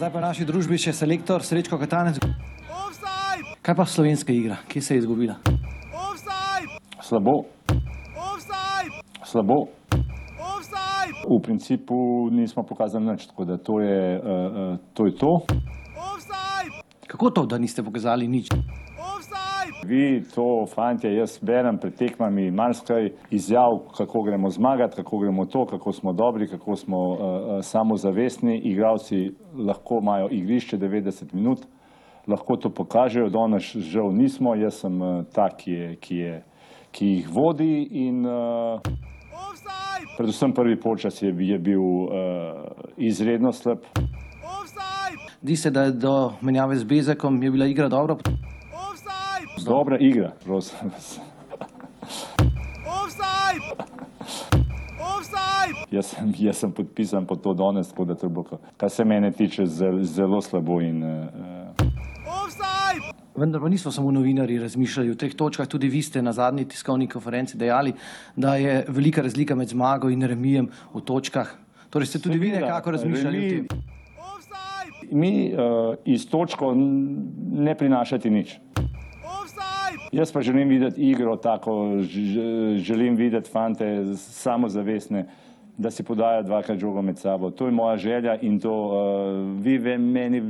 Zdaj pa v naši družbi še selektor Srečko Katanec. Kaj pa slovenska igra, kje se je izgubila? Slabo. Slabo. V principu nismo pokazali nič, tako da to je, uh, uh, to, je to. Kako to, da niste pokazali nič? Vi, to, fantje, jaz berem pred tekmami marsikaj izjav, kako gremo zmagati, kako gremo to, kako smo dobri, kako smo uh, samozavestni. Igravci lahko imajo igrišče 90 minut, lahko to pokažejo, danes žal nismo, jaz sem uh, ta, ki, je, ki, je, ki jih vodi in uh, predvsem prvi polčas je, je bil uh, izredno slab. Zdi se, da je do menjave z Bezekom je bila igra dobra. Dobra igra, prosim vas. Jaz sem, jaz sem podpisan pod to danes, tako da to bo, kar se mene tiče, zelo, zelo slabo. In, uh, Vendar pa niso samo novinari razmišljali o teh točkah, tudi vi ste na zadnji tiskovni konferenci dejali, da je velika razlika med zmago in remijem v točkah. Torej ste tudi vi Seveda, nekako razmišljali o remi- tem. mi uh, iz točko ne prinašati nič. Jaz pa želim videti igro tako, želim videti fante samozavestne, da si podajo dvakrat žogo med sabo. To je moja želja in to uh, vi ve, meni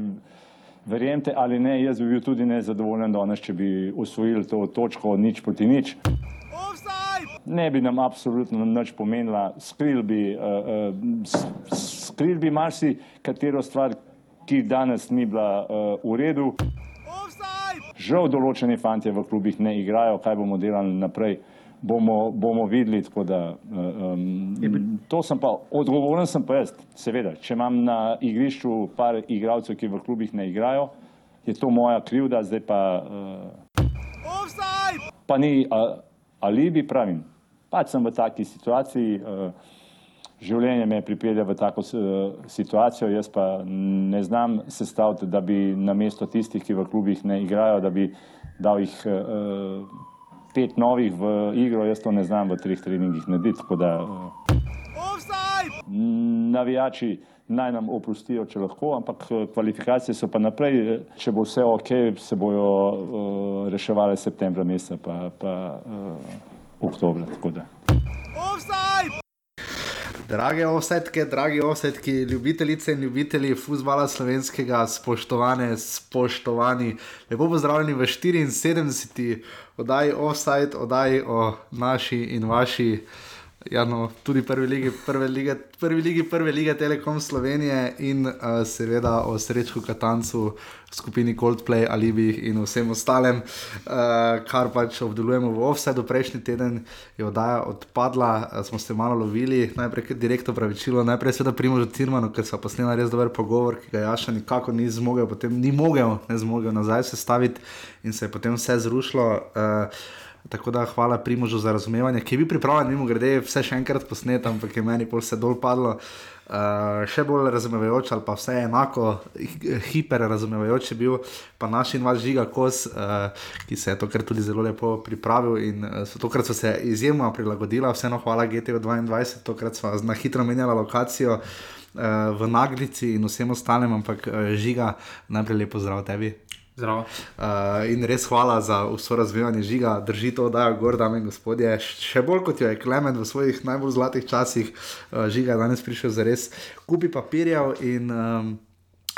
verjemite ali ne, jaz bi bil tudi nezadovoljen danes, če bi osvojili to točko nič proti nič. Ne bi nam absolutno nič pomenila, skril bi, uh, uh, s- skril bi marsi katero stvar, ki danes ni bila uh, v redu. Žal določeni fantje v klubih ne igrajo, kaj bomo delali naprej, bomo, bomo videli. tako Da, um, to sem pa, odgovoren sem pa jaz, seveda. Če imam na igrišču par igralcev, ki v klubih ne igrajo, je to moja krivda, zdaj pa, uh, pa ni uh, alibi, pravim. Pač sem v taki situaciji. Uh, Življenje me pripelje v tako situacijo, jaz pa ne znam sestaviti, da bi na mesto tistih, ki v klubih ne igrajo, da bi dal jih uh, pet novih v igro, jaz to ne znam v treh treningih narediti. Tako da uh, navijači naj nam oprostijo, če lahko, ampak kvalifikacije so pa naprej. Če bo vse ok, se bojo uh, reševali septembra meseca, pa, pa uh, oktobra. tako da. Drage offsetke, dragi offsetki, ljubitelice in ljubitelji futbola slovenskega, spoštovane, spoštovani, lepo pozdravljeni v 74. oddaji Offside, oddaji o naši in vaši. Ja, no, tudi prvi ligi, prve lige, prvi ligi, prve lige Telekom Slovenije in uh, seveda o Srečku Katancu, skupini Coldplay, Alibi in vsem ostalem, uh, kar pač obdelujemo v offsetu. Prejšnji teden je oddaja odpadla, uh, smo se malo lovili, najprej direktno pravičilo, najprej seveda Primožu Tirmanu, ker so posnela res dober pogovor, ki ga Jaša nikako ni zmogel, potem ni mogel, ne zmogel nazaj sestaviti in se je potem vse zrušilo. Uh, Tako da hvala Primožu za razumevanje, ki je bil pripravljen, mimo grede, vse še enkrat posnet, ampak je meni pol se dol padlo. Uh, še bolj razumevajoč, ali pa vse enako, hi- hiper razumevajoč je bil pa naš in vaš žiga kos, uh, ki se je tokrat tudi zelo lepo pripravil in uh, tokrat so se izjemno prilagodila, vseeno hvala GTV 22, tokrat smo na hitro menjala lokacijo uh, v Naglici in vsem ostalim, ampak uh, žiga, najprej lepo zdrav tebi. Zdravo. Uh, in res hvala za vso razvijanje žiga, drži to, da je gor, dame in gospodje. Še bolj kot jo je Klemen v svojih najbolj zlatih časih, uh, žiga je danes prišel za res kupi papirjev in um,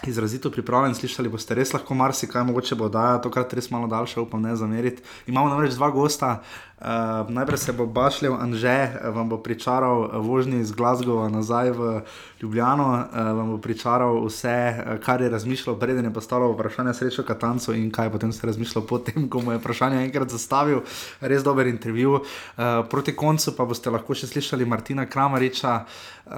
izrazito pripravljen. Slišali boste res lahko marsikaj, mogoče bo da tokrat res malo daljša, upam ne zameriti. Imamo namreč dva gosta. Uh, najprej se bo Bašljev Anže, eh, vam bo pričaral eh, vožnji iz Glasgowa nazaj v Ljubljano, uh, vam bo pričaral vse, eh, kar je razmišljal, preden je postavil vprašanje srečo Katancu in kaj je potem se razmišljal potem, ko mu je vprašanje enkrat zastavil. Res dober intervju. Uh, proti koncu pa boste lahko še slišali Martina Kramariča, uh,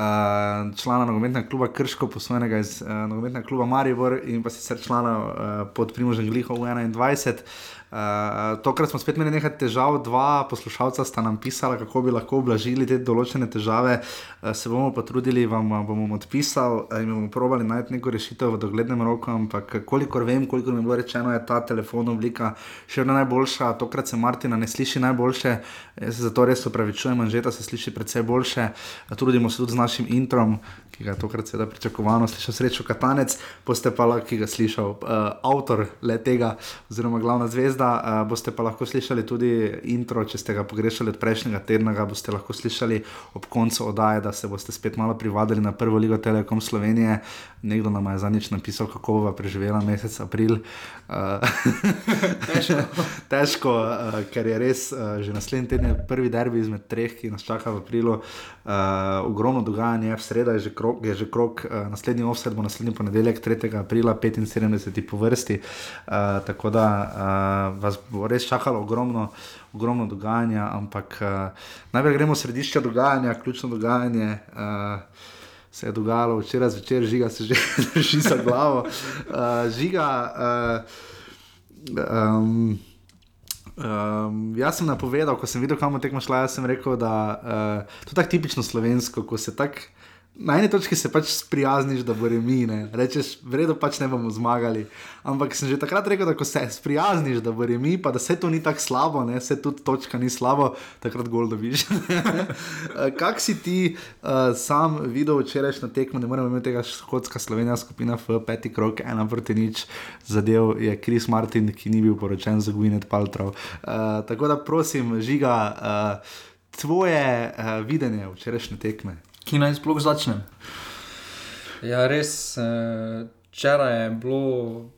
člana nogometnega kluba Krško, posvojenega iz uh, nogometnega kluba Maribor in pa sicer člana uh, pod Primožem Glihov 21. Uh, tokrat smo spet imeli nekaj težav, dva poslušalca sta nam pisala, kako bi lahko oblažili te določene težave. Uh, se bomo potrudili, vam bomo odpisali uh, in bomo probali najti neko rešitev v doglednem roku. Ampak kolikor vem, kolikor mi je bilo rečeno, je ta telefon oblika še ena najboljša. Tokrat se Martina ne sliši najboljše, zato res upravičujem, že ta se sliši predvsej boljše. Trudimo se tudi z našim introm, ki ga je tokrat seveda pričakovano slišal srečo Katanec, boste pa lahko, ki ga slišal uh, avtor le tega, oziroma glavna zvezda, uh, boste pa lahko slišali tudi intro, če ste ga pogrešali od prejšnjega tedna, ga boste lahko slišali ob koncu oddaje, da se boste spet malo privadili na prvo ligo Telekom Slovenije. Nekdo nam je zadnjič napisal, kako bo preživela mesec april. Težko, težko uh, ker je res uh, že naslednji teden prvi derbi izmed treh, ki nas čaka v aprilu. Uh, ogromno dogajanja, v sredo je že krok, je že krok uh, naslednji offset bo naslednji ponedeljek, 3. aprila, 75. po vrsti. Uh, tako da uh, vas bo res čakalo ogromno, ogromno dogajanja, ampak uh, najprej gremo v središče dogajanja, ključno dogajanje. Uh, Se je dogajalo včeraj zvečer, žiga se že drži za glavo. Uh, žiga, uh, um, um, jaz sem napovedal, ko sem videl, kam tekmo šla, jaz sem rekel, da uh, to je tako tipično slovensko, ko se tako na eni točki se pač sprijazniš, da bo remi, ne? rečeš, vredno pač ne bomo zmagali. Ampak sem že takrat rekel, da ko se sprijazniš, da bo remi, pa da se to ni tako slabo, ne? se tudi točka ni slabo, takrat gol dobiš. Kak si ti uh, sam videl včerajšnjo tekmo, ne moremo imeti tega škotska slovenija skupina F, peti krok, ena proti nič, zadev je Kris Martin, ki ni bil poročen za Gwyneth Paltrow. Uh, tako da prosim, žiga. Uh, Tvoje uh, videnje včerajšnje tekme, ki naj sploh začnem. Ja, res, eh, včeraj je bilo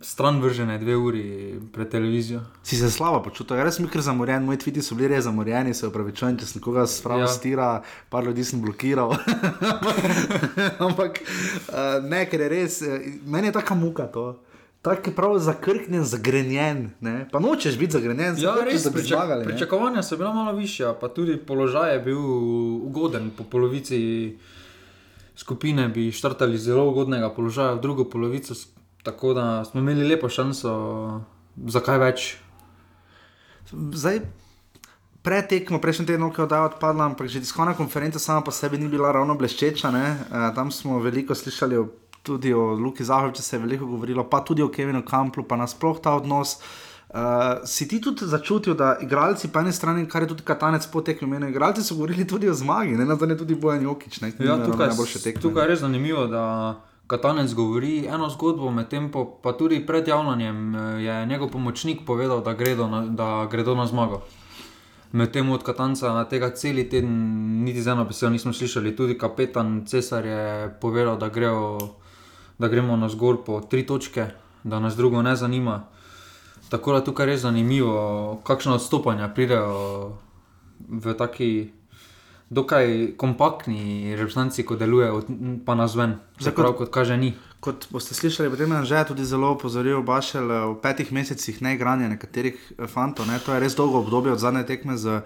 stran vržene dve uri pred televizijo. Si se slabo počutil, res mi je zamorjen, moji tviti so bili res zamorjeni, se upravičujem, če sem koga spravil ja. stira, par ljudi sem blokiral. Ampak uh, ne, ker je res, eh, meni je taka muka to. Tako je prav zakrknjen, zagrenjen. Ne? Pa nočeš biti zagrenjen, ja, res, da bi pričak, zmagali. ne. pričakovanja so bila malo višja, pa tudi položaj je bil ugoden. Po polovici skupine bi štartali z zelo ugodnega položaja, v drugo polovico, tako da smo imeli lepo šanso za kaj več. Zdaj, pretekmo, prejšnji teden, ki je oddaja odpadla, ampak že tiskovna konferenca sama po sebi ni bila ravno bleščeča. ne. Eh, Tam smo veliko slišali o, tudi o Luki Zahovču, se je veliko govorilo, pa tudi o Kevinu Kamplu, pa nasploh ta odnos. Uh, si ti tudi začutil, da igralci, po eni strani, kar je tudi Katanec potekel, meni, igralci so govorili tudi o zmagi, ne na zadnje tudi Bojan Jokič, ne, ki Ja, ni imel tukaj, najboljše tekme. tukaj je res zanimivo, da Katanec govori eno zgodbo, medtem pa, pa tudi pred javljanjem eh, je njegov pomočnik povedal, da gredo na, da gredo na zmago. Medtem od Katanca tega cel teden niti z eno besedo nismo slišali. Tudi kapetan Cesar je povedal, da, grejo, da gremo na zgor po tri točke, da nas drugo ne zanima. Tako da tukaj je res zanimivo, kakšno odstopanja pridejo v taki dokaj kompaktni reprezentanci, ko delujejo, pa na zven. Se kot- kot kaže, ni. Kot boste slišali, potem je že tudi zelo opozoril Bašel eh, v petih mesecih neigranja nekaterih eh, fantov. Ne? To je res dolgo obdobje od zadnje tekme z eh,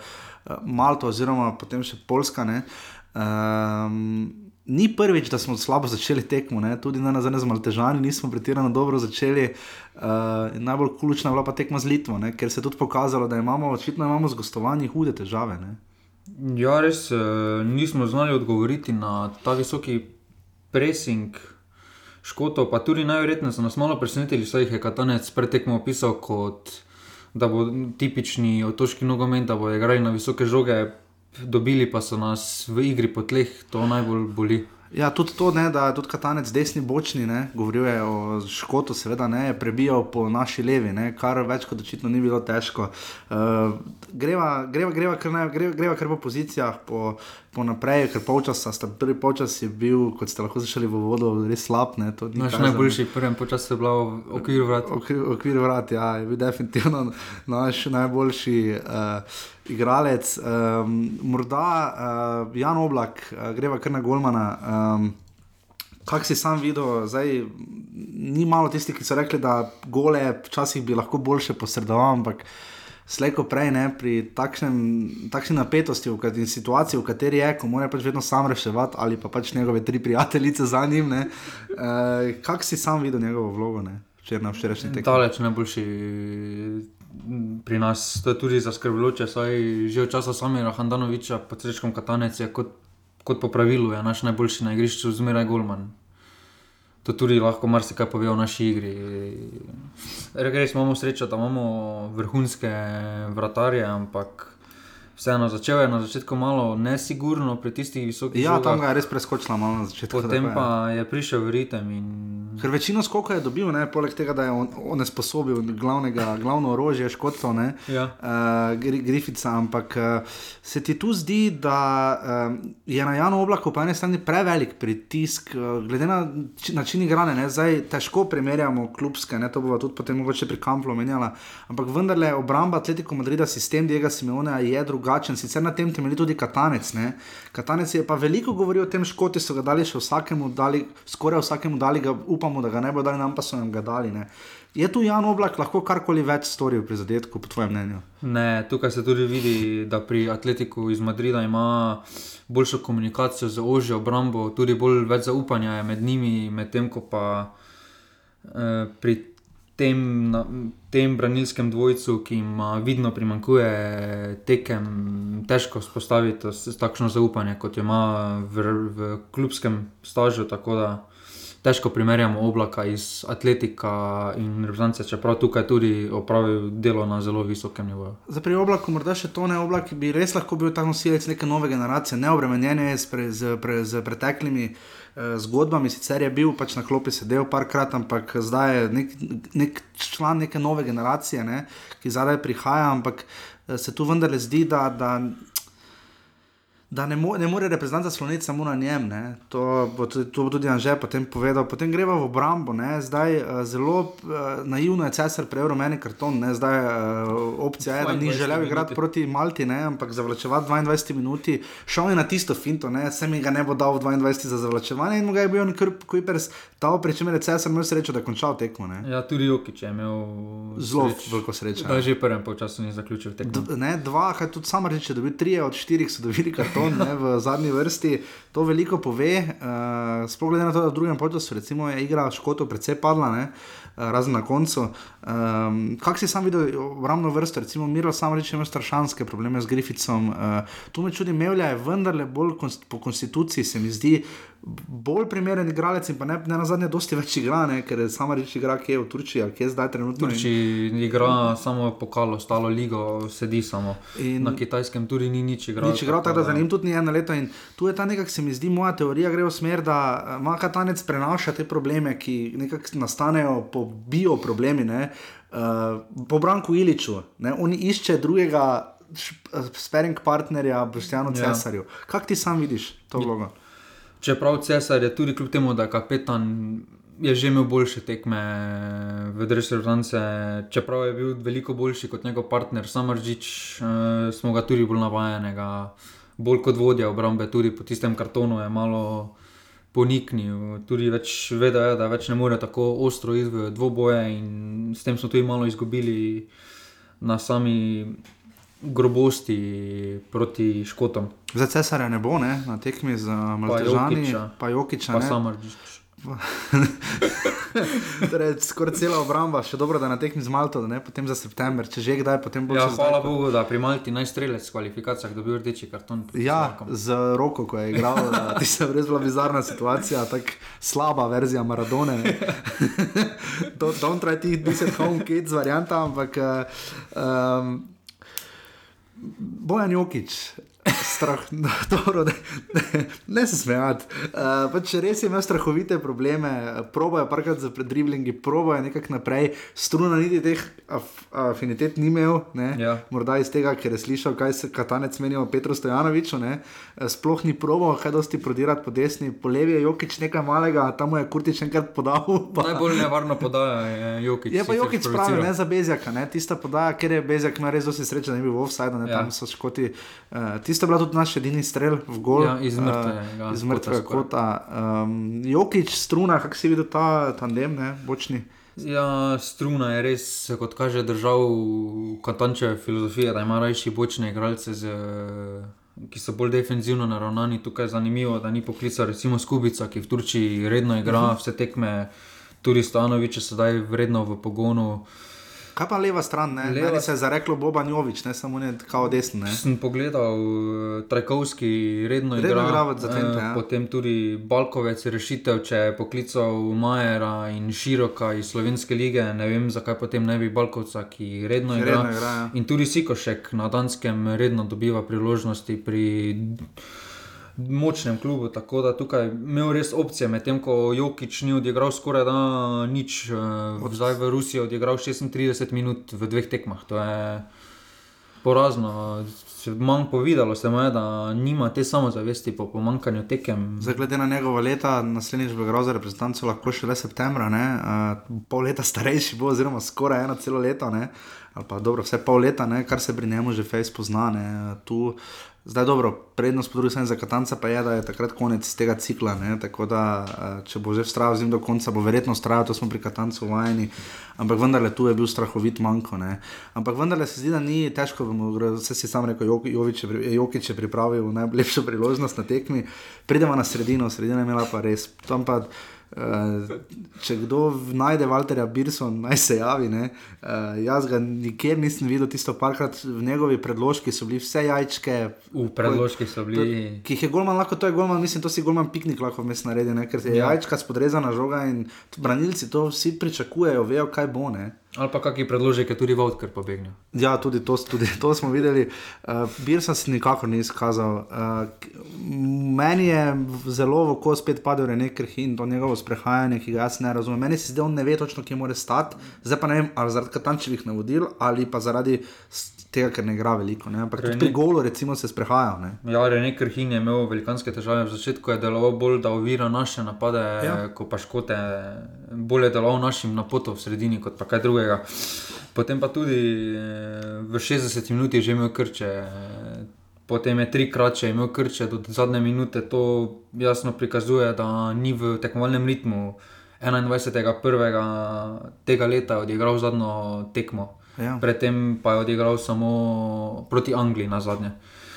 Malto, oziroma potem še Poljska. ne. Um, ni prvič, da smo slabo začeli tekmo, ne? tudi na nazadnje z Maltežani nismo pretirano dobro začeli. Uh, najbolj ključna je bila pa tekma z Litvo, ne? ker se je tudi pokazalo, da imamo očitno imamo z gostovanji hude težave. Ne? Ja, res eh, nismo znali odgovoriti na ta visoki pressing škotov, pa tudi najverjetneje so nas malo presenetili, saj jih je Katanec pretekmo opisal kot da bo tipični otoški nogomet, da bodo igrali na visoke žoge, dobili pa so nas v igri po tleh, to najbolj boli. Ja, tudi to, ne, da je tudi katanec desni bočni, ne, govoril je o Škotu, seveda ne, je prebijal po naši levi, ne, kar več kot očitno ni bilo težko. Uh, greva, greva, greva, kar ne, greva, greva kar po pozicijah, po, po naprej, ker polčasa, sta prvi polčas je bil, kot ste lahko slišali v vodu, res slab. Ne, Naš kazano. najboljši prvem počasu je bila v okviru vrat. Okvir, okvir vrat, ja, je bil definitivno naš najboljši uh, igralec. Um, morda uh, Jan Oblak, uh, greva kar na Golmana. Um, Kaj si sam videl, zdaj ni malo tistih, ki so rekli, da gole včasih bi lahko boljše posredoval, ampak slejko prej ne, pri takšnem, takšni napetosti kateri, situaciji, v kateri je, ko mora pač vedno sam reševati ali pa pač njegove tri prijateljice za njim. Uh, Kaj si sam videl njegovo vlogo ne, včeraj na včerajšnji tekmi? Daleč najboljši pri nas to je tudi zaskrbljujoče, saj že od časa Samira Handanoviča pod Srečkom Katanec je kot, kot po pravilu je naš najboljši na igrišču zmeraj golman. To tudi lahko marsikaj pove o naši igri. Res imamo srečo, da imamo vrhunske vratarje, ampak vseeno začel je na začetku malo nesigurno pri tistih visokih Ja, tam žogah, ga je res preskočila malo na začetku. potem tako pa je prišel v ritem in Ker večino skoka je dobil, ne, poleg tega, da je on, on sposobil glavnega, glavno orožje škotov, Ja. uh, Gri- Grifica, ampak uh, se ti tu zdi, da uh, je na Janu oblaku po eni strani prevelik pritisk, uh, glede na či- način igranja, zdaj težko primerjamo klubske, ne, to bomo tudi potem mogoče pri Kamplu menjala, ampak vendarle obramba Atletico Madrida, sistem Diega Simeona je drugačen, sicer na tem temelji tudi Katanec, ne, Katanec je pa veliko govoril o tem, škoti so ga dali še vsakemu, dali, skoraj vsakemu dali, ga, upamo, da ga ne bodo dali, nam pa so jim ga dali, ne. Je tu Jan Oblak lahko karkoli več storil pri zadetku, po tvojem mnenju? Ne, tukaj se tudi vidi, da pri Atletiku iz Madrida ima boljšo komunikacijo z ožjo obrambo, tudi bolj več zaupanja je med njimi, medtem ko pa eh, pri tem, na, tem branilskem dvojcu, ki ima vidno primankuje tekem, težko spostaviti s- takšno zaupanje, kot jo ima v, v klubskem stažu. Tako da težko primerjamo oblaka iz Atletika in reprezentance, čeprav tukaj tudi opravil delo na zelo visokem nivoju. Za pri oblaku, morda še to ne oblak, bi res lahko bil ta nosilec neke nove generacije, neobremenjen je s, pre, z, pre, z preteklimi zgodbami. Sicer je bil pač na klopi sedel parkrat, ampak zdaj je nek, nek član neke nove generacije, ne, ki zadaj prihaja, ampak eh, se tu vendarle zdi, da. da Da ne, mo ne more reprezentanta sloniti samo na njem, ne. to bo tudi, to bo tudi Anže potem povedal. Potem greva v obrambo, ne. zdaj uh, zelo uh, naivno je cesar prejel rumeni karton, ne. zdaj uh, opcija je, da ni 22 želel igrati proti Malti, ne, ampak zavlačevati 22 minut, šel je na tisto finto, ne, se mi ga ne bo dal v 22 za zavlačevanje in mu ga je bil Kuipers dal, pri čemer je cesar imel srečo, da je končal tekmo. Ne. Ja, tudi Jokič je imel Zelo sreč, veliko sreče. Da, že prvem polčasu ni zaključil tekmo. D- Ne, dva, kaj tudi sama reče, da bi trije od štirih so dobili karton ne, v zadnji vrsti. To veliko pove, uh, sploh glede na to, da v drugem času recimo je igra Škotov precej padla, ne, uh, razen na koncu. Um, Kak si sam videl obrambno vrsto, recimo Miro sam reče, ima strašanske probleme z Grificom. Uh, tu me čudi, Mevlja je vendarle bolj konst, po konstituciji, se mi zdi. Bolj primeren igralec in pa ne, ne na zadnje, dosti več igra, ne, ker sama reči, igra kje v Turčiji ali kje je zdaj trenutno. in- Turči igra samo pokalo, stalo ligo, sedi samo. In- In na kitajskem tudi ni nič igral. Nič igral, tako da za njim tudi ni eno leto. In tu je ta nekako, se mi zdi, moja teorija gre v smer, da eh, ima katanec prenaša te probleme, ki nekako nastanejo po bioproblemi, ne, uh, po Branku Iliču. Ne, on išče drugega sparing partnerja, Boštjanu Ja. Cesarju. Kako ti sam vidiš to vlogo? Čeprav Cesar je tudi kljub temu, da je kapetan, je že imel boljše tekme v dresu Rudance, čeprav je bil veliko boljši kot njegov partner Samardžič, eh, smo ga tudi bolj navajenega, bolj kot vodja obrambe, tudi po tistem kartonu je malo poniknil, tudi več vedel je, da več ne more tako ostro iti v dvoboje in s tem smo tudi malo izgubili na sami grobosti proti Škotom, Za Cesarja ne bo, ne, na tekmi z Maltežani, Jokića. pa Jokiča. pa ne. Samardžič. torej, skoraj cela obramba, še dobro, da na tekmi z Malto, da ne potem za september, če že kdaj, potem bo Ja, še hvala zdaj. Bogu, da pri Malti najstrelec v kvalifikacijah dobil rdeči karton. Ja, Slovakom. z roko, ko je igral, da ti se res bila bizarna situacija, tako slaba verzija Maradone. ne. Do- Don't try to this at home kids varianta, ampak um, Bojan Jokič. Strah, dobro, ne, ne, ne se smejati. Uh, pač res je imel strahovite probleme, proboje parkrat za predriblingi, proboje nekako naprej, struna niti teh af, afinitet ni imel, ne, Ja. morda iz tega, ker je slišal, kaj se katanec meni o Petru Stojanoviču, ne, Eh, sploh ni probo, kaj dosti prodirati po desni, po levi je Jokič nekaj malega, tam je Kurtič enkrat podal. Pa, Najbolj nevarno podaja je Jokič. Je pa Jokič pravi, ne za Bezjaka, ne? tista podaja, ker je Bezjak ima res dosti sreče, da ni bil offside, ne? Ja. tam so škoti. Uh, tisto je bila tudi naš edini strel v gol. Ja, iz mrtvega uh, iz kota mrtvega skoraj. kota. Um, Jokič, struna, kako si videl ta tandem, ne? bočni. Ja, struna je res, kot kaže, držal Katančeve filozofije, da ima rajši bočne igralce, z, ki so bolj defenzivno naravnani. Tukaj je zanimivo, da ni poklical recimo Skubica, ki v Turčiji redno igra Mhm. vse tekme, tudi Stanovič je sedaj vredno v pogonu. Kaj pa leva stran, ne? Leva- Meni se je zareklo Boban Jovič, ne samo ne kao desno, ne? Sem pogledal, eh, Trajkovski redno, Redno igra, igra za Twente, eh, ja. Potem tudi Balkovec, rešitev, če je poklical Majera in Široka iz Slovenske lige. Ne vem, zakaj potem ne bi Balkovca, ki redno igra. redno igra, ja. In tudi Sikošek na Danskem redno dobiva priložnosti pri močnem klubu. Tako da tukaj imel res opcije, medtem ko Jokič ni odigral skoraj da nič, eh, zdaj v Rusiji je odigral 36 minut v dveh tekmah. To je porazno. Manj povedalo se mu je, da nima te samozavesti po pomankanju tekem. Zdaj, glede na njegova leta, naslednjič bo igral za reprezentanco lahko šele septembra, ne? uh, pol leta starejši bo, oziroma skoraj eno celo leto, ne? ali pa dobro, vse pol leta, ne? kar se pri njemu že fejs pozna. Ne? Tu, zdaj dobro, prednost po drugi strani za Katanca pa je, da je takrat konec tega cikla, ne? tako da uh, če bo že vztrajal z njim do konca, bo verjetno vztrajal, to smo pri Katancu vajeni, ampak vendarle tu je bil strahovit manjko. Ne? Ampak vendarle se zdi, da ni težko, vse si sam rekel, Jokič je pripravil najlepšo priložnost na tekmi, pridemo na sredino, sredina je imela pa res. Tam pa, Uh, če kdo najde Walterja Birsona, naj se javi. Uh, jaz ga nikjer nisem videl, tisto parkrat v njegovi predložki so bili vse jajčke. V predložkih so bili. Ki jih je golman lahko, to je golman, mislim, to si golman piknik lahko vmes naredi, ne? ker je Ja. ja. jajčka spodrezana žoga in branilci to vsi pričakujejo, vejo, kaj bo. Ne? Ali pa kakšen predložek je tudi Vodker pobegnil. Ja, tudi to, tudi to smo videli. Uh, Birsa se nikakor ni izkazal. Uh, meni je zelo v oko spet padel René Krhin, to njegovo sprehajanje, ki ga jaz ne razumem. Meni se da on ne ve točno, kje mora stati. Zdaj pa ne vem, ali zaradi katančevih navodil ali pa zaradi tega, ker ne igra veliko. Ne? Ampak tudi René- pri golu recimo se sprehaja. Ne? Ja, René Krhin je imel velikanske težave. V začetku je deloval bolj, da ovira naše napade, Ja. ko pa škote. Bolje je deloval našim napotom v sredini, kot pa kaj drugega. Potem pa tudi eh, v 60 minutah že imel krče. Potem je trikrat še imel krče do zadnje minute, to jasno prikazuje, da ni v tekmovalnem ritmu. 21.1. tega leta je odigral zadnjo tekmo, Ja. predtem pa je odigral samo proti Angliji na zadnje.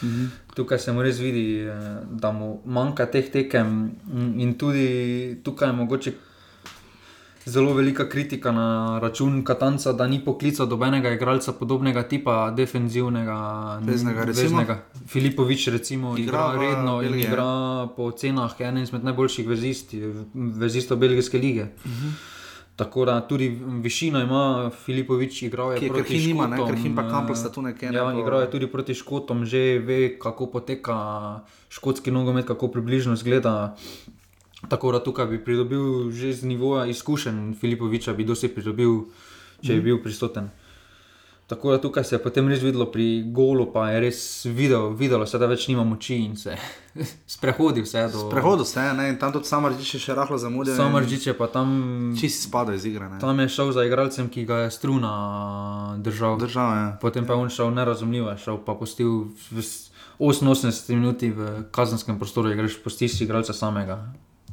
Mhm. Tukaj se mu res vidi, eh, da mu manjka teh tekem, in tudi tukaj je mogoče zelo velika kritika na račun Katanca, da ni poklical dobenega igralca podobnega tipa, defenzivnega, veznega. Filipovič, recimo, Igra igra, redno in Belgiji, ja. igra po cenah eden izmed najboljših vezisti, vezistov belgijske lige. Uh Mhm. -huh. Tako da tudi višino ima Filipovič, igral je Ki je proti Krhin nima, ne, Škotom, Krhin pa eh, Kampl sta tu nekje, ne, Ja, po- igral je tudi proti Škotom, že ve, kako poteka škotski nogomet, kako približno izgleda. Tako da tukaj bi pridobil že z nivoja izkušenj Filipoviča, bi dosti pridobil, če bi bil prisoten. Tako da tukaj se je potem res videlo pri golu, pa je res videl, videlo se, da več nima moči in se sprehodi vse do. Prehodu se je, ne, in tam tudi samo reči še rahlo zamudil. Samo Ržič je pa tam, Čisi spada iz igre. Ne. tam je šel za igralcem, ki ga je struna držal. Država je. Potem pa je on šel nerazumljivo, je šel pa pustil v s- 88 minuti v kazenskem prostoru, greš postiš igralca samega.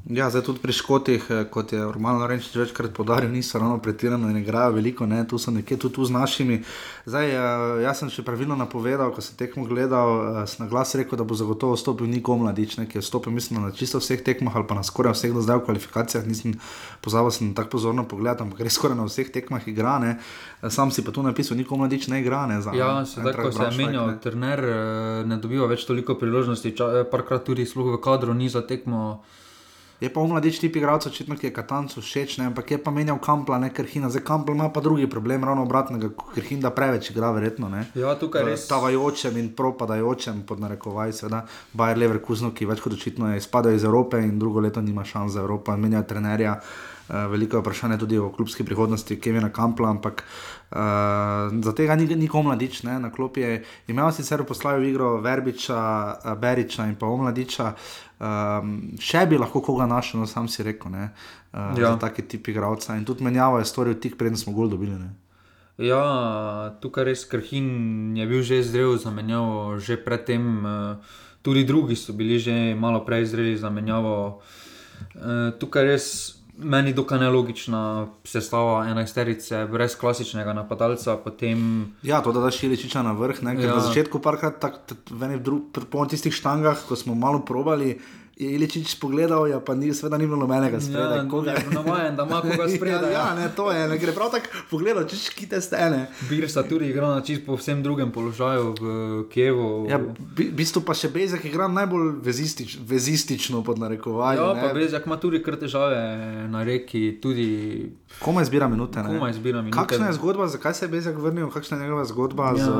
Ja, zdaj tudi pri Škotih, eh, kot je Roman Lorenčič večkrat podaril, niso ravno pretirano in igrajo veliko, ne? tu so nekje tudi tu z našimi. Zdaj, eh, jaz sem še pravilno napovedal, ko sem tekmo gledal, eh, sem na glas rekel, da bo zagotovo stopil Niko Mladič, ne? ki je stopil, mislim, na čisto vseh tekmah ali pa na skoraj vseh do zdaj v kvalifikacijah, nisem pozabil sem tako pozorno pogledati, ampak res skoraj na vseh tekmah igra, ne? Sam si pa tu napisal, Niko Mladič ne igra, ne za Ja, sedaj, ko se je menjal ne. trener, ne dobiva več toliko priložnosti, parkrat tudi sploh v kadru ni za tekmo. Je pa omladič tip igralca, očitno ki je Katancu všeč, ne, ampak je pa menjal Kampla, ne Krhina. Zdaj Kampl ima pa drugi problem, ravno obratnega, Krhin da preveč igra, verjetno. Ne. Ja, tukaj res. Tavajočem in propadajočem, pod narekovaj, seveda, Bayer Leverkusen, ki več kot očitno je izpadel iz Evrope in drugo leto nima šans za Evropo, menja trenerja. Uh, veliko je vprašanje tudi o klubski prihodnosti Kevina Kampla, ampak uh, za tega ni, ni komladič, ne, na klopi je imel sicer v poslavi v igro Verbiča, uh, Beriča in pa Omladiča. Um, še bi lahko koga našel, no sam si rekel, ne, uh, ja. Za take tipi igralca. In tudi menjavo je storil tik preden smo gol dobili. Ne. Ja, tukaj res Krhin je bil že zrel za menjavo, že predtem, eh, tudi drugi so bili že malo prej zreli za menjavo. Eh, Tukaj res meni dokaj nelogična sestava enajsterice, brez klasičnega napadalca, potem Ja, to da daš Iličiča na vrh, ne, ja. Na začetku parkrat tak, t- v enih drugih, po tistih štangah, ko smo malo probali, je Iličič pogledal, ja, pa ni, seveda ni bilo nobenega spredaj. Ja, koga- navajen, da ima koga spredaj, ja, ja. ja, ne, to je, ne gre prav tako pogledal, če škite stene. Birsa tudi igra na čisto povsem drugem položaju v Kijevu. Ja, v bistvu pa še Bezek igra najbolj vezistič, vezistično pod narekovaji. Ja, ne. pa Bezjak ima tudi kar težave na reki, tudi Komaj zbira minute. ne. Komaj zbira minute. Kakšna je zgodba, zakaj se je Bezek vrnil, kakšna je njegova zgodba? Ja, Z,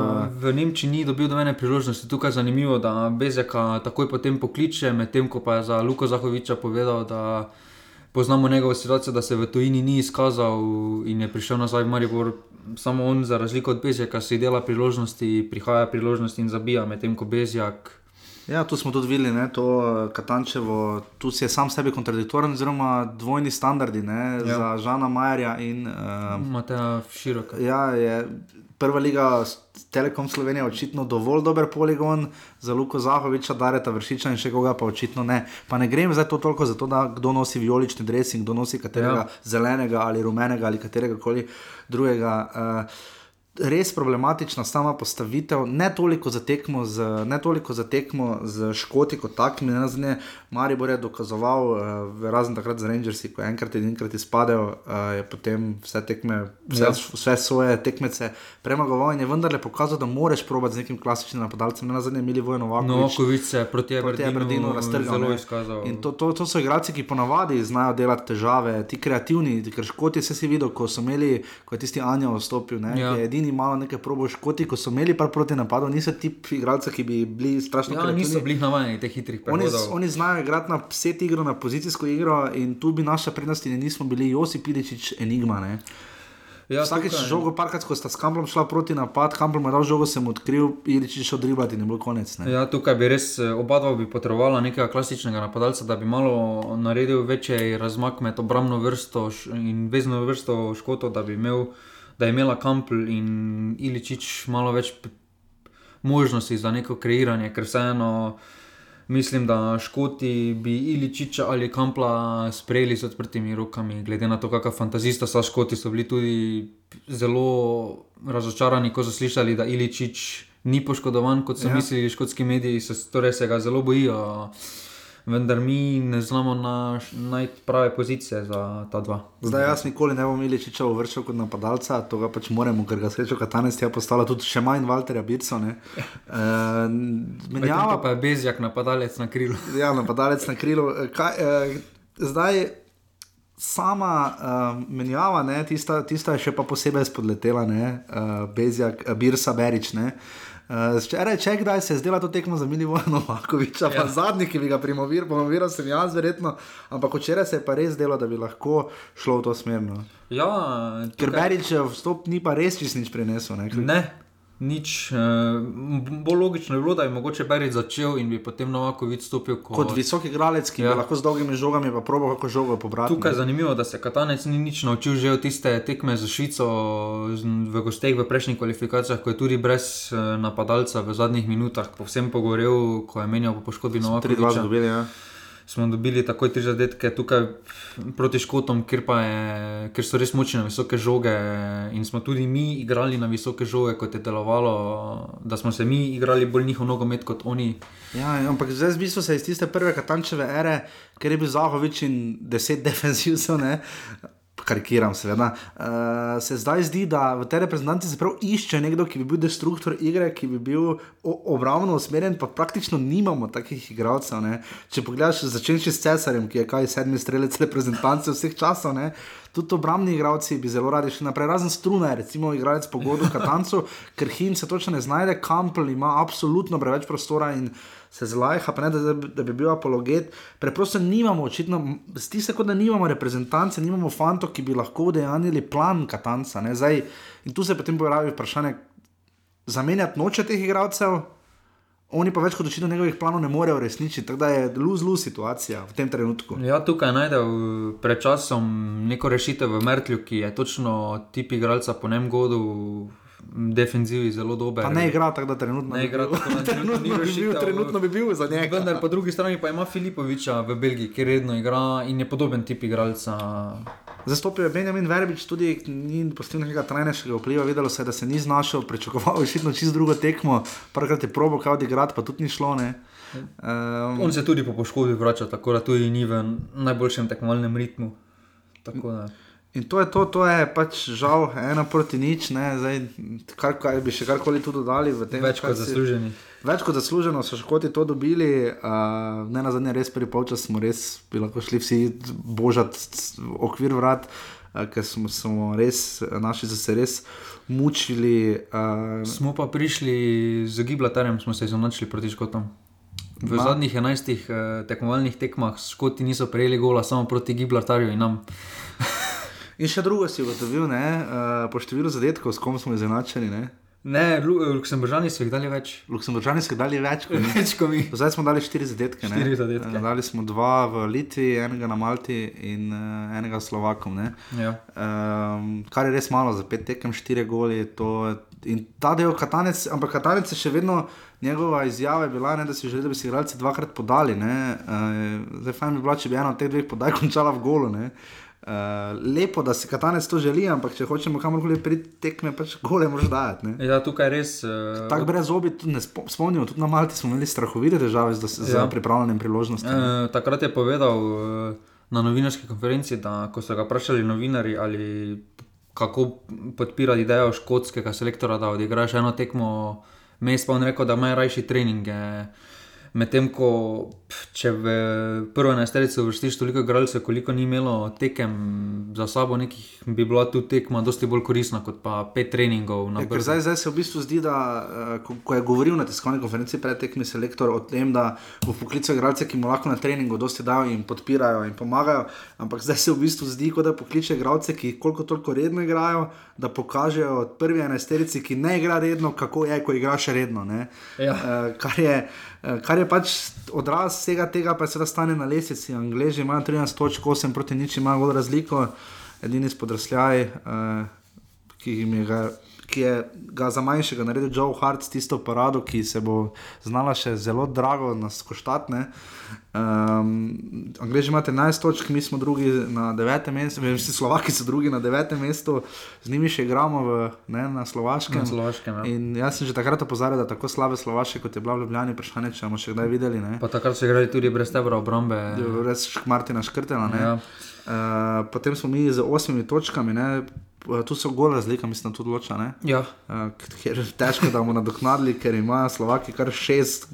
v Nemčiji ni dobil nobene priložnosti. Tukaj je zanimivo, da Bezeka takoj potem pokliče, medtem ko pa je za Luko Zahoviča povedal, da poznamo njegovo situacijo, da se v tujini ni izkazal in je prišel nazaj v Maribor. Samo on, za razliko od Bezjaka, si dela priložnosti, prihaja priložnosti in zabija, medtem ko Bezjak. Ja, tu smo tudi videli, ne, to eh, Katančevo, tu si je sam sebi kontradiktoren, oziroma dvojni standardi ne, ja. za Žana Majerja in uh, Mateja Široka. Ja, je prva liga Telekom Slovenije očitno dovolj dober poligon za Luko Zahoviča, Dareta Vršiča in še koga pa očitno ne. Pa ne grem zdaj to toliko za to, da kdo nosi vijolični dres in kdo nosi katerega. Ja. zelenega ali rumenega ali katerega koli drugega. Uh, Res problematična sama postavitev, ne toliko za tekmo z, ne toliko za tekmo z Škoti kot takimi, ne nazadnje. Maribor je dokazoval, uh, razen takrat z Rangersi, ko enkrat in enkrat izpadel, uh, je potem vse tekme, vse, ja. Vse svoje tekmece premagoval in je vendarle pokazal, da moraš probati z nekim klasičnim napadalcem, ne nazadnje imeli vojno No, Vakovič. Kovič se proti Aberdinu raztrgal. zelo izkazal. In to, to, to so igralci, ki ponavadi znajo delati težave, ti kreativni, ker škoti vse si videl, ko so imeli, ko je tisti Anja vstopil, ne, Ja. ki je edini malo nekaj probo škoti, ko so imeli par proti napadu, niso tip igralcev, ki bi bili strašno Ja, kreativni. niso bili navajeni teh hitrih Oni, prehodov. oni znajo igrati na set igro, na pozicijsko igro in tu bi naša prednost in nismo bili Josip Piličič enigma. Ne? Ja, Vsakeč žogo, parkrat, ko sta s Kamplom šla proti napad, Kampl mu je dal žogo, sem odkril, Iličič šel driblati in je bil konec. Ne? Ja, tukaj bi res eh, oba dva bi potrebovala nekega klasičnega napadalca, da bi malo naredil večji razmak med obrambno vrsto in vezno vrsto škotov, da bi imel, da je imela Kampl in Iličič malo več možnosti za neko kreiranje, ker vseeno mislim, da Škoti bi Iličiča ali Kampla sprejeli s odprtimi rokami, glede na to, kakšna fantazista so Škoti, so bili tudi zelo razočarani, ko so slišali, da Iličič ni poškodovan, kot so ja. mislili škotski mediji, se, torej se ga zelo bojijo. Vendar mi ne znamo naš- najti prave pozicije za ta dva. Zdaj jaz nikoli ne bom Iličiča uvrščal kot napadalca, to ga pač moramo, ker ga srečo Katanec je postala tudi še manj Walterja Birco. Uh, Menjava menjava pa je Bezjak napadalec na krilu. ja, napadalec na krilu. Eh, Kaj, eh, zdaj, sama uh, menjava, ne, tista, tista je še pa posebej spodletela, ne, uh, Bezjak, uh, Birsa Berič. Ne. Uh, Včeraj, če kdaj se je zdela to tekmo za Milivoja Novakoviča, pa ja. Ja. zadnji, ki bi ga promoviral, promoviral sem jaz, verjetno, ampak včeraj se je pa res zdelo, da bi lahko šlo v to smer. No. Ja, Ker tukaj- Berič vstop ni pa res čist nič prinesel. Ne. Ne, nič. Uh, bolj logično je bilo, da je mogoče Berič začel in bi potem Novakovič stopil kot, Kot visok igralec, ki ja. Bi lahko z dolgimi žogami pa probo kako žogo pobrati. Tukaj je zanimivo, da se Katanec ni nič naučil že od tiste tekme za Švico v gosteh v prejšnjih kvalifikacijah, ko je tudi brez eh, napadalca v zadnjih minutah povsem pogorel, ko je menjal po poškodbi 3-2 Novakoviča. dobili. Ja. Smo dobili takoj tri zadetke tukaj proti Škotom, kjer, je, kjer so res močne visoke žoge in smo tudi mi igrali na visoke žoge, kot je delovalo, da smo se mi igrali bolj njihov nogomet kot oni. Ja, ampak zdaj v bistvu se iz tiste prve katančeve ere, ker je bil Zahovič in deset defensivcev. Karikiram, seveda. Uh, se zdaj zdi, da v tej reprezentanci se prav išče nekdo, ki bi bil destruktor igre, ki bi bil o- obrambno usmerjen, pa praktično nimamo takih igralcev. Ne. Če pogledaš, začenši s Cesarjem, ki je kaj sedmi strelec reprezentance vseh časov, ne. tudi obrambni igralci bi zelo radi šli naprej, razen Struna, recimo igralec pogodu Katancu, ker Hin se točno ne znajde, Kampel ima absolutno preveč prostora in se zlajha, pa ne da, da bi bil apologet. Preprosto nimamo, očitno, zdi se, kot da nimamo reprezentance, nimamo fantov, ki bi lahko udejanili plan Katanca. ne. Zdaj, in tu se potem pojavi vprašanje, zamenjati noče teh igralcev. Oni pa več kot očitno njegovih planov ne morejo uresničiti, tako da je luz-luz situacija v tem trenutku. Ja, tukaj najdel pred časom neko rešitev v Mertlju, ki je točno tip igralca po nem godu, defenzivi zelo dober. Pa ne igra tako, da trenutno Ne bi igra bil- tako, da trenutno trenutno bi bil, trenutno bi bil za njega. Vendar po drugi strani pa ima Filipoviča v Belgiji, ki redno igra in je podoben tip igralca. Zastopil je Benjamin Verbič, tudi ni postil nekega trajnejšega vpliva, videlo se je, da se ni znašel, pričakoval je očitno čisto drugo tekmo, parkrat je probo kaj odigrati, pa tudi ni šlo. Ne. Um, On se tudi po poškodbi vrača, tako da tudi ni v najboljšem tekmovalnem ritmu. Tako da. In to je to, to je pač žal ena proti nič, ne, zdaj, kar, kar bi še karkoli tu dodali tem. Več kot si- zasluženi. Več kot zasluženo so škoti to dobili, uh, ne na zadnje, res pri polčasu smo res bi lahko šli vsi božati okvir vrat, uh, ker smo, smo res, naši so se res mučili. Uh, Smo pa prišli z Gibraltarjem, smo se izenačili proti Škotom. V Ma- zadnjih 11 uh, tekmovalnih tekmah Škoti niso prejeli gola samo proti Gibraltarju in nam. In še drugo si ugotovil, ne, uh, po številu zadetkov, s kom smo izenačeni. Ne. Ne, Lu- Luksemburžani so jih dali več. Luksemburžani so dali več kot mi. Več kot mi. Zdaj smo dali štiri zadetke. ne. Štiri zadetke. Eh, Dali smo dva v Litvi, enega na Malti in uh, enega Slovakom. ne. Ja. Um, kar je res malo za pet tekem, štiri goli. To, in ta del Katanec, ampak Katanec je še vedno. Njegova izjava je bila, ne, da si želi, da bi si igralci dvakrat podali. Uh, zdaj, fajn bi bilo, če bi ena od teh dveh podaj končala v golu. ne. Uh, lepo, da si Katanec to želi, ampak če hočemo kamorkoli priti, tekme pač gole moraš dajati. ne. ja, tukaj res. Uh, Tako brez zobi, tudi ne spo- spomnimo, tudi na Malti smo imeli strahovite težave z, z Ja. ja. pripravljanjem priložnosti. Uh, Uh, takrat je povedal uh, na novinarski konferenci, da ko so ga vprašali novinari, ali kako podpira idejo škotskega selektora, da odigra še eno tekmo, pa on rekel, da ima rajši treninge. Medtem ko pf, če v prvo enajsterico vrstiš toliko igralcev, koliko ni imelo tekem za sabo, nekih, bi bila tu tekma dosti bolj koristna kot pa pet treningov Ja, zdaj, zdaj se v bistvu zdi, da eh, ko, ko je govoril na tiskovni konferenci pred tekmi selektor o tem, da bo poklical igralce, ki mu lahko na treningu dosti dajo in podpirajo in pomagajo, ampak zdaj se v bistvu zdi, kot da pokliče igralce, ki koliko toliko redno igrajo, da pokažejo prvi enajsterici, ki ne igra redno, kako je, ko igra še redno. ne. Ja. Eh, kar, je, kar je pač odraz vsega tega, pa je seveda stane na lesici. Angleži imajo 13 točk, 8 proti nič, imajo razliko, edini spodrsljaj, uh, ki, jim je ga, ki je ga za manjšega naredil Joe Hart s tisto parado, ki se bo znala še zelo drago nas koštatne. Um, Angleži imate 11 točk, mi smo drugi na 9. mestu, vsi Slovaki so drugi na 9. mestu, z njimi še igramo v, ne, na Slovaškem. Na Slovaškem, ja. In jaz sem že takrat opozarjal, da tako slabe Slovaške, kot je bila v Ljubljani, vprašanje, če bomo še kdaj videli. Ne? Pa takrat so igrali tudi brez tebra obrambe. Res Martina Škrtela. ne. Ja. Uh, potem smo mi z osmimi točkami, ne? Uh, tu so gole razlika, mislim, tudi loča. ne. Ja. Uh, ker težko, da bomo nadoknadili, ker imajo Slovaki kar šest,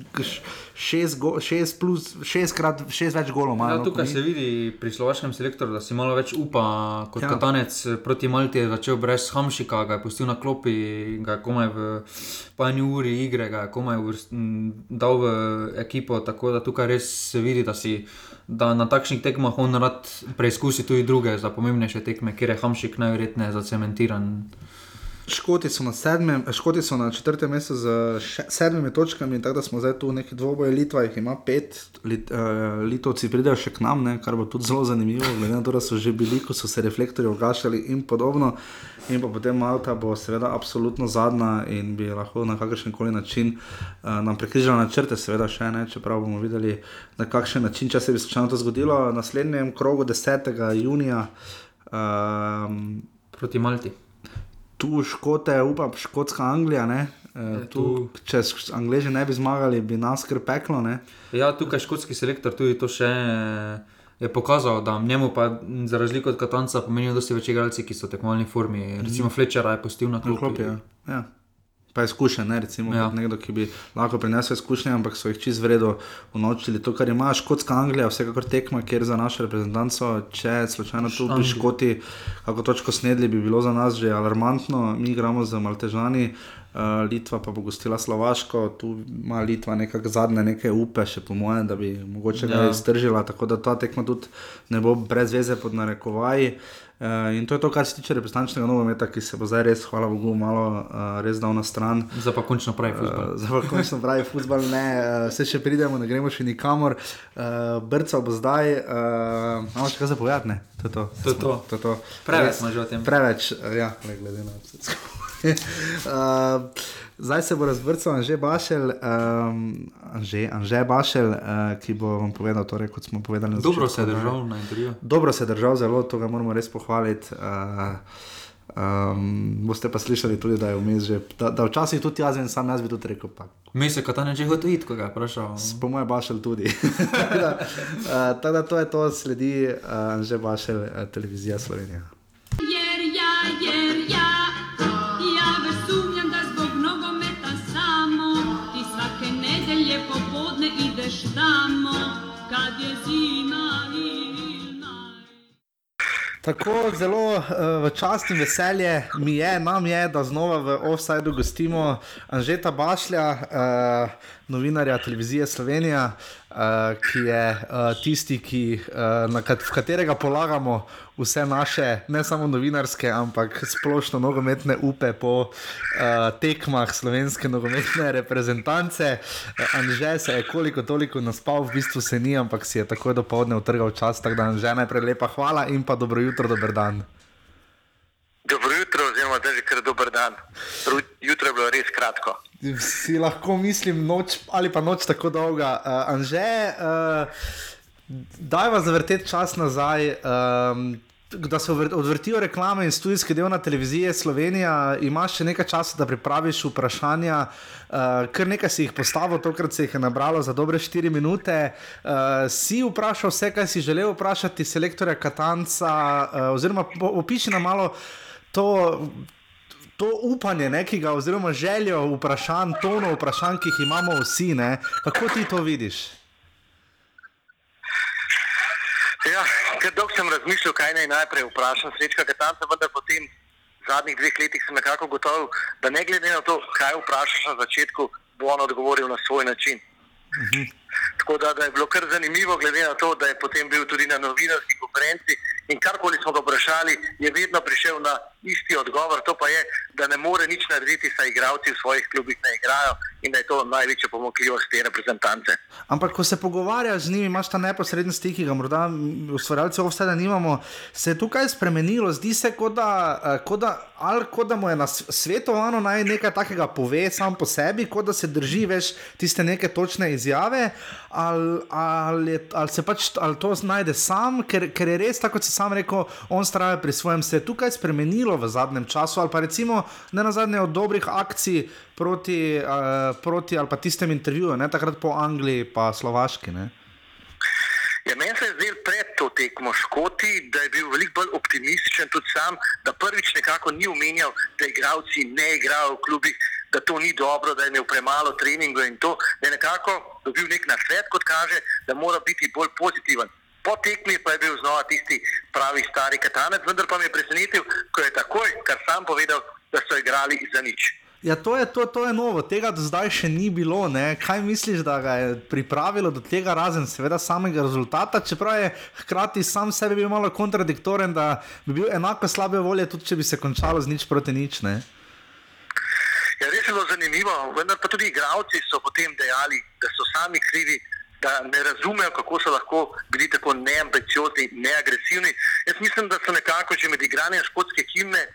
šest, go, šest, plus, šest, krat, šest več golov. Ja, tukaj se vidi pri slovaškem selektorju, da si malo več upa kot Ja. katanec proti Malti. Je začel brez Hamšika, ga je pustil na klopi, ga je komaj v po eni uri igre, ga je komaj uvrst, m, dal v ekipo. Tako da tukaj res se vidi, da, si, da na takšnih tekmah on rad preizkusi tudi druge za pomembnejše tekme, kjer je Hamšik najverjetneje zacementiran. Škoti so na, sedmem, Škoti so na četrtem mestu z še, sedmimi točkami, tako da smo zdaj tu neki dvoboj. Litva jih ima pet, lit, uh, Litovci pridejo še k nam, ne, kar bo tudi zelo zanimivo, glede na to, da so že bili, ko so se reflektorji ogašali in podobno. In potem Malta bo seveda absolutno zadnja in bi lahko na kakršen koli način uh, nam prekrižala načrte, seveda še ne, čeprav bomo videli na kakšen način, če se bi slučajno to zgodilo. Na naslednjem krogu 10. junija. Um, Proti Malti. Tu škote, upam, škotska Anglija. Ne? E, tu, če Angleži ne bi zmagali, bi nas kar peklo. Ne? Ja, tukaj škotski selektor tudi to še je pokazal, da njemu pa za razliko od Katanca pomenijo dosti več igralci, ki so v tekmovalni formi. Recimo Flečera je pustil na klopi. Klopi, ja. Ja. Pa izkušen, ne recimo Ja. nekdo, ki bi lahko prinesel izkušnje, ampak so jih čez vredo unovčili. To, kar ima škotska Anglija, vsekakor tekma, kjer za našo reprezentanco, če slučajno tu bi škoti kako točko snedli, bi bilo za nas že alarmantno. Mi igramo z Maltežani. Uh, Litva pa bo gostila Slovaško, tu ima Litva nekako zadnje neke upe, še po mojem, da bi mogoče ga Ja. iztržila, tako da ta tekma tudi ne bo brez veze pod narekovaji. Uh, in to je to, kar se tiče reprezentančnega nogometa, ki se bo zdaj res, hvala Bogu, malo uh, res dal na stran. Zdaj pa končno pravi futbol. Uh, zdaj pa končno pravi futbol, ne, uh, vse še pridemo, ne gremo še nikamor. Uh, Brca bo zdaj, uh, imamo še kaj zapovedati, ne? To je to. To je to. to, je to. Preveč smo že o tem. Preveč, uh, ja, glede na vse skupaj. Uh, zdaj se bo razvrcal Anže Bašel, um, Anže, Anže Bašel, uh, ki bo vam povedal, torej, kot smo povedali na Dobro začetku, se je da- držal na intervjuju. Dobro se je držal, zelo to ga moramo res pohvaliti. Uh, Um, boste pa slišali tudi, da je vmes že, da, da včasih tudi jaz in sam jaz bi tudi rekel. Pa. Misliš, da je že hotel iti, ko ga je vprašal? Po mojem, bašel tudi. Tako da to je to, sledi uh, že bašel uh, televizija Slovenija. Tako zelo uh, v čast in veselje mi je, nam je, da znova v offsajdu gostimo Anžeta Bašlja, uh, novinarja televizije Slovenija, uh, ki je uh, tisti, ki, uh, kat v katerega polagamo vse naše, ne samo novinarske, ampak splošno nogometne upe po uh, tekmah slovenske nogometne reprezentance. Uh, Anže se je koliko toliko naspal, v bistvu se ni, ampak si je takoj do povdne utrgal čas, tako da Anže najprej lepa hvala in pa dobro jutro, dober dan. Dobro jutro, oziroma da že kar dober dan. Jutro je bilo res kratko. Si lahko mislim, noč ali pa noč tako dolga. Uh, Anže, uh, daj vas zavrteti čas nazaj. Um, Da se odvr- odvrtijo reklame in studijski del na televiziji Slovenija, imaš še nekaj časa, da pripraviš vprašanja, uh, kar nekaj si jih postavil, tokrat se jih je nabralo za dobre 4 minute. Uh, si vprašal vse, kar si želel vprašati, selektorja Katanca, uh, oziroma opiši nam malo to, to upanje nekega, oziroma željo vprašanj, tono vprašanj, ki jih imamo vsi. Ne? Kako ti to vidiš? Ja, ker dolgo sem razmišljal, kaj naj najprej vprašam srečka Katanca, vendar potem v zadnjih dveh letih sem nekako gotovil, da ne glede na to, kaj vprašaš na začetku, bo on odgovoril na svoj način. Tako da, da je bilo kar zanimivo, glede na to, da je potem bil tudi na novinarski konferenci in karkoli smo ga vprašali, je vedno prišel na isti odgovor, to pa je, da ne more nič narediti, saj igravci v svojih klubih ne igrajo in da je to največja pomankljivost te reprezentance. Ampak, ko se pogovarjaš z njimi, imaš ta neposreden stik, ki ga morda ustvarjalci ovseda nimamo, se je tukaj spremenilo. Zdi se, kot da, eh, kot da, ali kot da mu je nas svetovano naj nekaj takega pove sam po sebi, kot da se drži več tiste neke točne izjave, ali, ali, ali se pač ali to znajde sam, ker, ker je res, tako kot si sam rekel, on straja pri svojem. Se je tukaj spremenilo v zadnjem času, ali pa recimo ne na zadnje od dobrih akcij proti, uh, proti ali pa tistem intervjuju, ne takrat po Angliji, pa Slovaški. Ne? Ja, meni se je zdelo pred to tekmo Škoti, da je bil veliko bolj optimističen tudi sam, da prvič nekako ni omenjal, da igravci ne igrajo v klubih, da to ni dobro, da je imel premalo treningov in to, da je nekako dobil nek nasvet, kot kaže, da mora biti bolj pozitiven. Po tekmi pa je bil znova tisti pravi stari katanec, vendar pa me je presenetil, ko je takoj, kar sam povedal, da so igrali za nič. Ja, to je, to, to je novo, tega do zdaj še ni bilo. Ne? Kaj misliš, da ga je pripravilo do tega, razen seveda samega rezultata, čeprav je hkrati sam sebi bil malo kontradiktoren, da bi bil enako slabe volje, tudi če bi se končalo z nič proti nič. Ne? Ja, res je bilo zanimivo, vendar pa tudi igravci so potem dejali, da so sami krivi, da ne razumejo, kako so lahko bili tako neambiciozni, neagresivni. Jaz mislim, da so nekako že med igranjem škotske himne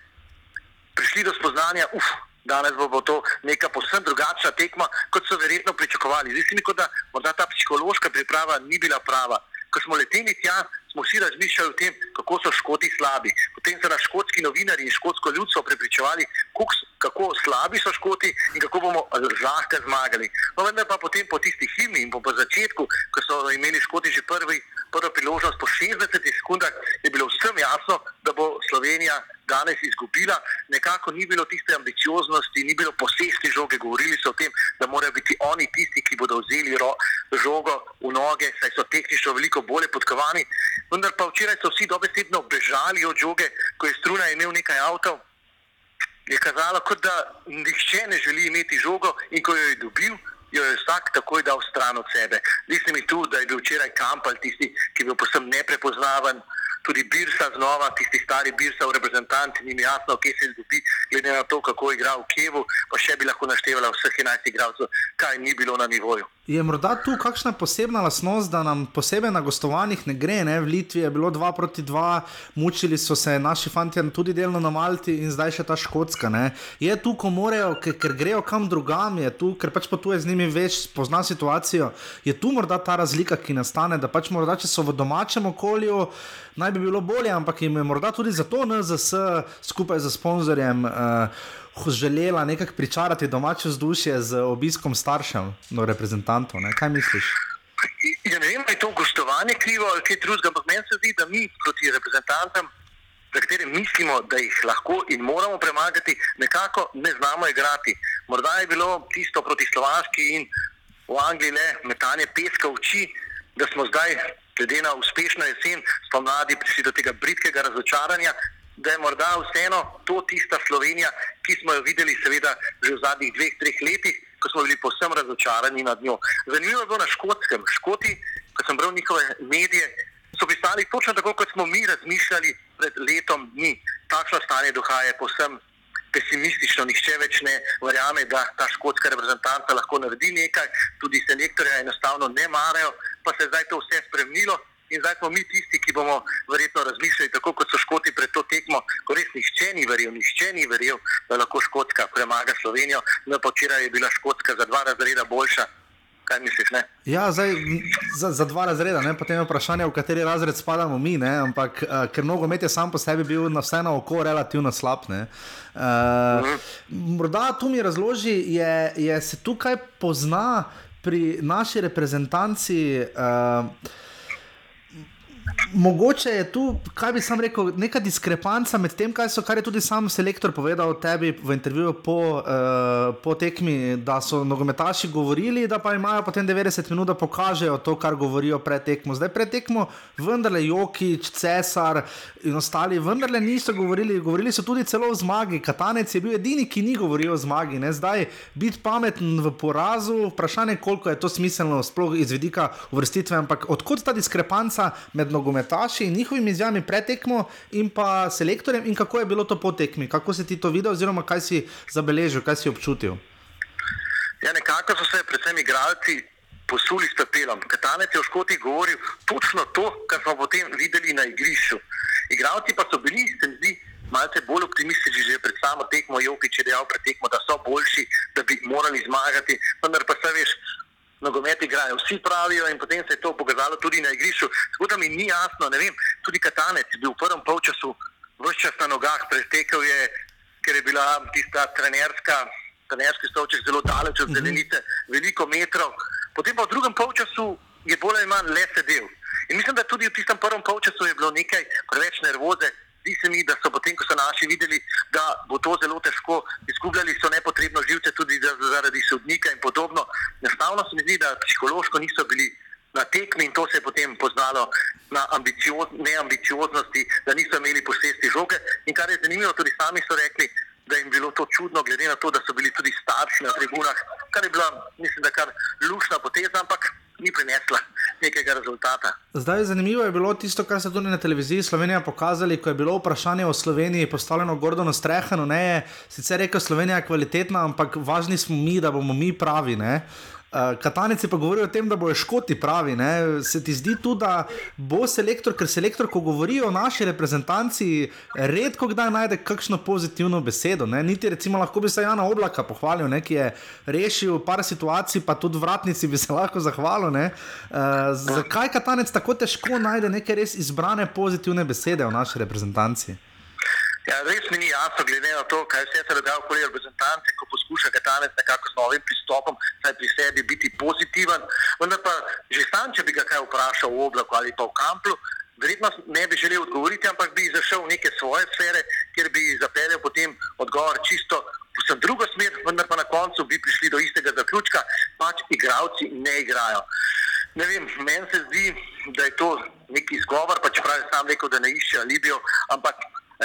prišli do spoznanja, uf, danes bo, bo to neka posebno drugačna tekma, kot so verjetno pričakovali. Zdi se mi, kot da morda ta psihološka priprava ni bila prava. Ko smo leteli tja, smo vsi razmišljali o tem, kako so škoti slabi. Potem so nas škotski novinari in škotsko ljudstvo prepričevali, kako kako slabi so škoti in kako bomo zlahka zmagali. No, vendar pa potem po tisti himni in po, po začetku, ko so imeli škoti že prvi, prvo priložnost po 60 sekundah, je bilo vsem jasno, da bo Slovenija danes izgubila. Nekako ni bilo tiste ambicioznosti, ni bilo posesti žoge. Govorili so o tem, da morajo biti oni tisti, ki bodo vzeli ro, žogo v noge, saj so tehnično veliko bolje podkovani. Vendar pa včeraj so vsi dobesedno bežali od žoge, ko je struna imel nekaj avtov. Je kazalo, kot da nihče ne želi imeti žogo in ko jo je dobil, jo je vsak takoj dal stran od sebe. Zdi se mi tu, da je bil včeraj Kampal tisti, ki je bil posebno neprepoznaven, tudi Birsa znova, tisti stari Birsa v reprezentanti, ni mi jasno, kje se izgubi, glede na to, kako je igral v Kijevu, pa še bi lahko naštevala vseh 11 igralcev, kaj ni bilo na nivoju. Je morda tu kakšna posebna lasnost, da nam posebej na gostovanjih ne gre? Ne? V Litvi je bilo 2 proti 2, mučili so se naši fanti tudi delno na Malti in zdaj še ta škotska. Ne? Je tu, ko morajo, ker, ker grejo kam drugam, je tu, ker pač potuje z njimi več, pozna situacijo. Je tu morda ta razlika, ki nastane, da pač morda, če so v domačem okolju, naj bi bilo bolje, ampak jim je morda tudi zato NZS skupaj z sponzorjem. Uh, želela nekako pričarati domače vzdušje z obiskom staršev, no reprezentantov. Ne? Kaj misliš? Ja, ne vem, ali je to gostovanje krivo ali kaj drugega, ampak meni se zdi, da mi proti reprezentantom, za katere mislimo, da jih lahko in moramo premagati, nekako ne znamo igrati. Morda je bilo tisto proti Slovaški in v Angliji le metanje peska v oči, da smo zdaj, glede na uspešno jesen, spomladi prišli do tega britkega razočaranja, da je morda vseeno to tista Slovenija, ki smo jo videli, seveda, že v zadnjih dveh, treh letih, ko smo bili posebno razočarani nad njo. Zanimivo je bilo na škotskem. Škoti, ko sem bral njihove medije, so pisali točno tako, kot smo mi razmišljali pred letom dni. Takšno stanje duha je posebno pesimistično, nihče več ne verjame, da ta škotska reprezentanta lahko naredi nekaj, tudi selektorja enostavno ne marajo, pa se je zdaj to vse spremenilo in zdaj smo mi tisti, ki bomo verjetno razmišljali tako, kot so Škoti pred to tekmo, ko res nihče ni verjel, nihče ni verjel, da lahko Škotska premaga Slovenijo. No, pa včeraj je bila Škotska za dva razreda boljša. Kaj misliš? Ne? Ja, zdaj, za, za dva razreda, ne? potem je vprašanje, v kateri razred spadamo mi. Ne? Ampak uh, ker nogomet je sam po sebi bil na vse na oko relativno slab. Uh, mhm. Morda tu mi razloži, je, je se tukaj pozna pri naši reprezentanci. Uh, Mogoče je tu, kaj bi sam rekel, neka diskrepanca med tem, kaj so, kar je tudi sam selektor povedal tebi v intervjuju po, uh, po tekmi, da so nogometaši govorili, da pa imajo potem 90 minut, da pokažejo to, kar govorijo pred tekmo. Zdaj pred tekmo vendarle Jokič, Cesar in ostali vendarle niso govorili, govorili so tudi celo o zmagi. Katanec je bil edini, ki ni govoril o zmagi. Ne? Zdaj biti pameten v porazu, vprašanje, koliko je to smiselno, sploh iz vidika uvrstitve, ampak odkot ta diskrepanca med nogometaši? in njihovimi izjavami pred tekmo in pa selektorjem, in kako je bilo to po tekmi, kako si ti to videl, oziroma kaj si zabeležil, kaj si občutil. Ja, nekako so se predvsem igralci posuli s pepelom. Katanec je v Škoti govoril točno to, kar smo potem videli na igrišču. Igralci pa so bili, se mi zdi, malce bolj optimistični že pred samo tekmo. Jokič je dejal pred tekmo, da so boljši, da bi morali zmagati. Vendar pa se veš, nogomet igrajo, vsi pravijo, in potem se je to pokazalo tudi na igrišču. Tako da mi ni jasno, ne vem, tudi Katanec je bil v prvem polčasu vse čas na nogah, pretekel je, ker je bila tista trenerska, trenerski stolček zelo daleč od mhm. zelenice, veliko metrov. Potem pa v drugem polčasu je bolj ali manj le sedel. In mislim, da tudi v tistem prvem polčasu je bilo nekaj preveč nervoze, Zdi se mi, da so potem, ko so naši videli, da bo to zelo težko, izgubljali so nepotrebno živce tudi zaradi sodnika in podobno. Enostavno se mi zdi, da psihološko niso bili na tekmi in to se je potem poznalo na ambicioz, neambicioznosti, da niso imeli posesti žoge. In kar je zanimivo, tudi sami so rekli, da jim je bilo to čudno, glede na to, da so bili tudi starši na tribunah, kar je bila, mislim, da kar lušna poteza, ampak ni prinesla nekega rezultata. Zdaj, zanimivo je bilo tisto, kar so tudi na televiziji Slovenija pokazali, ko je bilo vprašanje o Sloveniji postavljeno Gordonu Strehanu. Ne je sicer rekel, da je Slovenija kvalitetna, ampak važni smo mi, da bomo mi pravi. Ne? Uh, Katanec je pa govoril o tem, da bojo škoti pravi. Ne? Se ti zdi tudi, da bo selektor, ker selektor, ko govori o naši reprezentanci, redko kdaj najde kakšno pozitivno besedo. Ne? Niti recimo lahko bi se Jana Oblaka pohvalil, ne? ki je rešil par situacij, pa tudi vratnici bi se lahko zahvalil. Uh, zakaj Katanec tako težko najde neke res izbrane pozitivne besede o naši reprezentanci? Ja, res mi ni jasno, glede na to, kaj se je dogajalo okoli reprezentance, ko poskuša Katanec nekako s novim pristopom, saj pri sebi biti pozitiven. Vendar pa že sam, če bi ga kaj vprašal v oblaku ali pa v kamplu, verjetno ne bi želel odgovoriti, ampak bi zašel v neke svoje sfere, kjer bi zapeljal potem odgovor čisto v drugo smer, vendar pa na koncu bi prišli do istega zaključka, pač igravci ne igrajo. Ne vem, meni se zdi, da je to neki izgovor, pa čeprav je sam rekel, da ne išče alibijo, ampak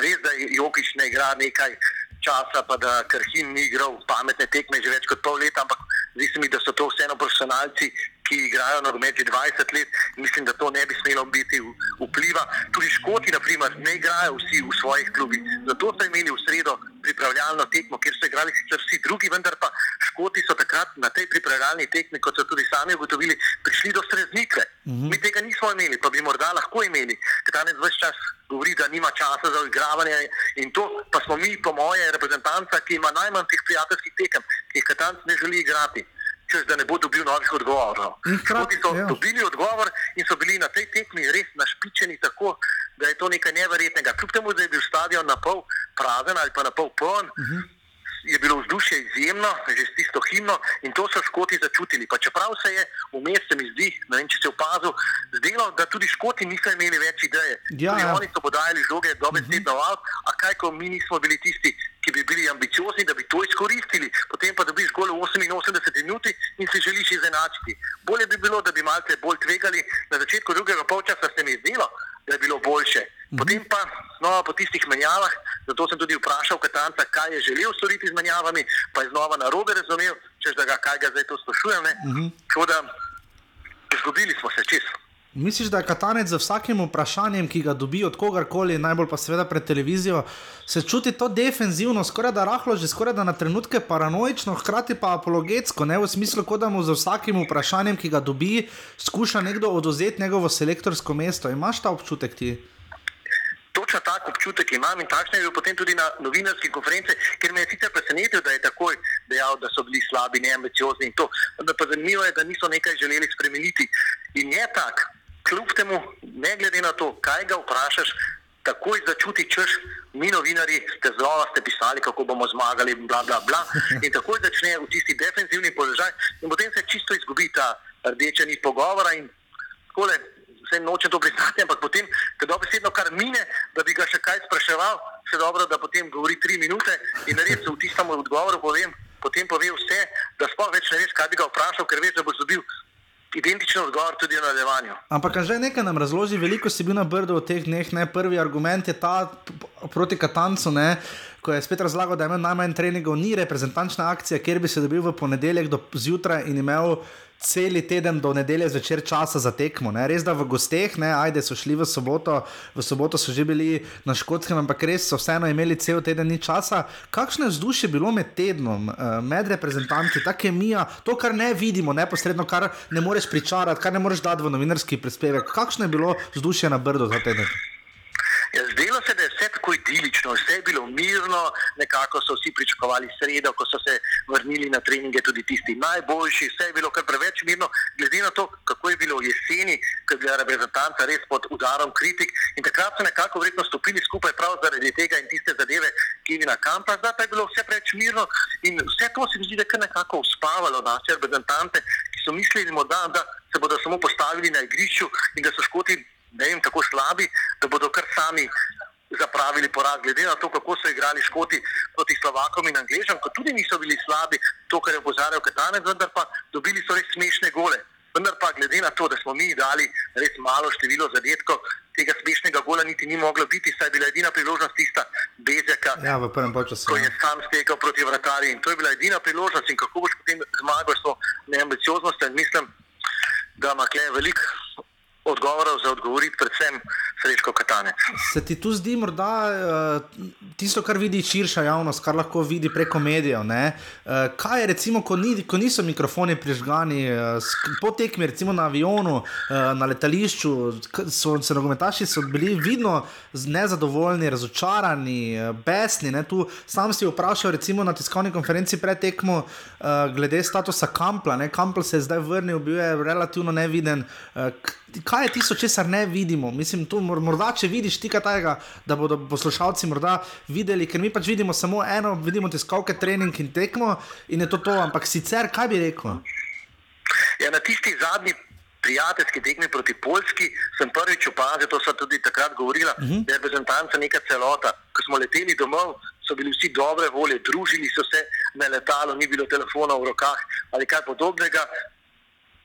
res, da Jokiš ne igra nekaj časa, pa da Krhin ni igral pametne tekme že več kot pol leta, ampak zdi se mi, da so to vseeno profesionalci, ki igrajo nogomet že 20 let. Mislim, da to ne bi smelo biti vpliva. Tudi Škoti, naprimer, ne igrajo vsi v svojih klubih. Zato so imeli v sredo pripravljalno tekmo, kjer so igrali sicer vsi drugi, vendar pa Škoti so takrat na tej pripravljalni tekmi, kot so tudi sami ugotovili, prišli do streznitve. Uh -huh. Mi tega nismo imeli, pa bi morda lahko imeli. Katanec vse čas govori, da nima časa za igravanje in to, pa smo mi, po moje, reprezentanca, ki ima najmanj teh prijateljskih tekem, ki jih Katanc ne želi igrati. Čez da ne bo dobil novih odgovorov. Hkrati- Škoti so ja. dobili odgovor in so bili na tej tekmi res našpičeni tako, da je to nekaj neverjetnega. Kljub temu, da je bil stadion na pol prazen ali pa na pol poln, uh -huh. je bilo vzdušje izjemno, že s tisto himno in to so Škoti začutili. Pa čeprav se je vmes, se mi zdi, ne vem, če se opazil, zdelo, da tudi Škoti niso imeli več ideje. Ja, Tudi ja. Oni so podajali žoge dobesedno uh -huh. out, a kaj, ko mi nismo bili tisti, ki bi bili ambiciozni, da bi to izkoristili, potem pa dobiš gol v 88 minuti in si želiš izenačiti. Bolje bi bilo, da bi malce bolj tvegali. Na začetku drugega polčasa se mi je zdelo, da je bilo boljše. Potem pa znova po tistih menjavah, zato sem tudi vprašal Katanca, kaj je želel storiti z menjavami, pa je znova na robe razumel, češ da ga kaj ga zdaj to sprašujem. Uh -huh. da, izgubili smo se čez. Misliš, da je Katanec z vsakim vprašanjem, ki ga dobi od kogarkoli, najbolj pa seveda pred televizijo, se čuti to defenzivno, skoraj da rahlo, že skoraj da na trenutke paranoično, hkrati pa apologetsko, ne v smislu, kot da mu z vsakim vprašanjem, ki ga dobi, skuša nekdo oduzeti njegovo selektorsko mesto. Imaš ta občutek ti? Točno tak občutek imam in takšen je bil potem tudi na novinarski konferenci, ker me je sicer presenetil, da je takoj dejal, da so bili slabi, neambiciozni in to. Vendar pa zanimivo je, da niso nekaj želeli spremeniti. In je tak, kljub temu, ne glede na to, kaj ga vprašaš, takoj začuti, češ, mi novinari ste znova ste pisali, kako bomo zmagali, bla, bla, bla. In takoj začne v tisti defensivni položaj in potem se čisto izgubi ta rdeča nit pogovora in takole, vse nočem to priznati, ampak potem, ko dobesedno kar mine, da bi ga še kaj spraševal, še dobro, da potem govori tri minute in res v tistem odgovoru povem, potem pove vse, da sploh več ne veš, kaj bi ga vprašal, ker veš, da boš dobil identičen odgovor tudi v nadaljevanju. Ampak že nekaj nam razloži, veliko si bil na brdu v teh dneh. Ne? Prvi argument je ta proti Katancu, ne? ko je spet razlagal, da imel najmanj treningov, ni reprezentančna akcija, kjer bi se dobil v ponedeljek do zjutraj in imel cel teden do nedelje zvečer časa za tekmo. Ne? Res da v gosteh, ne, ajde so šli v soboto, v soboto so že bili na škotskem, ampak res so vseeno imeli cel teden ni časa. Kakšno je vzdušje bilo med tednom, eh, med reprezentanti, ta kemija, to, kar ne vidimo neposredno, kar ne moreš pričarati, kar ne moreš dati v novinarski prispevek. Kakšno je bilo vzdušje na brdu ta teden? Zdelo se, da je vse tako idilično, vse je bilo mirno, nekako so vsi pričakovali sredo, ko so se vrnili na treninge, tudi tisti najboljši, vse je bilo kar preveč mirno, glede na to, kako je bilo jeseni, ko je bila reprezentanca res pod udarom kritik in takrat so nekako verjetno stopili skupaj prav zaradi tega in tiste zadeve, ki je na kampa, zdaj pa je bilo vse preveč mirno in vse to se mi zdi, da je kar nekako uspavalo naše reprezentante, ki so mislili da se bodo samo postavili na igrišču in da so škoti ne vem, tako slabi, da bodo kar sami zapravili poraz. Glede na to, kako so igrali Škoti proti Slovakom in Angležem, ko tudi niso bili slabi, to, kar je opozarjal Katanec, vendar pa dobili so res smešne gole. Vendar pa glede na to, da smo mi dali res malo število zadetkov, tega smešnega gola niti ni moglo biti, saj je bila edina priložnost tista Bezjaka, Ja, v prvem času. ko je sam stekel proti vratarju in to je bila edina priložnost in kako boš potem zmagal s to neambicioznostjo in mislim, da ima kle veliko odgovorov za odgovoriti, predvsem Srečko Katanec. Se ti tu zdi morda uh, tisto, kar vidi širša javnost, kar lahko vidi preko medijev? Uh, kaj je, recimo, ko, ni, ko niso mikrofoni prižgani, uh, po tekmi, recimo na avionu, na letališču, so se nogometaši so bili vidno nezadovoljni, razočarani, besni. Ne? Tu sam si vprašal, recimo na tiskovni konferenci pred tekmo, glede statusa Kampla. Ne? Kampl se je zdaj vrnil, bil je relativno neviden. Uh, k- kaj je tisto, česar ne vidimo? Mislim, tu mor- morda, če vidiš tika tega, da bodo poslušalci morda videli, ker mi pač vidimo samo eno, vidimo tiskovke, trening in tekmo in je to to, ampak sicer kaj bi rekel? Ja, na tisti zadnji prijateljski tekmi proti Poljski sem prvič opazil, to so tudi takrat govorila, uh -huh. da je reprezentanca neka celota. Ko smo leteli domov, so bili vsi dobre volje, družili so se na letalo, ni bilo telefona v rokah ali kaj podobnega.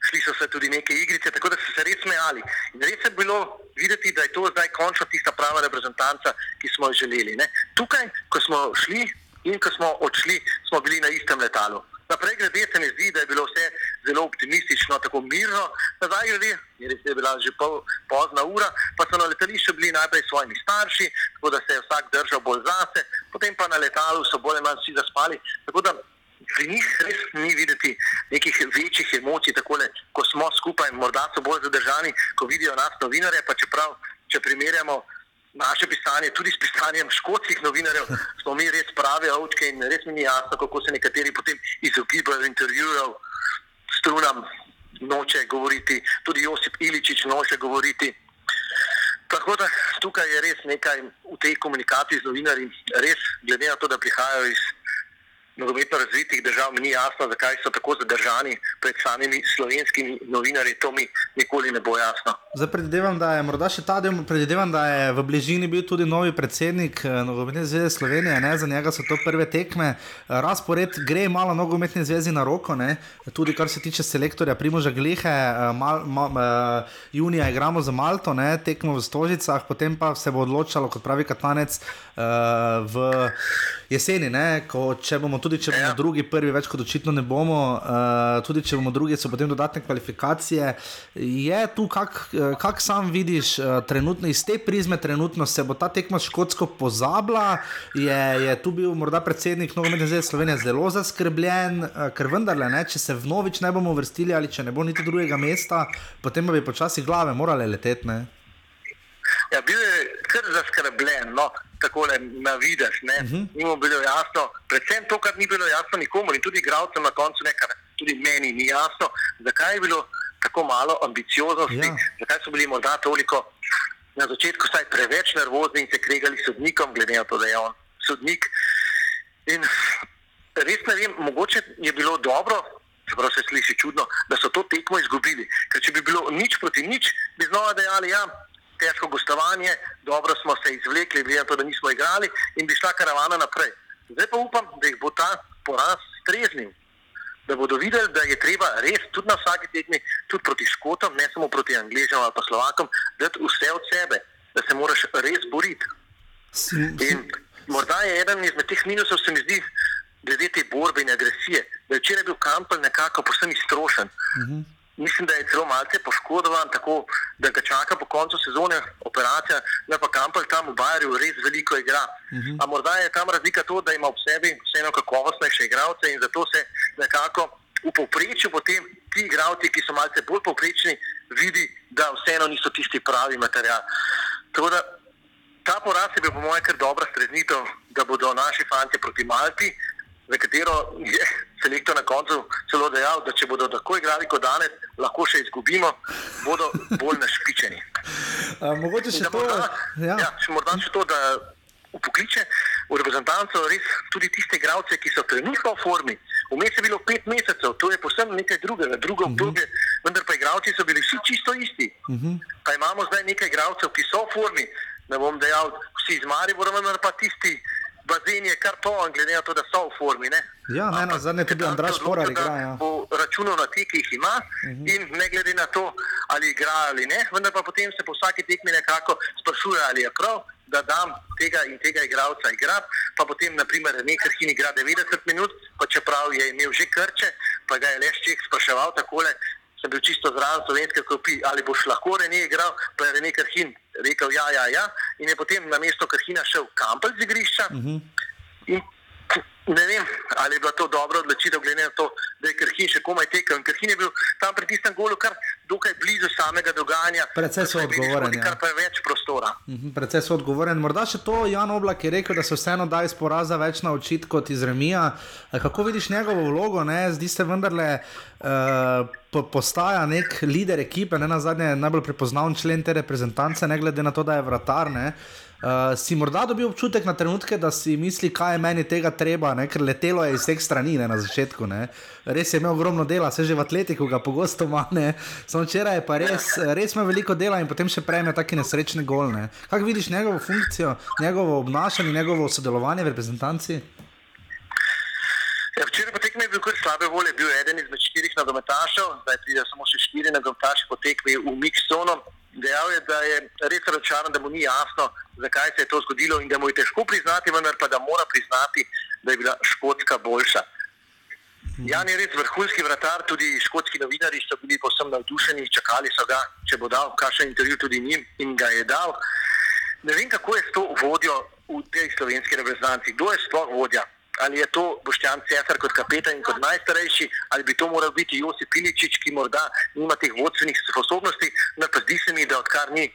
Šli so se tudi neke igrice, tako da so se res smejali. In res je bilo videti, da je to zdaj končno tista prava reprezentanca, ki smo jo želeli. Ne? Tukaj, ko smo šli in ko smo odšli, smo bili na istem letalu. Naprej glede se mi zdi, da je bilo vse zelo optimistično, tako mirno. Nazaj glede, je res je bila že pol, pozna ura, pa so na letališču bili najprej s svojimi starši, tako da se je vsak držal bolj zase, potem pa na letalu so bolj ali manj vsi zaspali. Tako da pri njih res ni videti nekih večjih emocij, takole, ko smo skupaj, morda so bolj zadržani, ko vidijo nas novinarje, pa čeprav, če primerjamo naše pisanje tudi s pisanjem škotskih novinarjev, smo mi res pravi avčke in res mi ni jasno, kako se nekateri potem izogibajo intervjujev, strunam noče govoriti, tudi Josip Iličič noče govoriti. Tako da tukaj je res nekaj v tej komunikaciji z novinarji, res glede na to, da prihajajo iz nogometno razvitih držav, mi ni jasno, zakaj so tako zadržani pred samimi slovenskimi novinarji. To mi nikoli ne bo jasno. Zdaj predvidevam, da je morda še ta del, predvidevam, da je v bližini bil tudi novi predsednik eh, Nogometne zveze Slovenije, ne? za njega so to prve tekme. Razpored gre malo Nogometne zveze na roko, ne? tudi kar se tiče selektorja Primoža Glihe. Eh, mal, mal, uh, junija igramo za Malto, ne? tekmo v Stožicah, potem pa se bo odločalo, kot pravi Katanec, v jeseni, ne? ko če bomo tudi če bomo ja. drugi, prvi, več kot očitno ne bomo, uh, tudi če bomo drugi, so potem dodatne kvalifikacije. Je tu, kak, eh, kak sam vidiš, uh, trenutno iz te prizme, trenutno se bo ta tekma škotsko pozabila. Je, je tu bil morda predsednik Nogometne zveze Slovenije zelo zaskrbljen, uh, ker vendarle, ne, če se vnovič ne bomo vrstili ali če ne bo niti drugega mesta, potem bi počasi glave morale leteti. Ja, bil je kar zaskrbljen. No tako na vidiš. Uh -huh. Ni mu bilo jasno, predvsem to, kar ni bilo jasno nikomu in tudi igralcem na koncu, nekaj, tudi meni ni jasno, zakaj je bilo tako malo ambicioznosti, ja. zakaj so bili morda toliko na začetku preveč nervozni in se kregali s sodnikom, glede na to, da je on sodnik. In res ne vem, mogoče je bilo dobro. Čeprav se sliši čudno, da so to tekmo izgubili. Ker če bi bilo nič proti nič, bi znova dejali, da ja, težko gostovanje, dobro smo se izvlekli, glede na to, da nismo igrali in bi šla karavana naprej. Zdaj pa upam, da jih bo ta poraz streznil, da bodo videli, da je treba res tudi na vsaki tekmi, tudi proti Škotom, ne samo proti Angližem ali pa Slovakom, dati vse od sebe, da se moraš res boriti. In morda je eden izmed teh minusov, se mi zdi, glede te borbe in agresije, da je včeraj bil Kampel nekako posebno iztrošen. Uh mhm. -huh mislim, da je celo malce poškodovan, tako da ga čaka po koncu sezone operacija, da pa Kampel tam v Bajerju res veliko igra. Uh mhm. -huh. Morda je tam razlika to, da ima v sebi vseeno kakovostnejše igralce in zato se nekako v povprečju potem ti igralci, ki so malce bolj povprečni, vidi, da vseeno niso tisti pravi material. Tako da ta poraz je bil po mojem kar dobra streznitev, da bodo naši fanti proti Malti, za katero je selektor na koncu celo dejal, da če bodo tako igrali kot danes, lahko še izgubimo, bodo bolj našpičeni. Mogoče še to, morda, ja. Ja, še morda še to, da upokliče v reprezentanco res tudi tiste igralce, ki so trenutno v formi. Vmes je bilo pet mesecev, to je posebno nekaj drugega, drugo mhm. obdobje, uh -huh. vendar pa igralci so bili vsi čisto isti. Uh mhm. -huh. Pa imamo zdaj nekaj igralcev, ki so v formi, ne bom dejal, vsi iz Maribora, vendar pa tisti bazen je kar poln, glede na to, da so v formi. Ne? Ja, ne, na zadnje tudi Andraš Šporar igra. Ja. Bo računal na te, ki jih ima uh mhm. -huh. in ne glede na to, ali igra ali ne, vendar pa potem se po vsaki tekmi nekako sprašuje, ali je prav, da dam tega in tega igralca igrati, pa potem naprimer nekaj hin igra 90 minut, pa čeprav je imel že krče, pa ga je Lešček spraševal takole, sem bil čisto zraven slovenske klopi, ali boš lahko Rene igral, pa je Rene Krhin rekel ja, ja, ja, in je potem na mesto Krhina šel Kampel z igrišča. Uh mhm. -huh. Ne vem, ali je bila to dobra odločitev, glede na to, da je Krhin še komaj tekel. Krhin je bil tam pri tistem golu kar dokaj blizu samega dogajanja. Predvsej so odgovorni. Kar pa je več prostora. -huh, Predvsej so odgovorni. Morda še to Jan Oblak je rekel, da se vseeno da iz poraza več naučiti kot iz remija. Kako vidiš njegovo vlogo? Ne? Zdi se vendarle. Uh, postaja nek lider ekipe, ne na zadnje najbolj prepoznaven člen te reprezentance, ne glede na to, da je vratar. Ne. Uh, si morda dobil občutek na trenutke, da si misli, kaj je meni tega treba, ne? ker letelo je iz vseh strani ne? na začetku. Ne? Res je imel ogromno dela, se že v atletiku ga pogosto manj. Samo včeraj je pa res, res imel veliko dela in potem še prejme tako nesrečne golne. Kaj vidiš njegovo funkcijo, njegovo obnašanje, njegovo sodelovanje v reprezentanci? Ja, včeraj potek mi je bil kar slabe volje, bil je eden izmed štirih nogometašev, zdaj pridejo samo še štiri nogometaši potekli v Miksono. Dejal je, da je res razočaran, da mu ni jasno, zakaj se je to zgodilo in da mu je težko priznati, vendar pa da mora priznati, da je bila škotska boljša. Jan je res vrhunski vratar, tudi škotski novinari so bili posebno navdušeni, čakali so ga, če bo dal kakšen intervju tudi njim in ga je dal. Ne vem, kako je s to vodjo v tej slovenski reprezentanci, kdo je sploh vodja. Ali je to Boštjan Cesar kot kapetan in kot najstarejši, ali bi to moral biti Josip Piličič, ki morda nima teh vodstvenih sposobnosti. No, pa zdi se mi, da odkar ni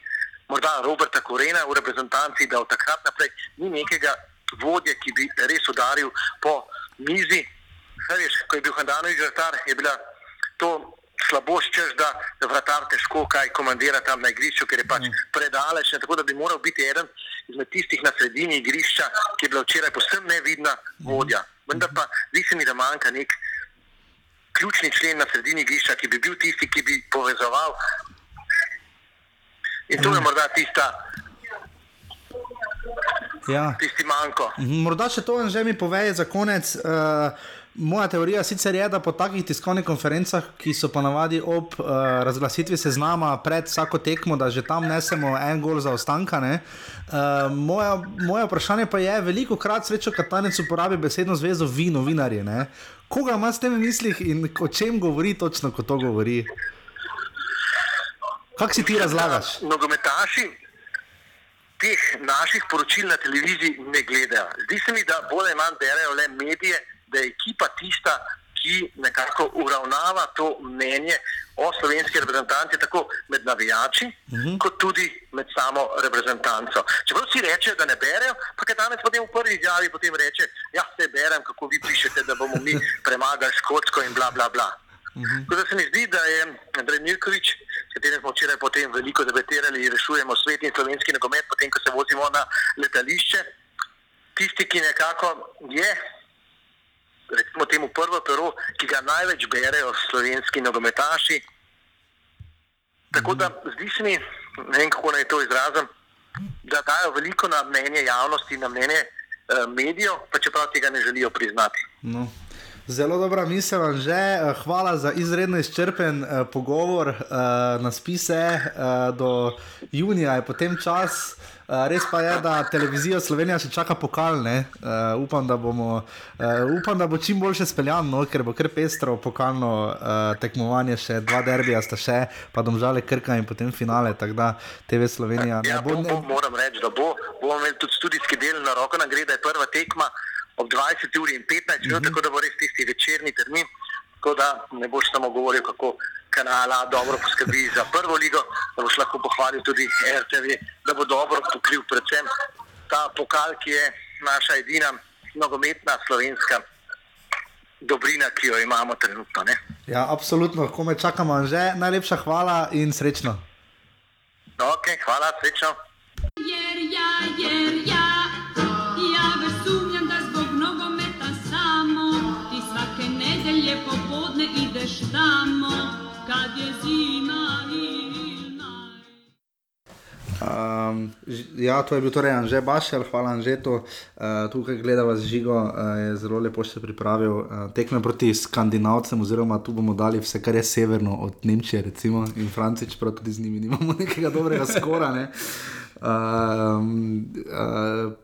morda Roberta Korena v reprezentanci, da od takrat naprej ni nekega vodje, ki bi res udaril po mizi. Veš, ko je bil Hendanovič vratar, je bila to slabost, češ, da vratar težko kaj komandira tam na igrišču, ker je pač predaleč. ne, Tako da bi moral biti eden izmed tistih na sredini igrišča, ki je bila včeraj posebno nevidna vodja. Vendar pa zdi se mi, da manjka nek ključni člen na sredini igrišča, ki bi bil tisti, ki bi povezoval. In to je morda tista, Ja. tisti manjko. Mhm, Morda še to že mi povej za konec. Uh, moja teorija sicer je, da po takih tiskovnih konferencah, ki so ponavadi ob uh, razglasitvi seznama pred vsako tekmo, da že tam nesemo en gol za ostanka. Uh, moja, moje vprašanje pa je, veliko krat srečo Katanec uporabi besedno zvezo vi, novinarji. Ne? Koga ima s tem v mislih in o čem govori točno, ko to govori? Kako si ti razlagaš? Nogometaši teh naših poročil na televiziji ne gledajo. Zdi se mi, da bolj ali manj berejo le medije, da je ekipa tista, ki nekako uravnava to mnenje o slovenski reprezentanci, tako med navijači, uh -huh. kot tudi med samo reprezentanco. Čeprav si reče, da ne berejo, pa kaj danes potem v prvi izjavi potem reče, ja, se berem, kako vi pišete, da bomo mi premagali Škotsko in bla bla bla. Tako da se mi zdi, da je Andrej Mirkovič, s katerim smo včeraj potem veliko debatirali rešujemo svet in slovenski nogomet, potem ko se vozimo na letališče, tisti, ki nekako je, recimo temu prvo pero, ki ga največ berejo slovenski nogometaši. Tako da zdi se mi, ne vem kako naj to izrazim, da dajo veliko na mnenje javnosti, na mnenje eh, medijev, pa čeprav tega ne želijo priznati. No. Zelo dobra misel, vam že. Eh, Hvala za izredno izčrpen uh, pogovor. Uh, na spise uh, do junija je potem čas. Res pa je, da televizijo Slovenija še čaka pokal. Uh, upam, da bomo, uh, upam, da bo čim boljše speljan, no, ker bo kar pestro pokalno uh, tekmovanje, še dva derbija sta še, pa domžale krka in potem finale. Tako da TV Slovenija Ja, ne bo, bo. Ne, moram reči, da bo. Bomo imeli tudi studijski del na roko, na gre, da je prva tekma ob 20 uri in 15 minut, tako da bo res tisti večerni termin. Tako da ne boš samo govoril, kako kanala dobro poskrbi za prvo ligo, da boš lahko pohvalil tudi RTV, da bo dobro pokril predvsem ta pokal, ki je naša edina nogometna slovenska dobrina, ki jo imamo trenutno. Ne? ja, absolutno, ko me čakamo, že najlepša hvala in srečno. No, ok, hvala, srečno. Um, ja, to je bil torej Anže Bašel, hvala Anžetu. Uh, tukaj gledava z žigo, uh, je zelo lepo se pripravil. Uh, tekme proti Skandinavcem, oziroma tu bomo dali vse, kar je severno od Nemčije, recimo, in Francije, čeprav tudi z njimi nimamo nekega dobrega skora. Ne? Uh,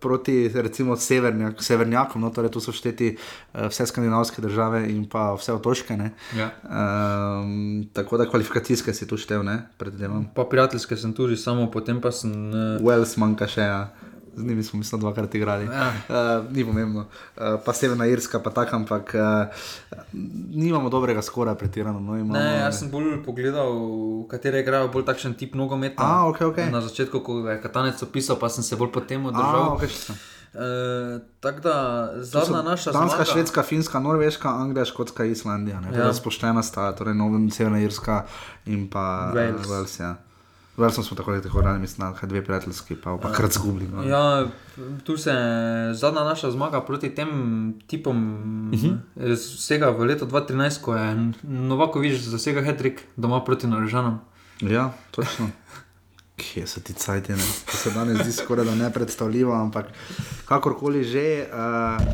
proti recimo severnjak, severnjakom, no, torej tu so šteti uh, vse skandinavske države in pa vse otoške. ne. Ja. Um, tako da kvalifikacijske si tu štev, ne, predvidevam. Pa prijateljske sem tudi, samo potem pa sem. Uh, Wales manjka še, ja. Z njimi smo mislim dvakrat igrali. Ja. Uh, ni pomembno. Uh, pa Severna Irska, pa tako, ampak uh, nimamo dobrega skora, pretirano. No, imamo, Ne, jaz sem bolj pogledal, katere igrajo bolj takšen tip nogometa. A, okej, okej. Na začetku, ko je Katanec opisal, pa sem se bolj potem A, održal. okay, še sem. E, Tako da zadnja naša Danska, zmaga. Švedska, Finska, Norveška, Anglija, Škotska, Islandija. Ja. Ja. Spoštena sta, torej Nova Severna Irska in pa Wales. Wales ja. Walesom smo tako tako radi, mislim, da dve prijateljski, pa pa krat zgubili. No. Ja, tu se zadnja naša zmaga proti tem tipom uh Mhm. -huh. vsega v letu 2013, ko je Novakovič zasegel Hedrik doma proti Norežanom. Ja, točno. Kje so ti cajti, ne? To se danes zdi skoraj da nepredstavljivo, ampak kakorkoli že. Uh,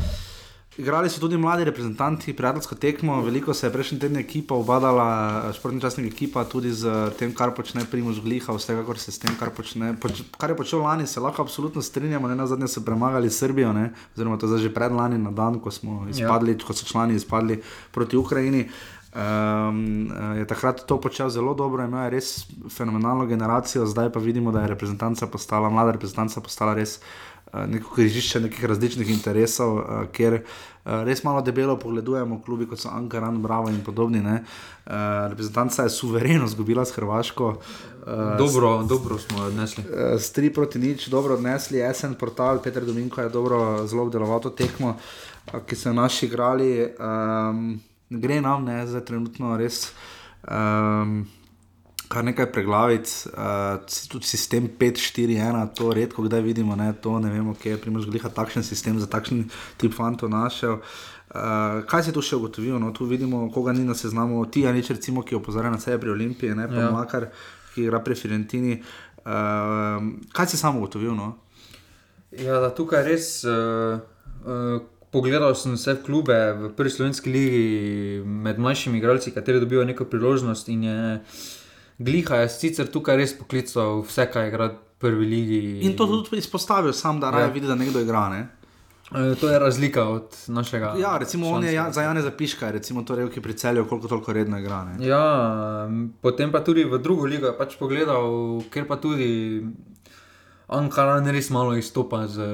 Igrali so tudi mladi reprezentanti, prijateljsko tekmo, veliko se je prejšnji teden ekipa obadala, športni časnik ekipa, tudi z tem, kar počne Primož Gliha, vsekakor se s tem, kar, počne, poč, kar je počel lani, se lahko absolutno strinjamo, ne na zadnje so premagali Srbijo, ne, oziroma to je že predlani na dan, ko smo izpadli, ja. ko so člani izpadli proti Ukrajini. Um, je takrat to počel zelo dobro, imel je res fenomenalno generacijo, zdaj pa vidimo, da je reprezentanca postala, mlada reprezentanca postala res. Neko križišče nekih različnih interesov, uh, kjer uh, res malo debelo pogledujemo, klubi kot so Ankaran, Bravo in podobni. Uh, reprezentanca je suvereno zgubila s Hrvaško. Uh, dobro, dobro smo odnesli. Uh, s tri proti nič, dobro odnesli, SN portal, Petr Dominko je dobro, zelo obdeloval to tekmo, uh, ki so naši igrali. Um, gre nam, ne, zdaj trenutno res. Um, kar nekaj preglavic, uh, tudi sistem 5-4-1, to redko kdaj vidimo, ne, to ne vemo, kje je primož gliha takšen sistem za takšen tip fantov našel. Uh, kaj se tu še ugotovilo? No, tu vidimo, koga ni na seznamu, ti Anič, recimo, ki opozarja na sebe pri Olimpiji, ne pa ja. Makar, ki igra pri Firentini. Uh, kaj si samo ugotovil? No? Ja, da tukaj res. Uh, uh, Pogledal sem vse klube v prvi slovenski ligi med mlajšimi igralci, kateri dobijo neko priložnost. Je, uh, Gliha je sicer tukaj res poklical vse, kaj igra v prvi ligi. In to tudi izpostavil, sam da raje ja. vidi, da nekdo igra. Ne? E, to je razlika od našega. Ja, recimo on je ja, za Jane zapiška, recimo to revki pri celju, koliko toliko redno igra. Ne? Ja, potem pa tudi v drugo ligo je pač pogledal, ker pa tudi. Ankara res malo izstopa z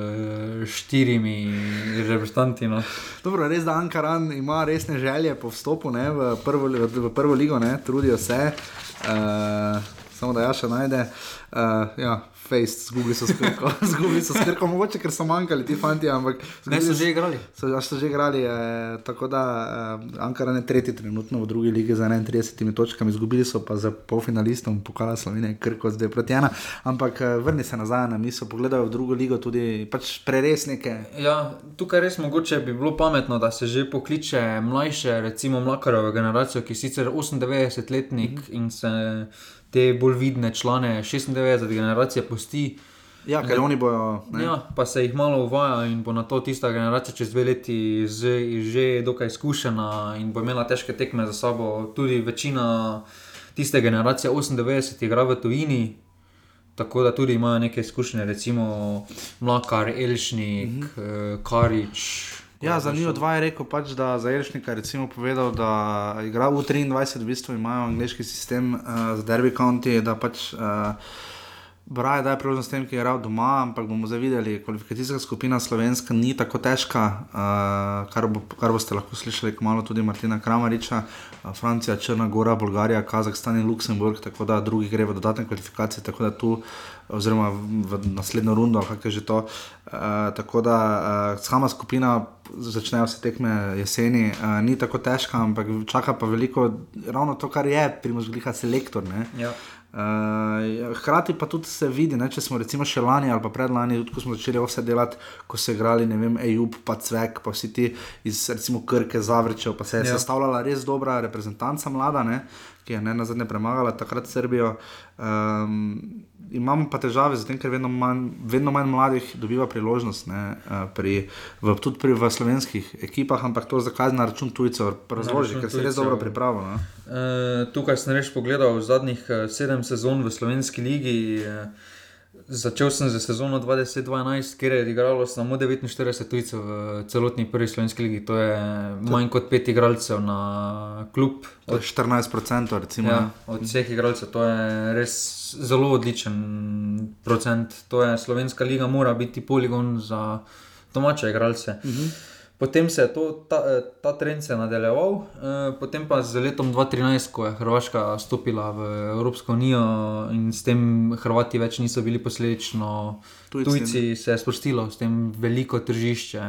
štirimi reprezentanti. No. Dobro, res da Ankara ima resne želje po vstopu ne, v, prvo, v prvo ligo, ne, trudijo se. Uh, samo da ja še najde. Uh, ja, Face, zgubili so skrko, zgubili so skrko, mogoče ker so manjkali ti fanti, ampak ne so že igrali. So, so že igrali, eh, tako da eh, Ankara je tretji trenutno v drugi ligi z 31 točkami, izgubili so pa za polfinalistom, pokala Slovenije, krko zdaj proti ena, ampak eh, vrni se nazaj na misel, pogledajo v drugo ligo tudi pač preresnike. Ja, tukaj res mogoče bi bilo pametno, da se že pokliče mlajše, recimo mlakarove generacijo, ki sicer 98-letnik mm -hmm. in se te bolj vidne člane 96. generacije posti. Ja, ker oni bojo. Ja, pa se jih malo uvaja in bo na to tista generacija čez dve leti že, že dokaj izkušena in bo imela težke tekme za sabo. Tudi večina tiste generacije 98 igra v tujini. Tako da tudi imajo neke izkušnje, recimo Mlakar, Elšnik, mm -hmm. Karič, Ja, za njih dva je rekel, pač, da za Elšnika je povedal, da igra v 23, v bistvu imajo angliški sistem uh, za Derby County, da pač uh, Braja daje priložnost tem, ki je igral doma, ampak bomo zdaj videli, kvalifikacijska skupina slovenska ni tako težka, uh, kar, bo, kar boste lahko slišali, malo tudi Martina Kramariča, uh, Francija, Črna Gora, Bolgarija, Kazahstan in Luksemburg, tako da drugi gre v dodatne kvalifikacije, tako da tu oziroma v naslednjo rundo, kako je že to. Uh, tako da uh, sama skupina začne vse tekme jeseni, uh, ni tako težka, ampak čaka pa veliko, ravno to, kar je, primožgljiha selektor. Ja. Uh, hkrati pa tudi se vidi, ne, če smo recimo še lani ali predlani, tudi ko smo začeli vse delati, ko so igrali, ne vem, EUP, pa Cvek, pa vsi ti iz recimo Krke, Zavrčev, pa se je ja. sestavljala res dobra reprezentanca mlada, ne, ki je ne na zadnje premagala takrat Srbijo. Um, imamo pa težave z tem, ker vedno manj, vedno manj mladih dobiva priložnost, ne, eh, pri, v, tudi pri slovenskih ekipah, ampak to zakaj na račun tujcev, razloži, ker se res dobro pripravlja. E, tukaj sem reč pogledal zadnjih eh, sedem sezon v slovenski ligi. E, Začel sem za sezono 2012, kjer je igralo samo 49 tujcev v celotni prvi slovenski legi. To je manj kot pet igralcev na klub. Od 14%, recimo. Ja, od vseh igralcev to je res zelo odličen procent. To je slovenska liga, mora biti poligon za domače igralce. Uh mhm. -huh. Potem se je to, ta, eh, ta trend se nadaljeval, eh, potem pa z letom 2013, ko je Hrvaška stopila v Evropsko unijo in s tem Hrvati več niso bili posledično tujci, tujci se je sprostilo s tem veliko tržišče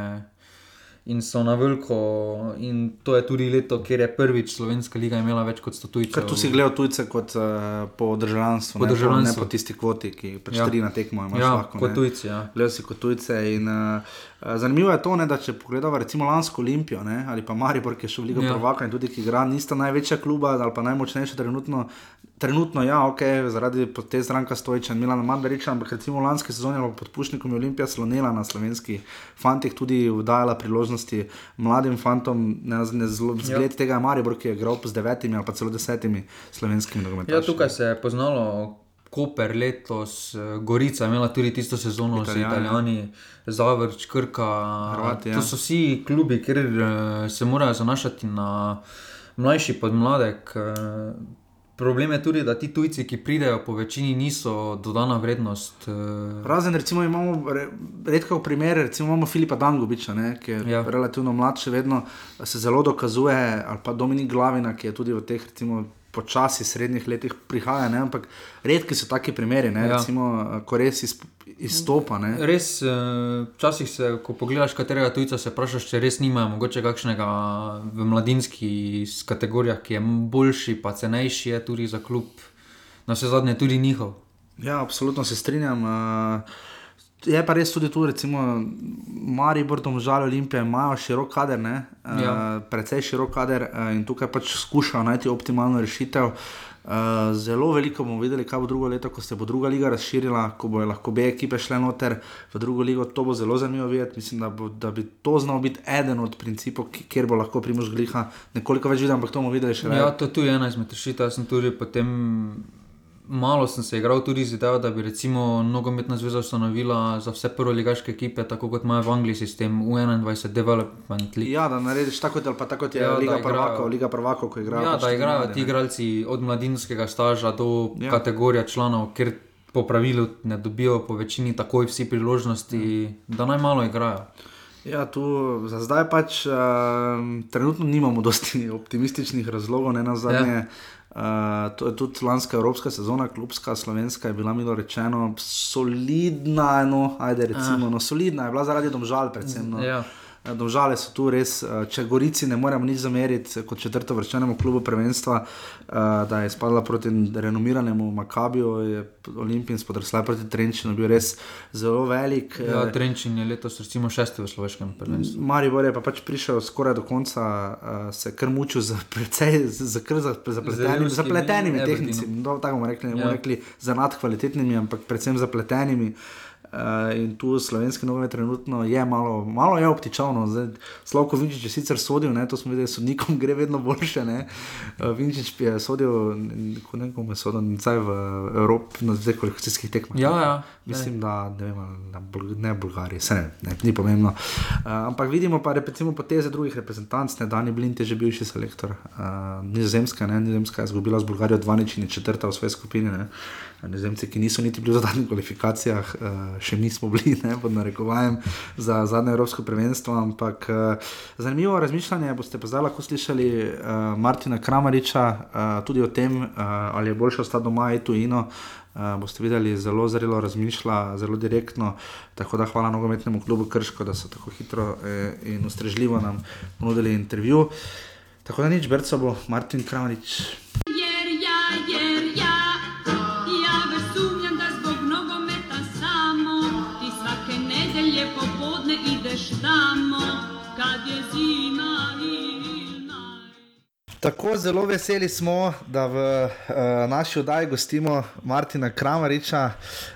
in so na veliko. In to je tudi leto, kjer je prvič Slovenska liga imela več kot 100 tujcev. Tu si gledal tujce kot uh, po državljanstvu, po državljanstvu. ne po tisti kvoti, ki pač ja. tri na tekmo imaš. Ja, lahko, kot tujci. Ja. Gledal si kot tujce in uh, Zanimivo je to, ne, da če pogledamo recimo lansko Olimpijo ne, ali pa Maribor, ki je šel v Ligo Ja. Prvaka in tudi ki igra, nista največja kluba ali pa najmočnejša trenutno. Trenutno, ja, ok, zaradi te stranke Stojča in Milana Mandariča, ampak recimo v lanski sezoni je pod Pušnikom je Olimpija slonela na slovenskih fantih, tudi vdajala priložnosti mladim fantom, ne nazadnje zelo zgled ja. tega je Maribor, ki je igral z devetimi ali pa celo desetimi slovenskimi nogometaši. Ja, tukaj se je poznalo. Koper letos, eh, Gorica je imela tudi tisto sezono Italijani, z Italijani, Zavrč, Krka. Hrvati, ja. To so vsi klubi, kjer eh, se morajo zanašati na mlajši podmladek. Problem je tudi, da ti tujci, ki pridejo, po večini niso dodana vrednost. eh, Razen, recimo, imamo re, redko primere, recimo imamo Filipa Dangobiča, ne, ki je. Ja. relativno mlad, še vedno se zelo dokazuje, ali pa Dominik Glavina, ki je tudi v teh, recimo, počasi srednjih letih prihaja, ne, ampak redki so taki primeri, ne, ja. Recimo, ko res izp, izstopa. Ne. Res, eh, včasih se, ko pogledaš katerega tujca, se vprašaš, če res nimajo mogoče kakšnega v mladinski s kategorijah, ki je boljši, pa cenejši je tudi za klub, na vse zadnje tudi njihov. Ja, absolutno se strinjam. Uh, je pa res tudi tu, recimo, Maribor, Domžal, Olimpija imajo širok kader, ne, uh, Ja. precej širok kader uh, in tukaj pač skušajo najti optimalno rešitev. Uh, zelo veliko bomo videli, kaj bo drugo leto, ko se bo druga liga razširila, ko bojo lahko obe ekipe šle noter v drugo ligo. To bo zelo zanimivo videti. Mislim, da, bo, da bi to znal biti eden od principov, kjer bo lahko Primož Gliha nekoliko več videl, ampak to bomo videli še več. Ja, to je ena izmed rešitev. Jaz sem tudi potem. Malo sem se igral tudi z idejo, da bi recimo nogometna zveza ustanovila za vse prvoligaške ekipe, tako kot imajo v Angliji sistem U21 Development League. Ja, da narediš tako, pa tako kot je ja, da Liga prvakov, Liga prvakov, ko igrajo. Ja, pač da igrajo ti igralci od mladinskega staža do Ja. ja. kategorije članov, ker po pravilu ne dobijo po večini takoj vsi priložnosti, ja. da naj malo igrajo. Ja, tu za zdaj pač uh, trenutno nimamo dosti optimističnih razlogov, ne na zadnje. Ja. Uh, to je tudi lanska evropska sezona, klubska, slovenska je bila, milo rečeno, solidna, no, ajde recimo, no, solidna je bila zaradi domžal, predvsem. No. Ja. Domžale so tu res, eh, če Gorici ne moremo nič zameriti, kot četrto vrščenemu klubu prvenstva, eh, da je spadla proti renomiranemu Makabiju, je Olimpijin spodrsljaj proti Trenčinu bil res zelo velik. Ja, eh, Trenčin je letos recimo šesti v sloveškem prvenstvu. Maribor je pa pač prišel skoraj do konca, se kar mučil z precej z, z, kar za, zapletenimi, Zalivskim zapletenimi in tehnici. No, tako bomo rekli, ne bomo Ja. rekli za nadkvalitetnimi, ampak predvsem zapletenimi. Uh, in tu slovenski nogomet trenutno je malo, malo je obtičavno. Zdaj, Slavko Vinčič je sicer sodil, ne, to smo videli, sodnikom gre vedno boljše. Ne. Uh, Vinčič je sodil, neko nekomu je sodil, zdaj v Evropi na dveh kvalifikacijskih tekmah. Ja, ja. Mislim, da ne, vem, na ne Bulgariji, se ne, ne, ni pomembno. Uh, ampak vidimo pa recimo poteze drugih reprezentanc, ne Dani Blind je že bivši selektor, uh, Nizozemska, ne, Nizozemska je izgubila z Bulgarijo 12 in je četrta v svoji skupini. Ne. Nizozemci, ki niso niti bili v dodatnih kvalifikacijah, uh, še mi smo bili, ne, pod narekovajem, za zadnje evropsko prvenstvo. Ampak uh, zanimivo razmišljanje boste pa zdaj lahko slišali uh, Martina Kramariča tudi o tem, ali je boljše ostati doma in tujino. Uh, boste videli, zelo zelo razmišlja, zelo direktno. Tako da hvala nogometnemu klubu Krško, da so tako hitro eh, in ustrežljivo nam ponudili intervju. Tako da nič, Berco bo Martin Kramarič. Tako zelo veseli smo, da v uh, naši oddaji gostimo Martina Kramariča,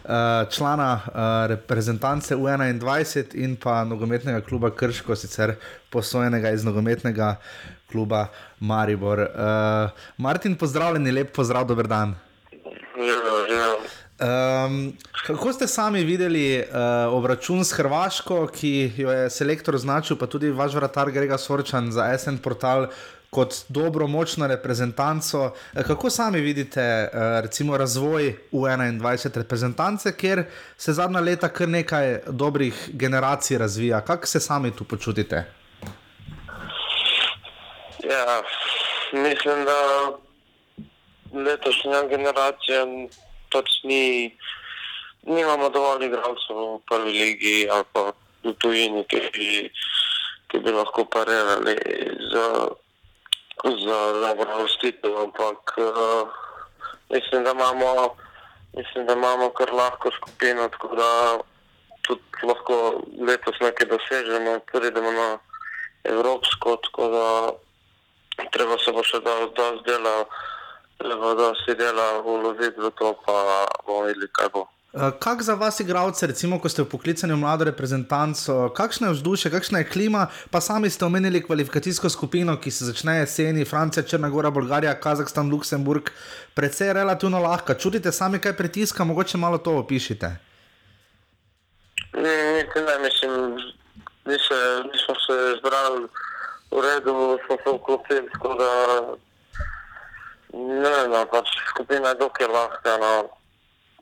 uh, člana uh, reprezentance U21 in pa nogometnega kluba Krško, sicer posojenega iz nogometnega kluba Maribor. Uh, Martin, pozdravljeni, lep pozdrav, dober dan. Ja, ja. Um, kako ste sami videli uh, obračun s Hrvaško, ki jo je selektor označil, pa tudi vaš vratar Grega Sorčan za SN portal kot dobro, močno reprezentanco? Eh, Kako sami vidite uh, recimo razvoj U21 reprezentance, kjer se zadnja leta kar nekaj dobrih generacij razvija? Kako se sami tu počutite? Ja, mislim, da letošnja generacija pač ni, nimamo dovolj igralcev v prvi ligi ali pa v tujini, ki bi, ki bi lahko parirali za, za dobro vrstitev, ampak uh, mislim, da imamo, mislim, da imamo kar lahko skupino, tako da tudi lahko letos nekaj dosežemo, pridemo na evropsko, tako da treba se bo še dosti dela, treba dosti dela uloviti v to, pa bomo videli, kaj bo. Uh, kak za vas, igravce, recimo, ko ste v poklicanju mlado reprezentanco, kakšno je vzdušje, kakšna je klima, pa sami ste omenili kvalifikacijsko skupino, ki se začne jeseni, Francija, Črnagora, Bolgarija, Kazahstan, Luksemburg, predvsej relativno lahka. Čutite sami kaj pritiska, mogoče malo to opišite? Ne, niti ne, mislim, mi se, mi smo se zbrali v redu, smo se vklopili, tako da ne no, pač skupina je dokaj lahka. No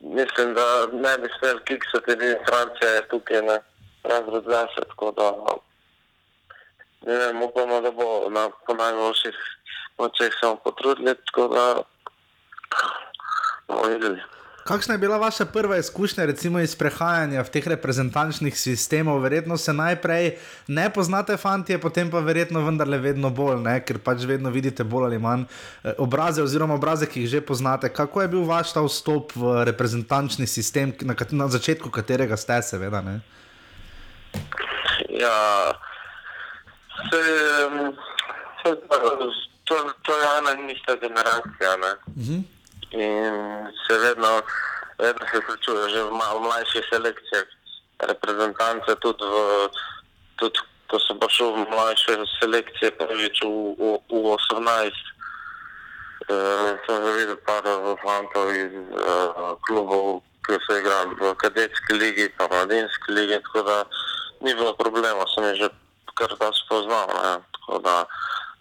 mislim, da ne bi smel kiksati edini Francija tukaj na razred zase, tako da ne vem, upamo, da bo na po najboljših močeh samo potrudili, tako da bomo videli. Kakšna je bila vaša prva izkušnja, recimo iz prehajanja v teh reprezentančnih sistemov? Verjetno se najprej ne poznate, fanti, potem pa verjetno vendarle vedno bolj, ne? ker pač vedno vidite bolj ali manj eh, obraze, oziroma obraze, ki jih že poznate. Kako je bil vaš ta vstop v reprezentančni sistem, na, na začetku katerega ste, seveda? Ne? Ja, se, se, to, to je ena in ista generacija. -huh. In se vedno, vedno se vključuje že v malo mlajše selekcije, reprezentance, tudi, v, tudi ko sem prišel v mlajše selekcije, prvič v, v, v 18. Uh, sem videl par fantov iz uh, klubov, ki so igrali v kadetski ligi, pa mladinski ligi, tako da ni bilo problema, sem jih že kar da spoznal, ne? tako da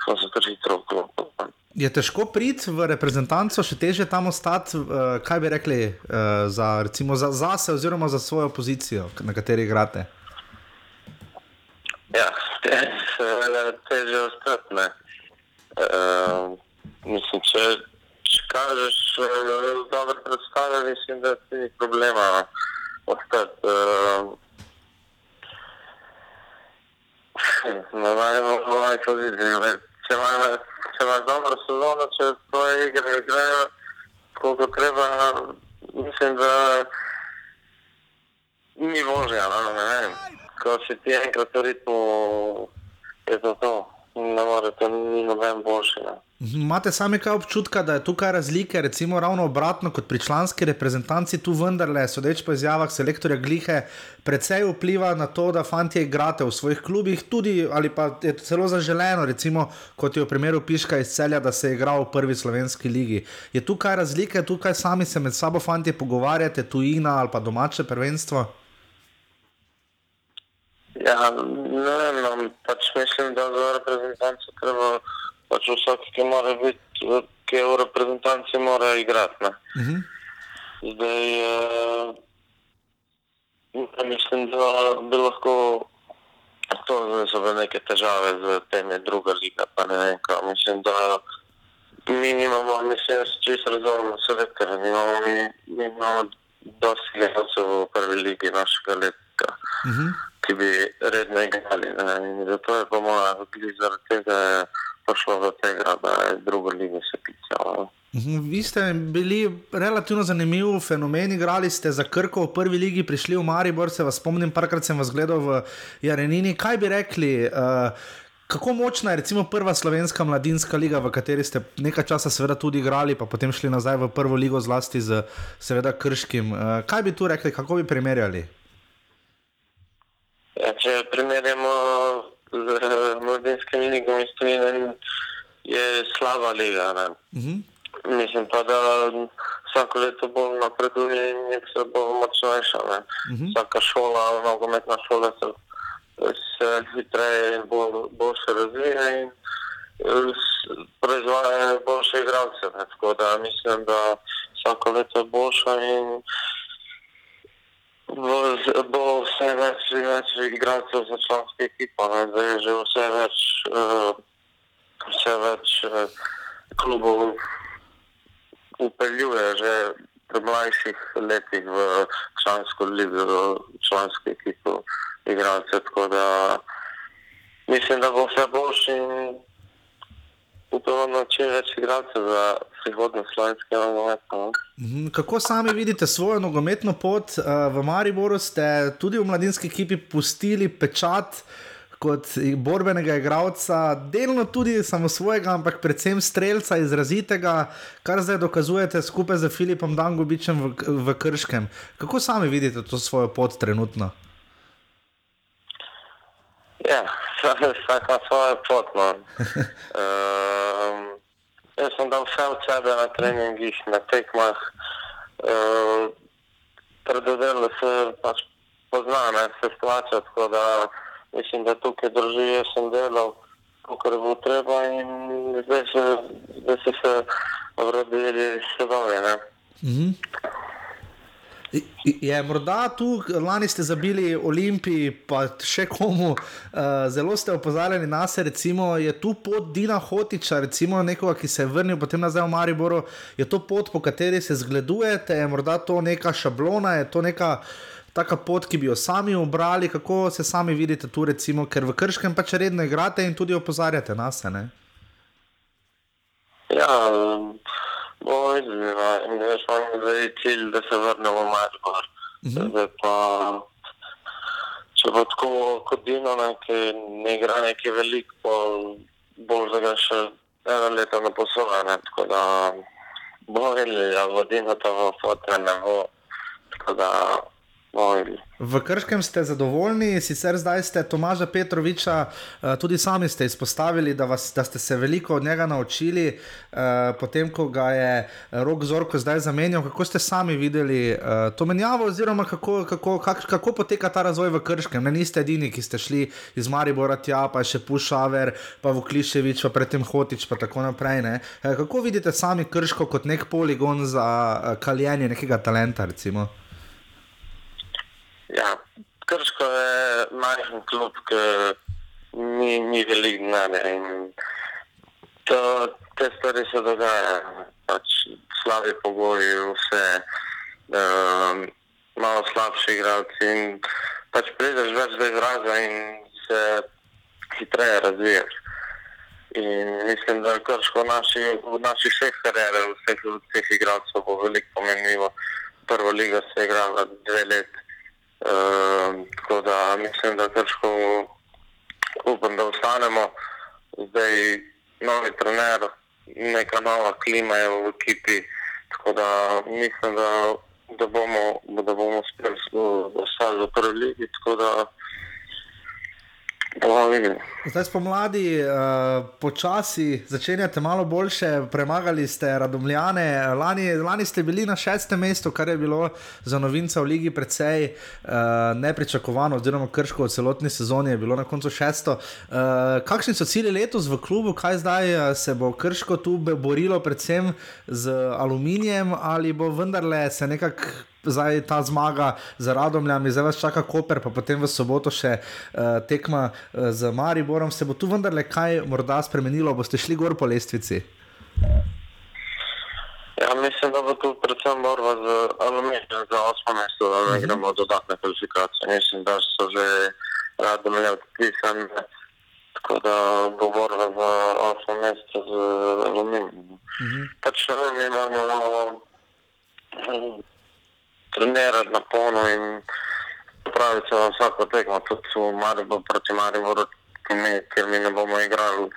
sem se kar hitro vklopil. Je težko priti v reprezentanco, še teže tam ostati, uh, kaj bi rekli, uh, za, recimo, za, za se oziroma za svojo pozicijo, na kateri igrate? Ja, teže je ostati. Uh, mislim, če, če kažeš uh, dobre predstave, mislim, da ti ni problema ostati. Uh, na najbolj poziciji. Če imaš če imaš dobro sezono, če tvoje igre grejo, koliko treba, mislim, da ni vožnja, no, ne vem. Ko si ti enkrat v ritmu, je to to. Ne morete, ni noben boljši. Ne. Imate sami kaj občutka, da je tukaj razlike, recimo ravno obratno kot pri članski reprezentanci, tu vendarle, sodeč po izjavah selektorja Glihe, predvsej vpliva na to, da fanti igrate v svojih klubih, tudi ali pa je celo zaželeno, recimo kot je v primeru Piška iz celja, da se igra v prvi slovenski ligi. Je tukaj razlike, tukaj sami se med sabo fanti pogovarjate, tujina ali pa domače prvenstvo? Ja, ne vem, no, pač mislim, da za reprezentanco treba pač vsak, ki mora biti, ki je v reprezentanci, mora igrati. Uh Mhm. -huh. Zdaj, uh, mislim, da bi lahko to so bile neke težave z temi druga liga, pa ne vem, kaj. Mislim, da mi nimamo, mislim, da se čisto razumemo selektorja, mi imamo, mi, mi imamo dosti gledalcev v prvi ligi našega leta. Uh -huh. Ki bi redno igrali. Ne? In zato je po mojem, zaradi tega je prišlo do tega, da je druga liga se pisala. Mhm, vi ste bili relativno zanimivi fenomen, igrali ste za Krko v prvi ligi, prišli v Maribor, se vas spomnim, parkrat sem vas gledal v Jarenini. Kaj bi rekli? Uh, Kako močna je recimo prva slovenska mladinska liga, v kateri ste nekaj časa seveda tudi igrali, pa potem šli nazaj v prvo ligo, zlasti z seveda krškim. Uh, kaj bi tu rekli, kako bi primerjali? Ja, če primerjamo z mladinskim ligom iz Tunisa, je slaba liga. Uh -huh. Mislim pa, da vsako leto bolj napreduje in vse bolj močnejša. Uh -huh. Vsaka šola, nogometna šola se, se hitreje in bolj, bolj se razvija in proizvaja boljše igralce. Ne? Tako da mislim, da vsako leto je boljša in bo, bo vse več in več igralcev za članske ekipe. Zdaj je že vse več, uh, vse več uh, klubov upeljuje že v mlajših letih v člansko ligo, člansko ekipo igralce. Tako da mislim, da bo vse boljši in upamo na čim več igralcev za prihodnost slovenskega nogometa. no. Mhm, Kako sami vidite svojo nogometno pot? Eh, V Mariboru ste tudi v mladinski ekipi pustili pečat kot borbenega igralca, delno tudi samo svojega, ampak predvsem streljca, izrazitega, kar zdaj dokazujete skupaj z Filipom Dangobičem v, v Krškem. Kako sami vidite to svojo pot trenutno? Ja, vsak ima svojo pot. No. um, jaz sem dal vse od sebe na treningih, na tekmah. Uh, Predvidel, da se pač pozna, ne, se tako da mislim, da tukaj drži, jaz sem delal, kar bilo treba in zdaj se, zdaj se, se vrodili sedovi. ne. Mhm. Je morda tu, lani ste zabili Olimpiji, pa še komu, uh, zelo ste opozarjali na se, recimo, je tu pot Dina Hotiča, recimo nekoga, ki se je vrnil potem nazaj v Mariboru, je to pot, po kateri se zgledujete, je morda to neka šablona, je to neka taka pot, ki bi jo sami obrali, kako se sami vidite tu, recimo, ker v Krškem pač redno igrate in tudi opozarjate na se. Ja, no. In Veš, imamo zdaj cilj, da se vrnemo v Maribor. Zdaj pa, če bo tako kot Dino, ne, ki ne igra neki velik, bo bolj za ga še eno leto na poslovanje. Tako da bomo videli, ali bo Dino to fotre, ne bo. Tako da bomo videli. V Krškem ste zadovoljni, sicer zdaj ste Tomaža Petroviča, eh, tudi sami ste izpostavili, da, vas, da ste se veliko od njega naučili, eh, potem ko ga je Rok Zorko zdaj zamenjal. Kako ste sami videli eh, to menjavo, oziroma kako, kako, kak, kako poteka ta razvoj v Krškem? Ne niste edini, ki ste šli iz Maribora tja, pa še Pušaver, pa Vukliševič, pa predtem Hotič, pa tako naprej. Ne? Eh, Kako vidite sami Krško kot nek poligon za eh, kaljenje nekega talenta? Recimo? Ja, Krško je majhen klub, ki ni, ni veliko denarja in to, te stvari se dogajajo. Pač slabi pogoji, vse, um, malo slabši igralci in pač prideš več do izraza in se hitreje razvijaš. In mislim, da je Krško v naši, v naši vseh karierah, vseh, vseh igralcev bo veliko pomenljivo. Prva liga se je igrala dve leti. Uh, tako da mislim, da težko upam, da ostanemo. Zdaj novi trener, neka nova klima je v ekipi. Tako da mislim, da, da bomo, da bomo uspeli ostati v prvi ligi. Tako da. Zdaj spomladi, uh, počasi začenjate malo boljše, premagali ste Radomljane. Lani, lani ste bili na šestem mestu, kar je bilo za novinca v Ligi precej uh, nepričakovano, oziroma krško v celotni sezoni je bilo na koncu šesto. Uh, kakšni so cilji letos v klubu, kaj zdaj se bo krško tu borilo, predvsem z aluminijem, ali bo vendarle se nekako zdaj ta zmaga z Radomljami, zdaj vas čaka Koper, pa potem v soboto še uh, tekma uh, z Mariborom. Se bo tu vendarle kaj morda spremenilo, boste šli gor po lestvici? Ja, mislim, da bo tu predvsem borba z aluminijem za osmo mesto, da ne gremo v dodatne kvalifikacije. Mislim, da so že radomlje odpisane, tako da bo borba za osmo mesto z aluminijem. Pač ne vem, imamo trenirati na polno in praviti se na vsako tekmo, tudi v Mariboru proti Mariboru, ki mi, ne bomo igrali,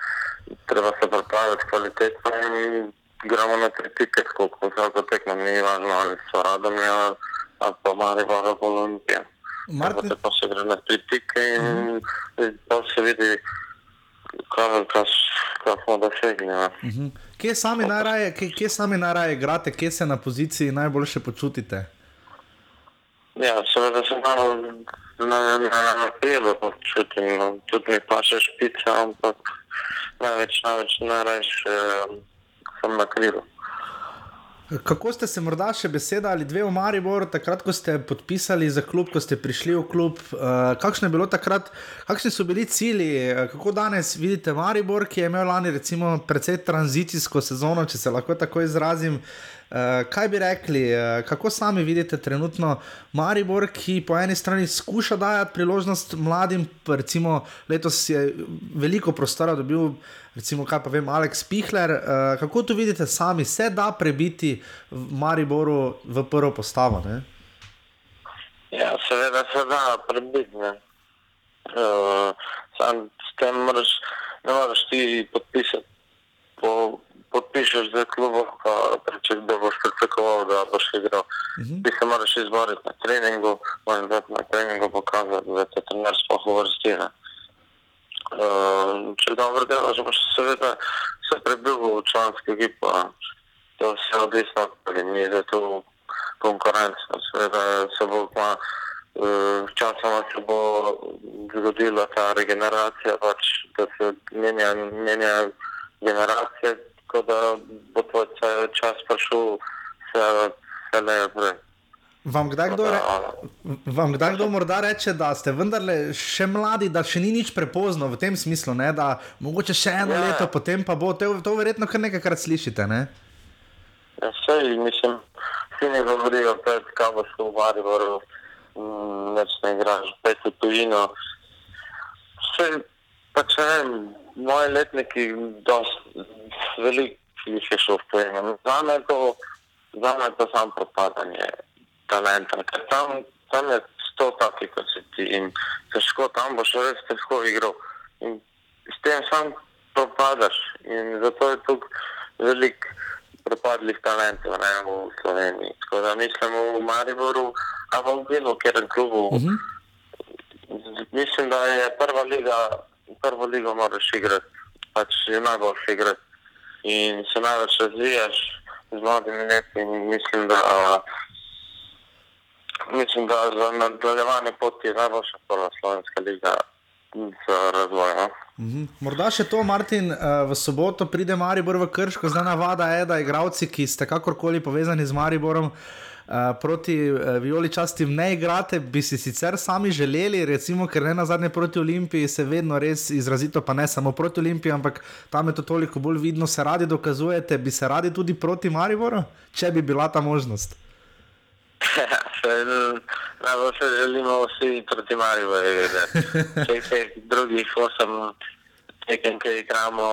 treba se pripraviti kvalitetno in gremo na tri pike, kot vsako tekmo, ni važno ali so radomlje ali pa Maribor ali Olimpija. Martin-. Pa se gre na tri pike in mm. pa se vidi, kaj, kaj, kaj smo dosegli. ne. Mhm. Kje sami najraje, kje, kje sami najraje igrate, kje se na poziciji najboljše počutite? Ja, seveda se malo na, na, na pelo počutim, no. tudi mi paše špica, ampak največ, največ najraje eh, sem na krilu. Kako ste se morda še beseda ali dve v Mariboru, takrat, ko ste podpisali za klub, ko ste prišli v klub, uh, bilo takrat, kakšni so bili cilji, eh, kako danes vidite Maribor, ki je imel lani recimo precej tranzicijsko sezono, če se lahko tako izrazim. Uh, kaj bi rekli, uh, kako sami vidite trenutno Maribor, ki po eni strani skuša dajati priložnost mladim, recimo letos je veliko prostora dobil, recimo kaj pa vem, Aleks Pihler. Uh, kako to vidite sami, se da prebiti v Mariboru v prvo postavo? Ne? Ja, seveda se da prebiti. Uh, sam s tem ne moreš ti podpisati. Po, podpišeš za pa rečeš, da boš pričakoval, da boš igral. Uh -huh. Ti se moraš izboriti na treningu, moraš dati na treningu pokazati, da te trener sploh uvrsti. Uh, če dobro delaš, boš seveda se prebil v člansko ekipo. To je vse odvisno od ni da tu konkurenca. Seveda se bo pa uh, časoma se bo zgodila ta regeneracija, pač, da se menja, menja generacije, tako da bo ca- čas prišel vse, vse naprej. Vam kdaj, kdo re, vam kdaj kdo morda reče, da ste vendarle še mladi, da še ni nič prepozno v tem smislu, ne? da mogoče še eno Ja. leto, potem pa bo to, to verjetno kar nekajkrat slišite. Ne? Ja, sej, mislim, vsi mi govorijo, pred kaj boš v Mariboru, mm, več ne igraš, pet v tujino. Vse, pač ne vem, moji letniki, dost, veliko jih je šlo v tujino. Zame je to, zame je to samo propadanje talenta, ker tam, tam je sto takih, kot si ti in težko, tam boš res težko igral. In s tem sam propadaš in zato je tukaj veliko propadlih talentov ne, v Sloveniji. Tako da mislim v Mariboru, a v bilo katerem klubu. Uh -huh. Mislim, da je prva liga, prvo ligo moraš igrati, pač je najboljši igrati in se največ razvijaš z mladimi leti in mislim, da mislim, da za nadaljevanje poti je najboljša prva slovenska liga za razvoj. No? Mhm. Morda še to, Martin, eh, v soboto pride Maribor v Krško, zdaj navada je, da igravci, ki ste kakorkoli povezani z Mariborom. Proti uh, Violi častim ne igrate, bi si sicer sami želeli, recimo, ker ne na zadnje proti Olimpiji se vedno res izrazito, pa ne samo proti Olimpiji, ampak tam je to toliko bolj vidno, se radi dokazujete, bi se radi tudi proti Mariboru, če bi bila ta možnost. Najbolj se želimo vsi proti Mariboru. Vseh teh drugih osem tekem, ki igramo,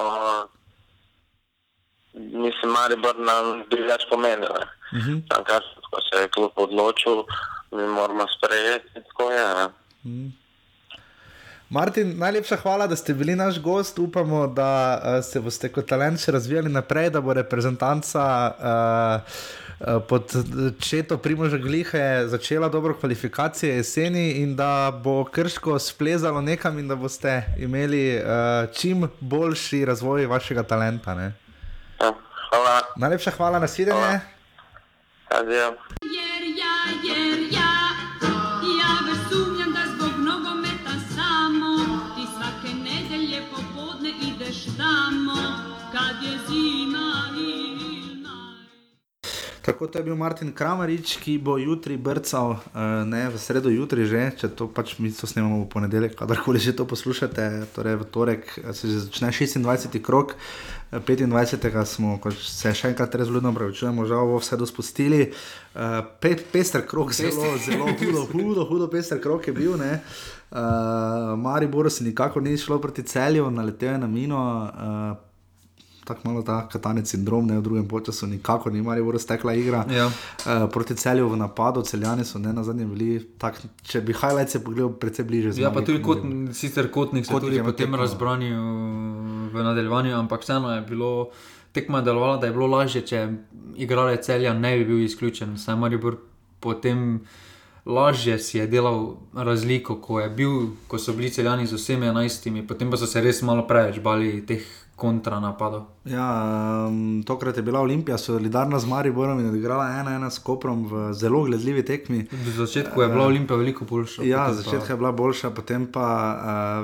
mislim, Maribor nam bi več pomenil. ne. Uh -huh. Tam, kar se je klub odločil, mi moramo sprejeti, tako je. ne. Martin, najlepša hvala, da ste bili naš gost. Upamo, da uh, se boste kot talent še razvijali naprej, da bo reprezentanca uh, uh, pod četo Primoža Glihe začela dobro kvalifikacije jeseni in da bo krško splezalo nekam in da boste imeli uh, čim boljši razvoj vašega talenta. Ne? Ja, Hvala, Najlepša hvala na svidenje. adijo. Tako to je bil Martin Kramarič, ki bo jutri brcal, uh, ne v sredo jutri že, če to pač mi to snemamo v ponedeljek, kadarkoli že to poslušate, torej v torek eh, se že začne 26. krok, eh, 25. smo, ko se še enkrat res vljudno pravičujemo, žal bo vse dospustili. Uh, pe, pester krok, zelo, zelo hudo, hudo, hudo pester krok je bil. Ne? Uh, Mariboru se nikakor ni šlo proti celju, naletel je na mino. Uh, Tako malo ta katanec sindrom, ne v drugem času, nikakor ni Marijo stekla igra. Ja. Uh, proti celju v napadu, celjani so ne na zadnje bili, tak, če bi highlights pogledal, precej bliže. Ja, pa tudi kot sicer kotnik Kotnik tudi imel potem tekmo. razbranijo v nadaljevanju, ampak vseeno je bilo, tekma je delovala, da je bilo lažje, če igralec celja ne bi bil izključen. Saj Maribor potem lažje si je delal razliko, ko, je bil, ko so bili celjani z vsemi enajstimi, potem pa so se res malo preveč bali teh kontranapadov. Ja, um, tokrat je bila Olimpija solidarna z Mariborom in odigrala ena ena s Koprom v zelo gledljivi tekmi. V začetku je bila Olimpija veliko boljša. Ja, potem pa- začetka je bila boljša, potem pa uh,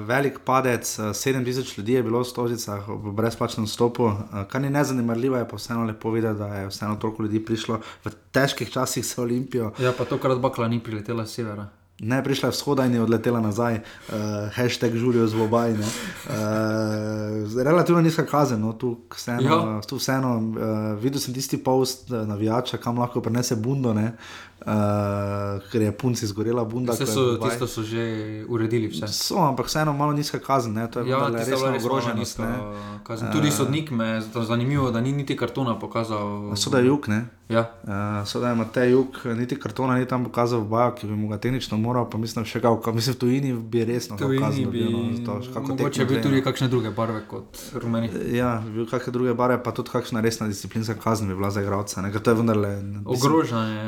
velik padec, uh, 7000 ljudi je bilo v Stožicah v brezplačnem stopu, uh, kar ni nezanemarljivo, je pa vseeno lepo videti, da je vseeno toliko ljudi prišlo v težkih časih za Olimpijo. Ja, pa tokrat bakla ni priletela z severa. Ne, prišla je vzhoda in je odletela nazaj, uh, hashtag žurijo z obaj. Uh, relativno nizka kazen, no, tu vseeno, Ja. tu vseeno uh, videl sem tisti post uh, navijača, kam lahko prenese bundo, ne, uh, ker je punci zgorela bunda. Vse so, tisto so že uredili. Vse. So, ampak vseeno malo nizka kazen, ne, to je Ja, bila resna ogroženost. kazen. Tudi sodnik me je zanimivo, da ni niti kartona pokazal. Soda je jug, ne. Ja. Uh, Soda je Matej Juk, niti kartona ni tam pokazal v baju, ki bi mu ga tehnično moral, pa mislim, še kako, mislim, v tujini bi resno Tujini kazen bi, no, mogoče bi tudi no. kakšne druge barve kot rumeni. Ja, bi bil kakšne druge bare, pa tudi kakšna resna disciplinska kazen bi bila za igralca. ker To je vendarle. Ogrožanje.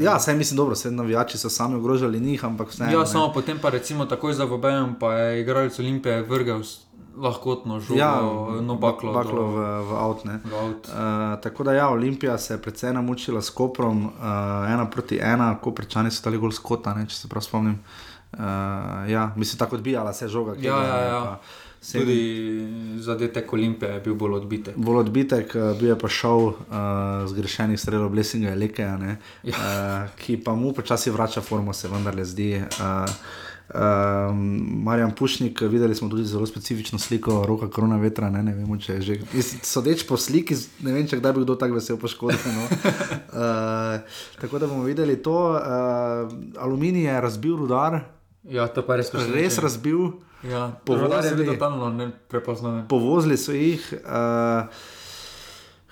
Ja, saj mislim dobro, vse navijači so sami ogrožali njih, ampak vseeno. Ja, ne. samo potem pa recimo takoj za Vobejem pa je igralec Olimpije vrgel lahkotno žogo, Ja, no baklo. baklo do- v, v avt. v avt. Uh, tako da ja, Olimpija se je precej namučila s Koprom, uh, ena proti ena, Koprčani so dali gol skota, ne, če se prav spomnim. Uh, ja, mislim, tako odbijala se žoga. Ja, ja, ja. pa Sem- Tudi zadetek Olimpije je bil bolj odbitek. Bolj odbitek, eh, bil je pa šel uh, zgrešenih strelov Blesinga Lekeja, ne, Ja. uh, ki pa mu počasi vrača formo, se vendarle zdi. Uh, Uh, Marjan Pušnik, videli smo tudi zelo specifično sliko roka korona vetra. Ne, ne vemo, če je že. Sodeč po sliki, ne vem, če kdaj bi kdo tako vesel poškodovan. No. Uh, tako da bomo videli to. Uh, aluminij je razbil rudar, Ja, to pa je res presenečenje. res razbil. Ja, povozili- je bil totalno neprepoznaven. povozili so jih, uh,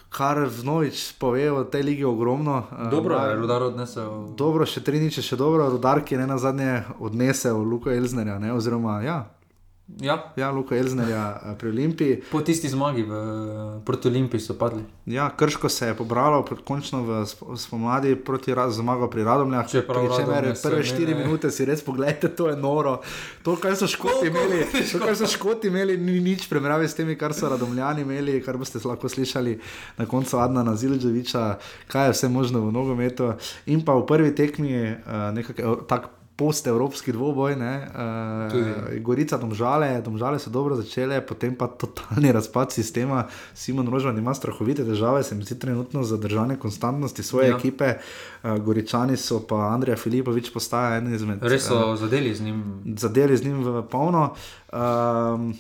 kar vnovič pove o tej ligi ogromno. Uh, Dobro je, Mar- Rudar odnesel. Dobro, še tri niče, še dobro, rudar, ki je ne na zadnje odnesel Luko Elznerja, ne, oziroma ja, Ja, ja Luko Elznerja eh, pri Olimpiji. po tisti zmagi v, proti Olimpiji so padli. Ja, Krško se je pobralo končno v sp- spomladi proti zmago pri Radomljah. Čemer Radomlje so prve štiri minute si res pogledajte, to je noro. To, kar so škoti imeli, to, kar so škoti imeli, ni nič primerjavi s temi, kar so Radomljani imeli, kar boste lahko slišali na koncu Adna Zilževiča, kaj je vse možno v nogometu. In pa v prvi tekmi uh, nekako tak. Post-evropski dvoboj, ne, uh, Gorica, domžale, domžale so dobro začele, potem pa totalni razpad sistema. Simon Rožman ima strahovite težave, se mi zdi trenutno za držanje konstantnosti svoje Ja. ekipe. Uh, Goričani so pa Andrija Filipovič postaja en izmed Res so zadeli z njim. zadeli z njim v polno. Um,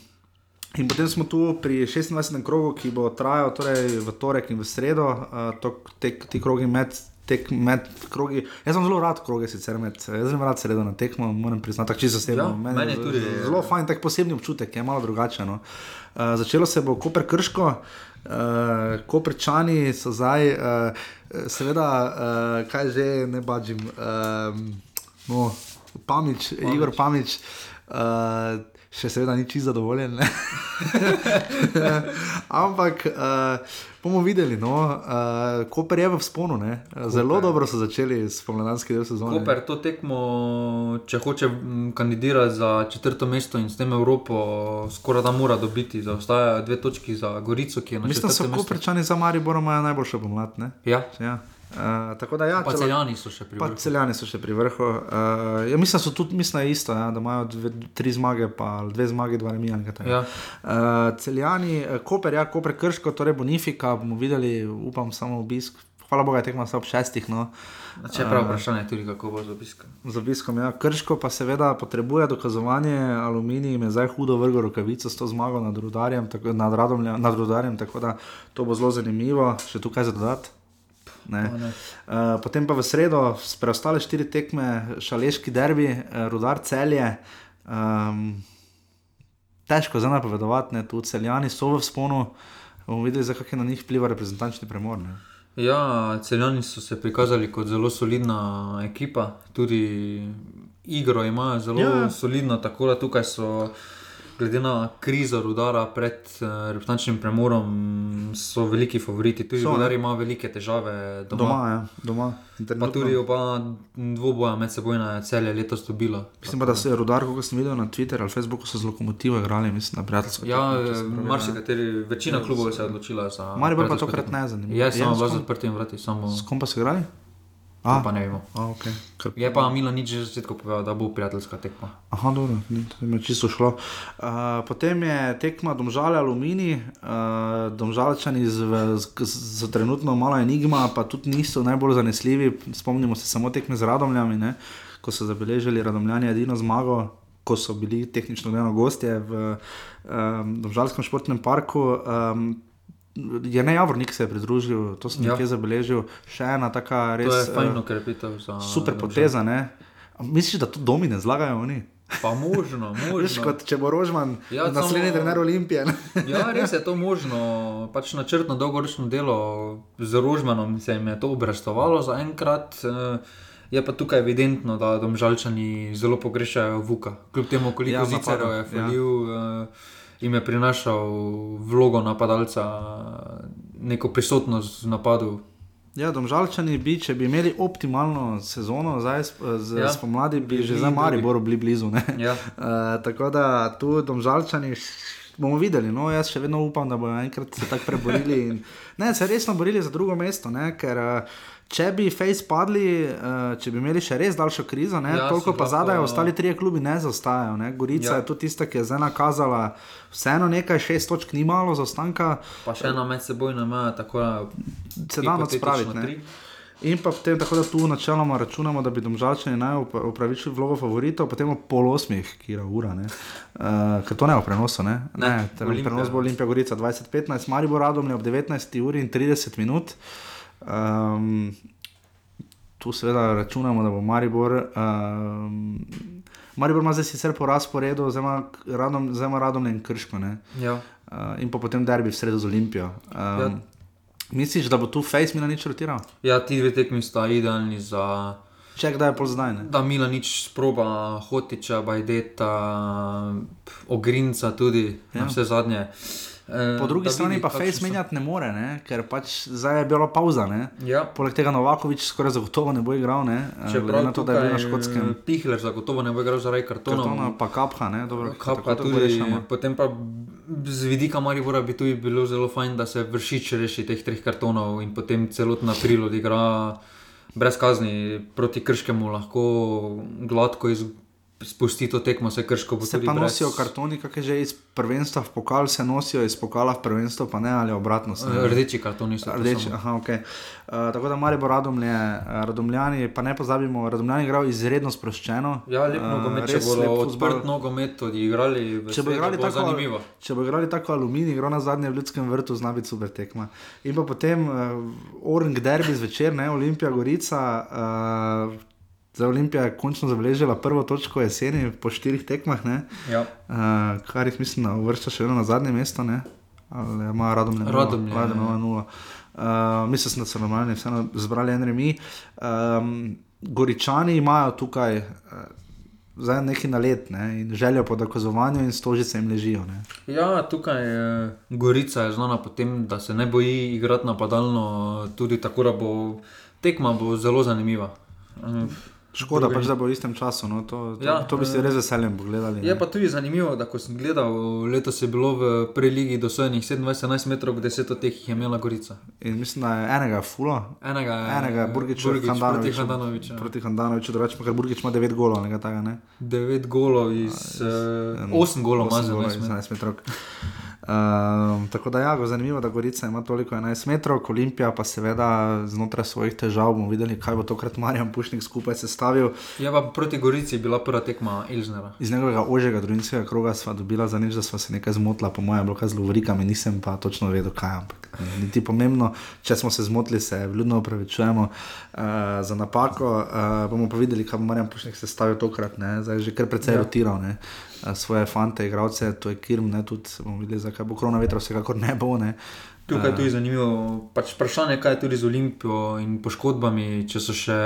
in potem smo tu pri 26. krogu, ki bo trajal torej v torek in v sredo, uh, to, te, ti krogi med. Tek med krogi. Jaz sem zelo rad kroge, sicer med. Jaz sem rad sredo na tekmo, moram priznati, tako čisto osebno. Ja, meni je tudi, z- Zelo fajn, tak posebni občutek, je malo drugačen. No. Uh, začelo se bo Koper Krško, uh, Koperčani so zdaj, uh, seveda, uh, kaj že ne bađim. Um, no, Pamič, Pamič. Igor Pamič. Uh, Še seveda ni čisto zadovoljen. Ampak uh, bomo videli. No. Uh, Koper je v sponu, ne. zelo dobro so začeli s pomladanski del sezone. Koper to tekmo, če hoče kandidirati za četrto mesto in s tem Evropo, skoraj da mora dobiti. Zaostaja dve točki za Gorico, ki je na Mislim, da so četrtem mestu. Koperčani za Maribor imajo najboljšo pomlad. Ja, Ja. Uh, tako da ja, pa če celjani so še pri vrhu. celjani so še pri vrhu. Uh, ja, mislim, so tudi mislim, je isto, ja, da imajo dve, tri zmage, pa dve zmage, dva remija. Ja. Uh, celjani, Koper, ja, Koper Krško, torej Bonifika, bomo videli, upam, samo obisk. Hvala Bogu, je tekma samo ob šestih. No. Čeprav vprašanje je tudi, kako bo z obiskom. Z obiskom, ja. Krško pa seveda potrebuje dokazovanje, aluminij je zdaj hudo vrgel rokavico s to zmago nad Rudarjem, tako, nad, Radomlja, nad Rudarjem, tako da to bo zelo zanimivo, še tukaj za dodati. Ne. Uh, potem pa v sredo, preostale štiri tekme, šaleški derbi, uh, rudar celje. Um, težko za napovedovati, ne, tu celjani so v sponu, bomo videli, zakaj je na njih vpliva reprezentančni premor. Ne. Ja, celjani so se prikazali kot zelo solidna ekipa, tudi igro imajo zelo ja. solidno, tako da tukaj so. Glede na krizo rudara pred uh, reprezentančnim premorom, so veliki favoriti. Tudi So, rudar ima velike težave doma. Doma, ja, doma. Pa Trenutno- tudi oba dvoboja med seboj na celje letos dobila. Mislim pa, da se je rudar, kot sem videl na Twitterju ali Facebooku, so z lokomotivo igrali, mislim, na prijateljsko. Ja, videl, marsikateri, večina klubov se je odločila za. Maribor pa tokrat ne zanima. Je samo kom- z odprtimi vrati, samo S kom pa so igrali? To pa ne vemo. A, okay. Ker- Je pa Milo nič že začetku povedal, da bo prijateljska tekma. Aha, dobro, to je čisto šlo. Uh, potem je tekma Domžale Alumini, uh, Domžalčani z, z, z, z trenutno malo enigma, pa tudi niso najbolj zanesljivi. Spomnimo se samo tekme z Radomljami, ne, ko so zabeležili radomljanje edino zmago. Ko so bili tehnično gledano gostje v um, Domžalskem športnem parku, um, je ne Javornik se je pridružil, to sem Ja. nekje zabeležil, še ena taka res To je fajn eh, ukrepitev za. super poteza. Ne? Misliš, da to domi ne zlagajo oni? Pa možno, Veš, možno. kot če bo Rožman, Ja, ja, naslednji samo- trener Olimpije. Ja, res je to možno. Pač načrtno dolgoročno delo z Rožmanom se jim je to obrestovalo zaenkrat. eh, Je pa tukaj evidentno, da domžalčani zelo pogrešajo Vuka. Kljub temu, koliko Ja, ja, zicerov je napadu, falil, ja. Jim je prinašal vlogo napadalca, neko prisotnost v napadu. Ja, domžalčani bi, če bi imeli optimalno sezono, zdaj z Ja. spomladi, bi Bi že za drugi. Mariboru bili blizu. ne. Ja. Uh, tako da tu domžalčani bomo videli. No, jaz še vedno upam, da bodo enkrat se tako preborili. In, ne, se resno borili za drugo mesto, ne, ker uh, če bi Face padli, uh, če bi imeli še res daljšo krizo, ne, Ja, toliko pa lahko- zadaj, ostali trije klubi ne zaostajajo. Ne. Gorica Ja. je tudi tista, ki je zdaj nakazala vseeno nekaj, šest točk ni malo zaostanka. Pa še ena medsebojna meja, tako da Se da ne. tri. In pa potem, tako da tu načeloma računamo, da bi domžalčani naj up- upravičili vlogo favoritov, potem ob pol osmih, kira ura. Uh, ker to ne bo prenosu, ne? Ne, ne Olimpija. prenos bo Olimpija Gorica 2015, Maribor Radomlje ob 19 uri in 30 minut. Um, tu seveda računamo, da bo Maribor. Um, Maribor ima zdaj sicer po razporedu, zdaj ima Radom, Radomlje in Krško. Ne? Uh, in pa potem derbi v sredo z Olimpijo. Um, Ja. Misliš, da bo tu Face Milanič rotiral? ja, ti dve tekmi sta idealni za. Če kdaj je pol zdaj, ne? Da Milanič sproba Hotiča, Bajdeta, Ogrinca tudi ja. vse zadnje. E, Po drugi strani vidi, pa kakšni Face menjati ne more, ne? ker pač zdaj je bila pauza. Ne? Ja. Poleg tega Novakovič skoraj zagotovo ne bo igral, ne? Eh, glede Čeprav na to, da je bil na tukaj, škotskem. eh, Pihler zagotovo ne bo igral zaradi kartonov. Kartona pa kapha, ne? Dobro, to tudi, rešimo. potem pa z vidika Maribora bi tudi bilo zelo fajn, da se vršič reši teh treh kartonov in potem celotna prilog igra brez kazni proti krškemu, lahko gladko iz, spusti to tekmo, se krško bo Se tudi pa brez- nosijo kartoni, kakšne že iz prvenstva v pokal, se nosijo iz pokala v prvenstvo, pa ne ali obratno. se ne? Rdeči kartoni so Rdeči, aha, ok. Uh, tako da Maribor Radomlje, uh, Radomljani, pa ne pozabimo, Radomljani igrajo izredno sproščeno. Ja, lep eh, nogomet, če res bodo odprt nogomet odigrali, v Če bo igrali bo tako, zanimivo. če bo igrali tako aluminij, igro na zadnje v Ljudskem vrtu, zna biti super tekma. In pa potem uh, Orange Derby zvečer, ne Olimpija Gorica. Uh, Za Olimpijo je končno zabeležila prvo točko jeseni po štirih tekmah? Ja. uh, kar jih mislim, da uvršča še vedno na zadnje mesto. Ne? Ali ima radom ne Radomlje, ja. nula. Uh, mislim, da so normalni vseeno zbrali en remi. Um, Goričani imajo tukaj uh, zdaj neki nalet ne? in željo po dokazovanju, in stožice jim ležijo. Ne? Ja, tukaj je Gorica je znana po tem, da se ne boji igrati napadalno, tudi tako, da bo tekma bo zelo zanimiva. Eh, Škoda pač, da bo v istem času. No? To, to, Ja, to bi si eh, res veseljem pogledali. ne. Je pa tudi zanimivo, da ko sem gledal, letos je bilo v preligi dosojenih 27-11 metrov, 10 od teh jih je imela Gorica. In mislim, da je enega fulo. Enega je Enega je Burgič, Burgič proti Handanoviču. Ja. Proti Handanoviču, drugače pa kar Burgič ima 9 golov, nekaj takega. Ne? 9 golov iz 8 golov, ima Osem za golov 11 iz metrov. 11 metrov. Um, tako da, ja, zanimivo, da Gorica ima toliko 11 metrov, Olimpija pa seveda znotraj svojih težav bomo videli, kaj bo tokrat Marjan Pušnik skupaj sestavil. Je pa proti Gorici bila prva tekma Ilznera. Iz njegovega ožjega družinskega kroga sva dobila za nič, da sva se nekaj zmotila, po mojem, bilo kaj z lovorikami, nisem pa točno vedel, kaj. Ampak niti pomembno, če smo se zmotili, se vljudno opravičujemo uh, za napako. Uh, bomo pa videli, kaj bo Marjan Pušnik sestavil tokrat, ne? zdaj je že kar precej ja. rotiral. Ne? eh, Svoje fante, igralce, to je Kirm, ne, tudi bomo videli, zakaj bo korona vetra, vsekakor ne bo. Ne. Tukaj je tudi zanimivo pač vprašanje, kaj je tudi z Olimpijo in poškodbami, če so še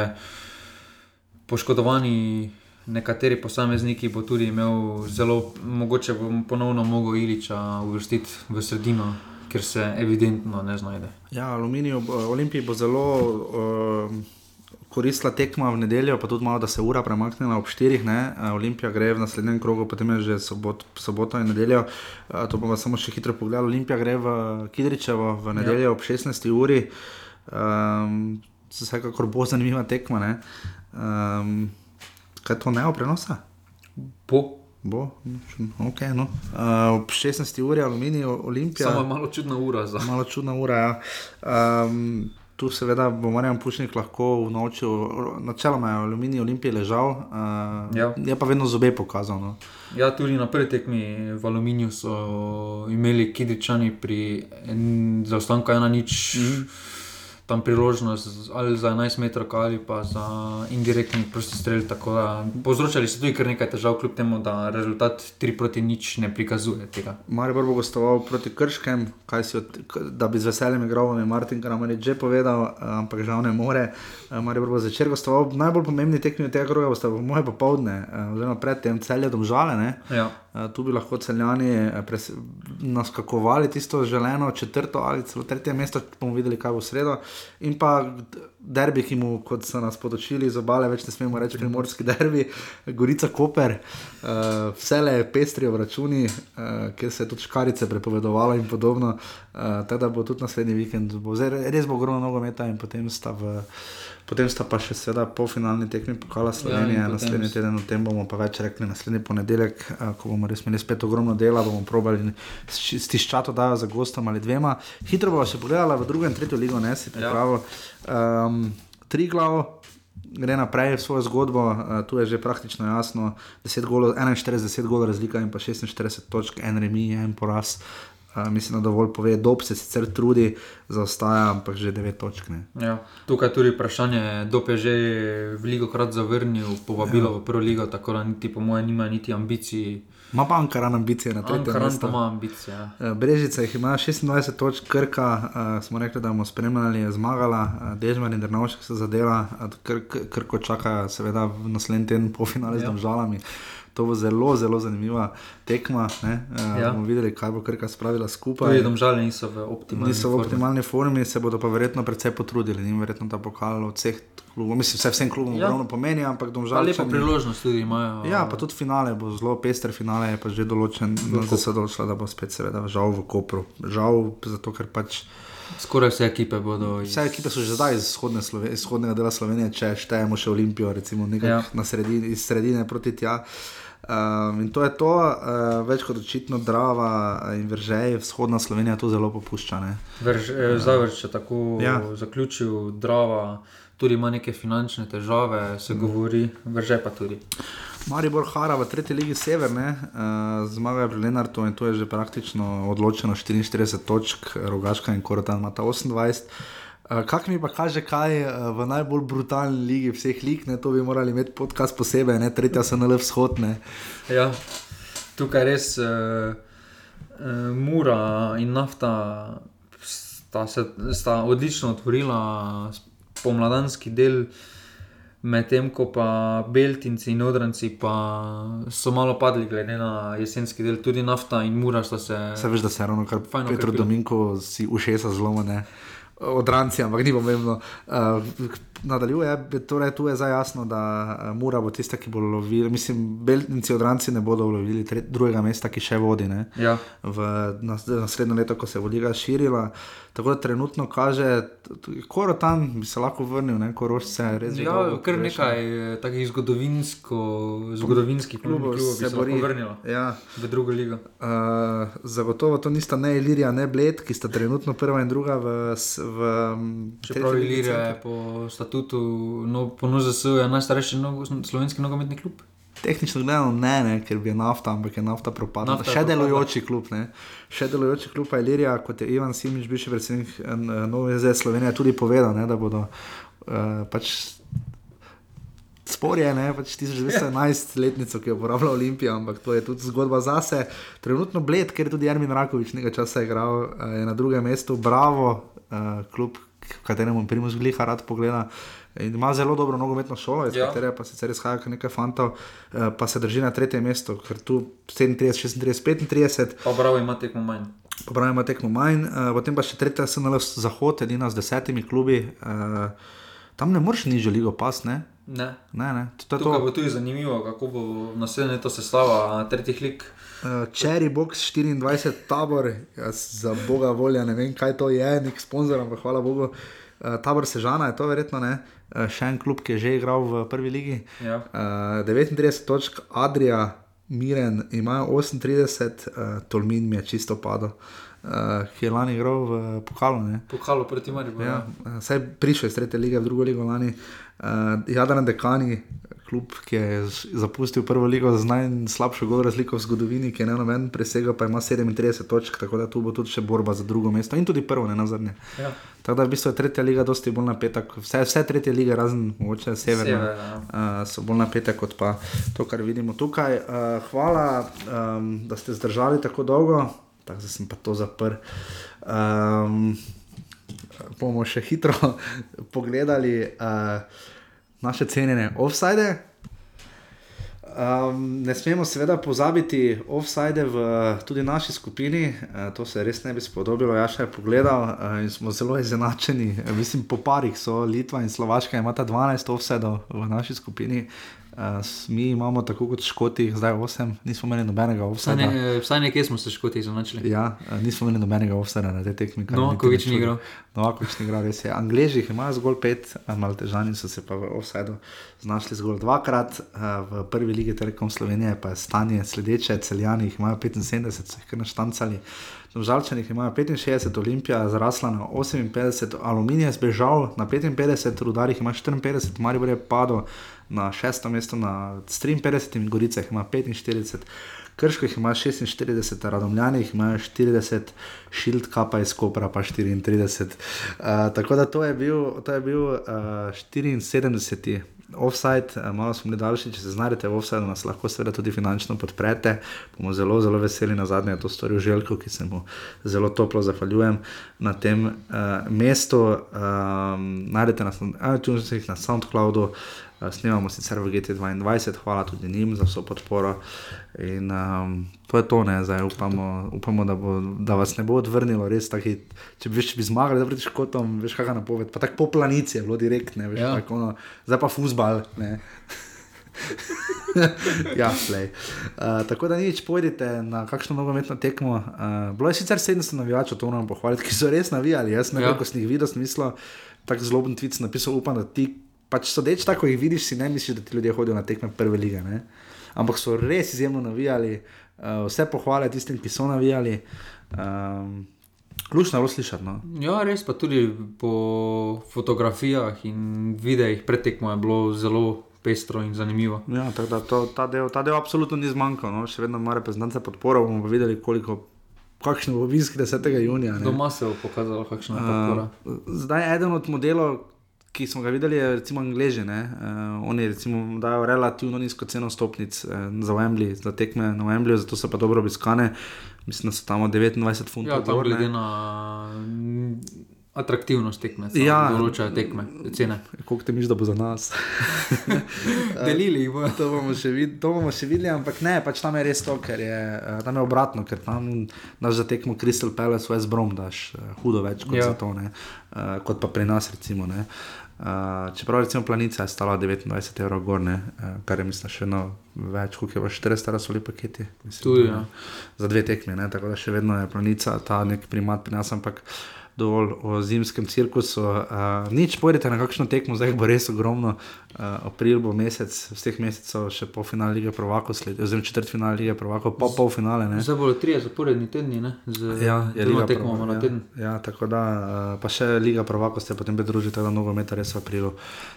poškodovani. Nekateri posamezniki bo tudi imel zelo, mogoče bo ponovno mogel Iliča uvrstiti v sredino, ker se evidentno ne znajde. Ja, Aluminij, Olimpiji bo zelo uh, koristila tekma v nedeljo, pa tudi malo, da se ura premaknila ob 4. Ne? Olimpija gre v naslednjem krogu, potem je že sobot, soboto in nedeljo. To bomo samo še hitro pogledali. Olimpija gre v Kidričevo v nedeljo ja. ob 16. uri. Um, Vsekakor bo zanimiva tekma. Ne? Um, kaj to ne prenosa? Po. Bo, okay, no. uh, ob 16. uri Aluminij, Olimpija. Samo malo čudna ura za. Malo čudna ura. Ja. Um, Tu seveda bo Marjan Pušnik lahko v noči, načeloma je Aluminij Olimpije ležal, uh, Ja. je pa vedno zobe pokazal. No. Ja, tudi na prvi tekmi v Aluminiju so imeli Kidričani pri zaostanku 1-0 mm. Tam priložnost ali za 11 metrov ali pa za indirektni prosti strel. tako da Povzročali so tudi kar nekaj težav, kljub temu, da rezultat 3 proti nič ne prikazuje tega. Maribor bo gostoval proti Krškem, od, da bi z veseljem igral, je Martin Kramarič že povedal, eh, ampak žal ne more. Eh, Maribor bo zvečer gostoval. Najbolj pomembni tekmi tega kroga bosta v moje popovdne, eh, oziroma predtem celje domžale. Ne? Ja. Eh, Tu bi lahko celjani eh, naskakovali tisto želeno četrto ali celo tretje mesto, bomo videli, kaj bo sredo. In pa derbi, ki mu, kot so nas potočili iz obale, več ne smemo reči, primorski derbi, Gorica Koper, uh, vse le pestrijo v računi, uh, kjer se je tudi škarice prepovedovalo in podobno. Uh, tako da bo tudi naslednji vikend, bo zdaj res bo ogromno nogometa in potem sta v. Potem sta pa še seveda polfinalni tekmi pokala Slovenije, Ja, naslednji s- teden o tem bomo pa več rekli, naslednji ponedeljek, ko bomo res imeli spet ogromno dela, bomo probali stiščati dajo za gostom ali dvema. Hitro bomo še pogledali v drugo in tretjo ligo, ne si pripravil. Ja. Um, tri glav. Gre naprej v svojo zgodbo, uh, tu je že praktično jasno, 10 golov, 41 golov razlika in pa 46 točk, en remi, en poraz. Uh, mislim, da dovolj pove, dob se sicer trudi, zaostaja, ampak že 9 točk. Ne. Ja. Tukaj tudi vprašanje, kdo je že veliko krat zavrnil povabilo ja. v prvo ligo, tako da niti po mojem nima niti ambicij. Ma pa Ankaran ambicije na tretjem mestu. ima ambicije. Ja. Eh, Brežica jih ima 26 točk, Krka, uh, smo rekli, da bomo spremljali, je zmagala, uh, Dežman in Drnovšek se zadela, uh, kr Krko čaka seveda v naslednji teden po finale z Ja. državami. To bo zelo, zelo zanimiva tekma. Ne? Uh, Ja. bomo videli, kaj bo Krka spravila skupaj. Tudi domžale niso v optimalni Niso v formi. optimalni formi, se bodo pa verjetno precej potrudili. Njim verjetno ta pokal od vseh klubov, mislim, vse vsem klubom Ja. ogromno pomeni, ampak Pa domžal. lepo priložnost tudi imajo. Ja, pa tudi finale bo zelo pester, finale je pa že določen, no, da se določila, da bo spet seveda žal v Kopru. Žal, zato ker pač Skoraj vse ekipe bodo iz... vse ekipe so že zdaj iz, iz vzhodnega dela Slovenije, če štejemo še Olimpijo, recimo nekaj Ja. na sredini, iz sredine proti tja. Um, in to je to, uh, več kot očitno Drava in Vržej, vzhodna Slovenija tu zelo popušča. Ne? Verž, eh, Zavrč je tako ja. Zaključil, Drava tudi ima neke finančne težave, se mm. govori, Verže pa tudi. Maribor Hara v tretji ligi Severne, uh, zmagajo pri Lenartu in to je že praktično odločeno 44 točk, Rogaška in Korotan imata 28. Uh, Kak mi pa kaže, kaj uh, v najbolj brutalni ligi vseh lig, ne, to bi morali imeti podcast posebej, ne, tretja so NL vzhod. Ne. Ja, tukaj res uh, uh, Mura in nafta sta, se, sta odlično otvorila pomladanski del, medtem ko pa Beltinci in Odranci pa so malo padli, glede na jesenski del. Tudi nafta in Mura sta se. Se veš, da se je ravno kar Petro. Dominko si ušesa zlomane. Od ranci, ampak ni pomembno. Uh, nadaljuje, torej tu je zdaj jasno, da uh, Mura bo tista, ki bo lovila. Mislim, Beltinci od ranci ne bodo lovili tre, drugega mesta, ki še vodi. Ne? Ja. v nas- naslednjo leto, ko se je vodiga širila. Tako da trenutno kaže, koro tam bi se lahko vrnil, ne, že Ja, dolgo kar pogrešan. nekaj eh, takih zgodovinskih klubov, bi se lahko vrnilo Ja. v drugo ligo. Uh, zagotovo to nista ne Ilirija, ne Bled, ki sta trenutno prva in druga v. v Čeprav Ilirija je po statutu, no, po NZS je najstarejši nogo, slovenski nogometni klub. Tehnično gledano ne, ne, ker bi je nafta, ampak je nafta propadla. Nafta je Še propadla. delujoči klub, ne. Še delujoči klub pa je Ilirija, kot je Ivan Simič, bivši predsednik eh, Nove ZDA Slovenije, tudi povedal, ne, da bodo uh, pač sporje, ne, pač 1911 letnico, ki jo uporablja Olimpija, ampak to je tudi zgodba zase. Trenutno bled, ker je tudi Jarmin Rakovič nekaj časa igral, eh, je na drugem mestu, bravo, uh, klub, v katerem Primus Gliha rad pogleda. In ima zelo dobro nogometno šolo, iz Ja. katere pa sicer izhaja kar nekaj fantov, eh, pa se drži na tretjem mestu, ker tu 37, 36, 35, Pa bravo ima tekmo manj. popravimo ima tekmo manj, uh, potem pa še tretja SNL Zahod, edina z desetimi klubi. Uh, tam ne moreš nižjo ligo pas, ne? Ne. Ne, ne. To, je Tukaj to. bo tudi zanimivo, kako bo naslednje leto sestava tretjih lig. Uh, Cherry Box 24, tabor, jaz za boga volja, ne vem kaj to je, nek sponzor, ampak hvala Bogu. Uh, tabor Sežana je to verjetno ne, uh, še en klub, ki je že igral v prvi ligi. Ja. Uh, 39 točk, Adrija, Miren, imajo 38, uh, Tolmin mi je čisto padel. uh, ki je lani igral v Pokalu. Ne? Pokalo proti Mariboru. Ja, eh, saj prišel iz tretje lige v drugo ligo lani. Uh, Jadran Dekani, klub, ki je zapustil prvo ligo z najslabšo gol razliko v zgodovini, ki je ne noben presega, pa ima 37 točk, tako da tu bo tudi še borba za drugo mesto in tudi prvo, ne na zadnje. Ja. Tako da v bistvu je tretja liga dosti bolj napeta, vse, vse tretje lige, razen mogoče severna, Sever, ja. uh, so bolj napete kot pa to, kar vidimo tukaj. Uh, hvala, um, da ste zdržali tako dolgo, tako da sem pa to zaprl. Um, bomo še hitro pogledali uh, naše cenjene offside. Um, ne smemo seveda pozabiti offside v tudi naši skupini, uh, to se res ne bi spodobilo. Jaz še pogledal uh, in smo zelo izenačeni. Mislim, po parih so Litva in Slovaška imata 12 offside v naši skupini. Uh, mi imamo tako kot Škoti, zdaj 8, nismo imeli nobenega Vsaj, offside. ne, vsaj nekje smo se škoti izenačili. Ja, eh, nismo imeli nobenega offsajda na tej tekmi. kar niti Novakovič ne ni čudi. igral. Novakovič ni igral, res je. Angleži jih imajo zgolj pet, eh, Maltežani so se pa v offsajdu znašli zgolj dvakrat. eh, V prvi ligi Telekom Slovenije pa je stanje sledeče, celjani jih imajo 75, so jih kar naštancali. Žalčani imajo 65, Olimpija je zrasla na 58, Aluminij je zbežal na 55, Rudar jih ima 54, Maribor je padel na šesto mesto na 53 in Gorica jih ima 45. Krško jih ima 46, Radomljani jih imajo 40, Šild kapa iz Kopra pa 34. Uh, tako da to je bil, to je bil uh, 74. Offside, eh, malo smo daljši, če se znajdete v offside, nas lahko seveda tudi finančno podprete. Bomo zelo, zelo veseli. Na zadnje je to storil Željko, ki se mu zelo toplo zahvaljujem na tem uh, mestu. Um, najdete nas na iTunesih, na SoundCloudu. Uh, snemamo sicer v GT2, hvala tudi njim za vso podporo. In um, to je to, ne, zdaj upamo, upamo da, bo, da vas ne bo odvrnilo, res taki, če bi, če bi zmagali, da bi škotom, veš, kakšna napoved. Pa tako po planici je bilo direktne, veš, Ja. tako, no, zdaj pa fusbal. Ja, play. Uh, tako da nič, pojdite na kakšno nogometno tekmo. Uh, bilo je sicer 700 navijačev, to moram pohvaliti, ki so res navijali. Jaz ne vem, Ja. ko sem jih videl, sem mislil, tako zloben tvic napisal, upam, da ti, pač sodeč tako jih vidiš, si ne misliš, da ti ljudje hodijo na tekme prve lige. Ne? Ampak so res izjemno navijali, uh, vse pohvale tistim, ki so navijali. Um, Lušno je bilo slišati. No? Ja, res pa tudi po fotografijah in videih pretekmo je bilo zelo pestro in zanimivo. Ja, tako da to, ta, del, ta del absolutno ni zmanjkal, no? še vedno ima reprezentanta podporo, bomo videli, koliko, kakšen bo obisk 10. junija. ne. Doma se je pokazalo, kakšna je podpora. Uh, zdaj, eden od modelov, ki smo ga videli, je recimo Angleži. Uh, oni recimo dajo relativno nizko ceno stopnic uh, za Wembley, za tekme na Wembleyju, zato so pa dobro obiskane. Mislim, da so tam 29 funtov. Ja, ne. glede na atraktivnost tekme, Ja. ja. določajo tekme, cene. Koliko te misliš, da bo za nas? Delili jih bojo. to, bomo še vid, to bomo še videli, ampak ne, pač tam je res to, ker je eh, tam je obratno, ker tam daš za tekmo Crystal Palace, West Brom, daš eh, hudo več kot Ja. za to, ne, uh, kot pa pri nas recimo. Ne. Uh, čeprav recimo planica je stala 29 evrov gor, ne, uh, kar je mislim še eno več, koliko je bilo 400 razsoli paketi. Mislim, Tudi, da, ja. Za dve tekme, ne, tako da še vedno je planica ta nek primat pri nas, ampak dovolj o zimskem cirkusu. Uh, nič, pojdite na kakšno tekmo, zdaj bo res ogromno. Uh, april bo mesec, vseh mesecev še pol finale lige sledi, oziroma četrt finale lige prvako, pa pol finale. Ne? Zdaj bodo trije zaporedni tedni, ne? Z Ja, je liga prvaka, na ja. teden. Ja, tako da, uh, pa še liga prvako ste potem pridružili, tako da nogometa res v aprilu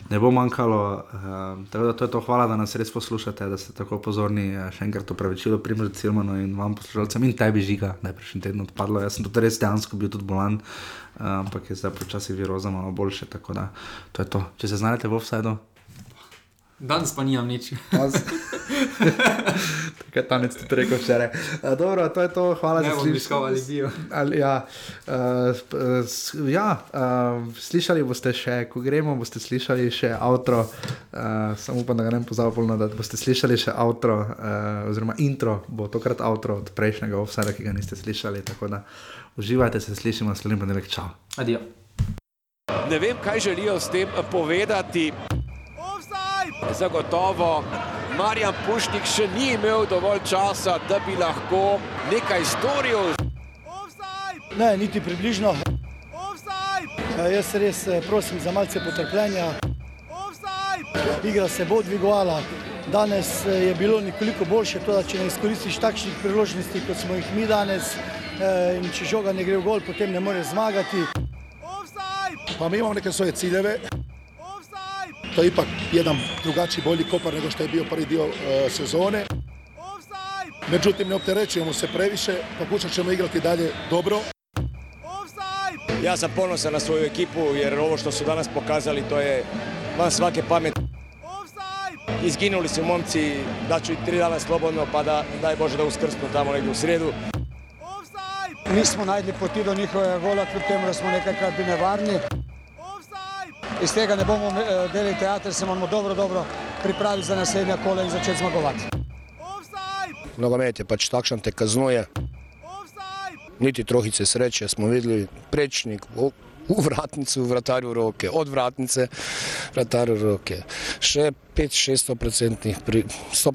ne bo manjkalo. Uh, tako da to je to, hvala, da nas res poslušate, da ste tako pozorni. Še enkrat opravičilo Primru Cilmanu in vam poslušalcem in tebi žiga, da je prejšnji teden odpadlo. Jaz sem tudi res dejansko bil tudi bolan, ampak je zdaj počasi viroza malo boljše, tako da to je to. Če se znajdete v offsajdu, Danes pa nimam nič. Tako je tanec tudi rekel včeraj. Dobro, to je to, hvala Ne za bom sliš- iskal alibijo. Ali, ja, uh, s- ja uh, slišali boste še, ko gremo, boste slišali še avtro. Uh, samo upam, da ga ne bom pozabil, polno, da boste slišali še avtro, uh, oziroma intro, bo tokrat avtro od prejšnjega offsajda, ki ga niste slišali. Tako da uživajte, se slišimo naslednji ponedeljek. Čau. Adijo. Ne vem, kaj želijo s tem povedati. Zagotovo Marjan Pušnik še ni imel dovolj časa, da bi lahko nekaj storil. Ne, niti približno. Eh, Jaz res eh, prosim za malce potrpljenja. Igra se bo dvigovala. Danes eh, je bilo nekoliko boljše, to, da če ne izkoristiš takšnih priložnosti, kot smo jih mi danes, eh, in če žoga ne gre v gol, potem ne more zmagati. Pa mi imamo neke svoje ciljeve. To je ipak jedan drugačiji bolji kopar nego što je bio prvi dio e, sezone. Međutim, ne opterećujemo se previše, pokušat ćemo igrati dalje dobro. Ja sam ponosan na svoju ekipu jer ovo što su danas pokazali to je van svake pameti. Izginuli su momci, daću i tri dana slobodno pa da daj Bože da uskrsnu tamo negdje u srijedu. Nismo najdli poti do njihovega gola, kljub temu, da smo nekajkrat bili nevarni. Iz tega ne bomo eh, delali teater, se moramo dobro, dobro pripraviti za naslednja kola in začeti zmagovati. Nogomet je pač takšen, te kaznuje. Niti trohice sreče smo videli, prečnik v, v vratnicu, vratarju v roke, od vratnice, vratarju v roke. Še 5-600 procentnih, 100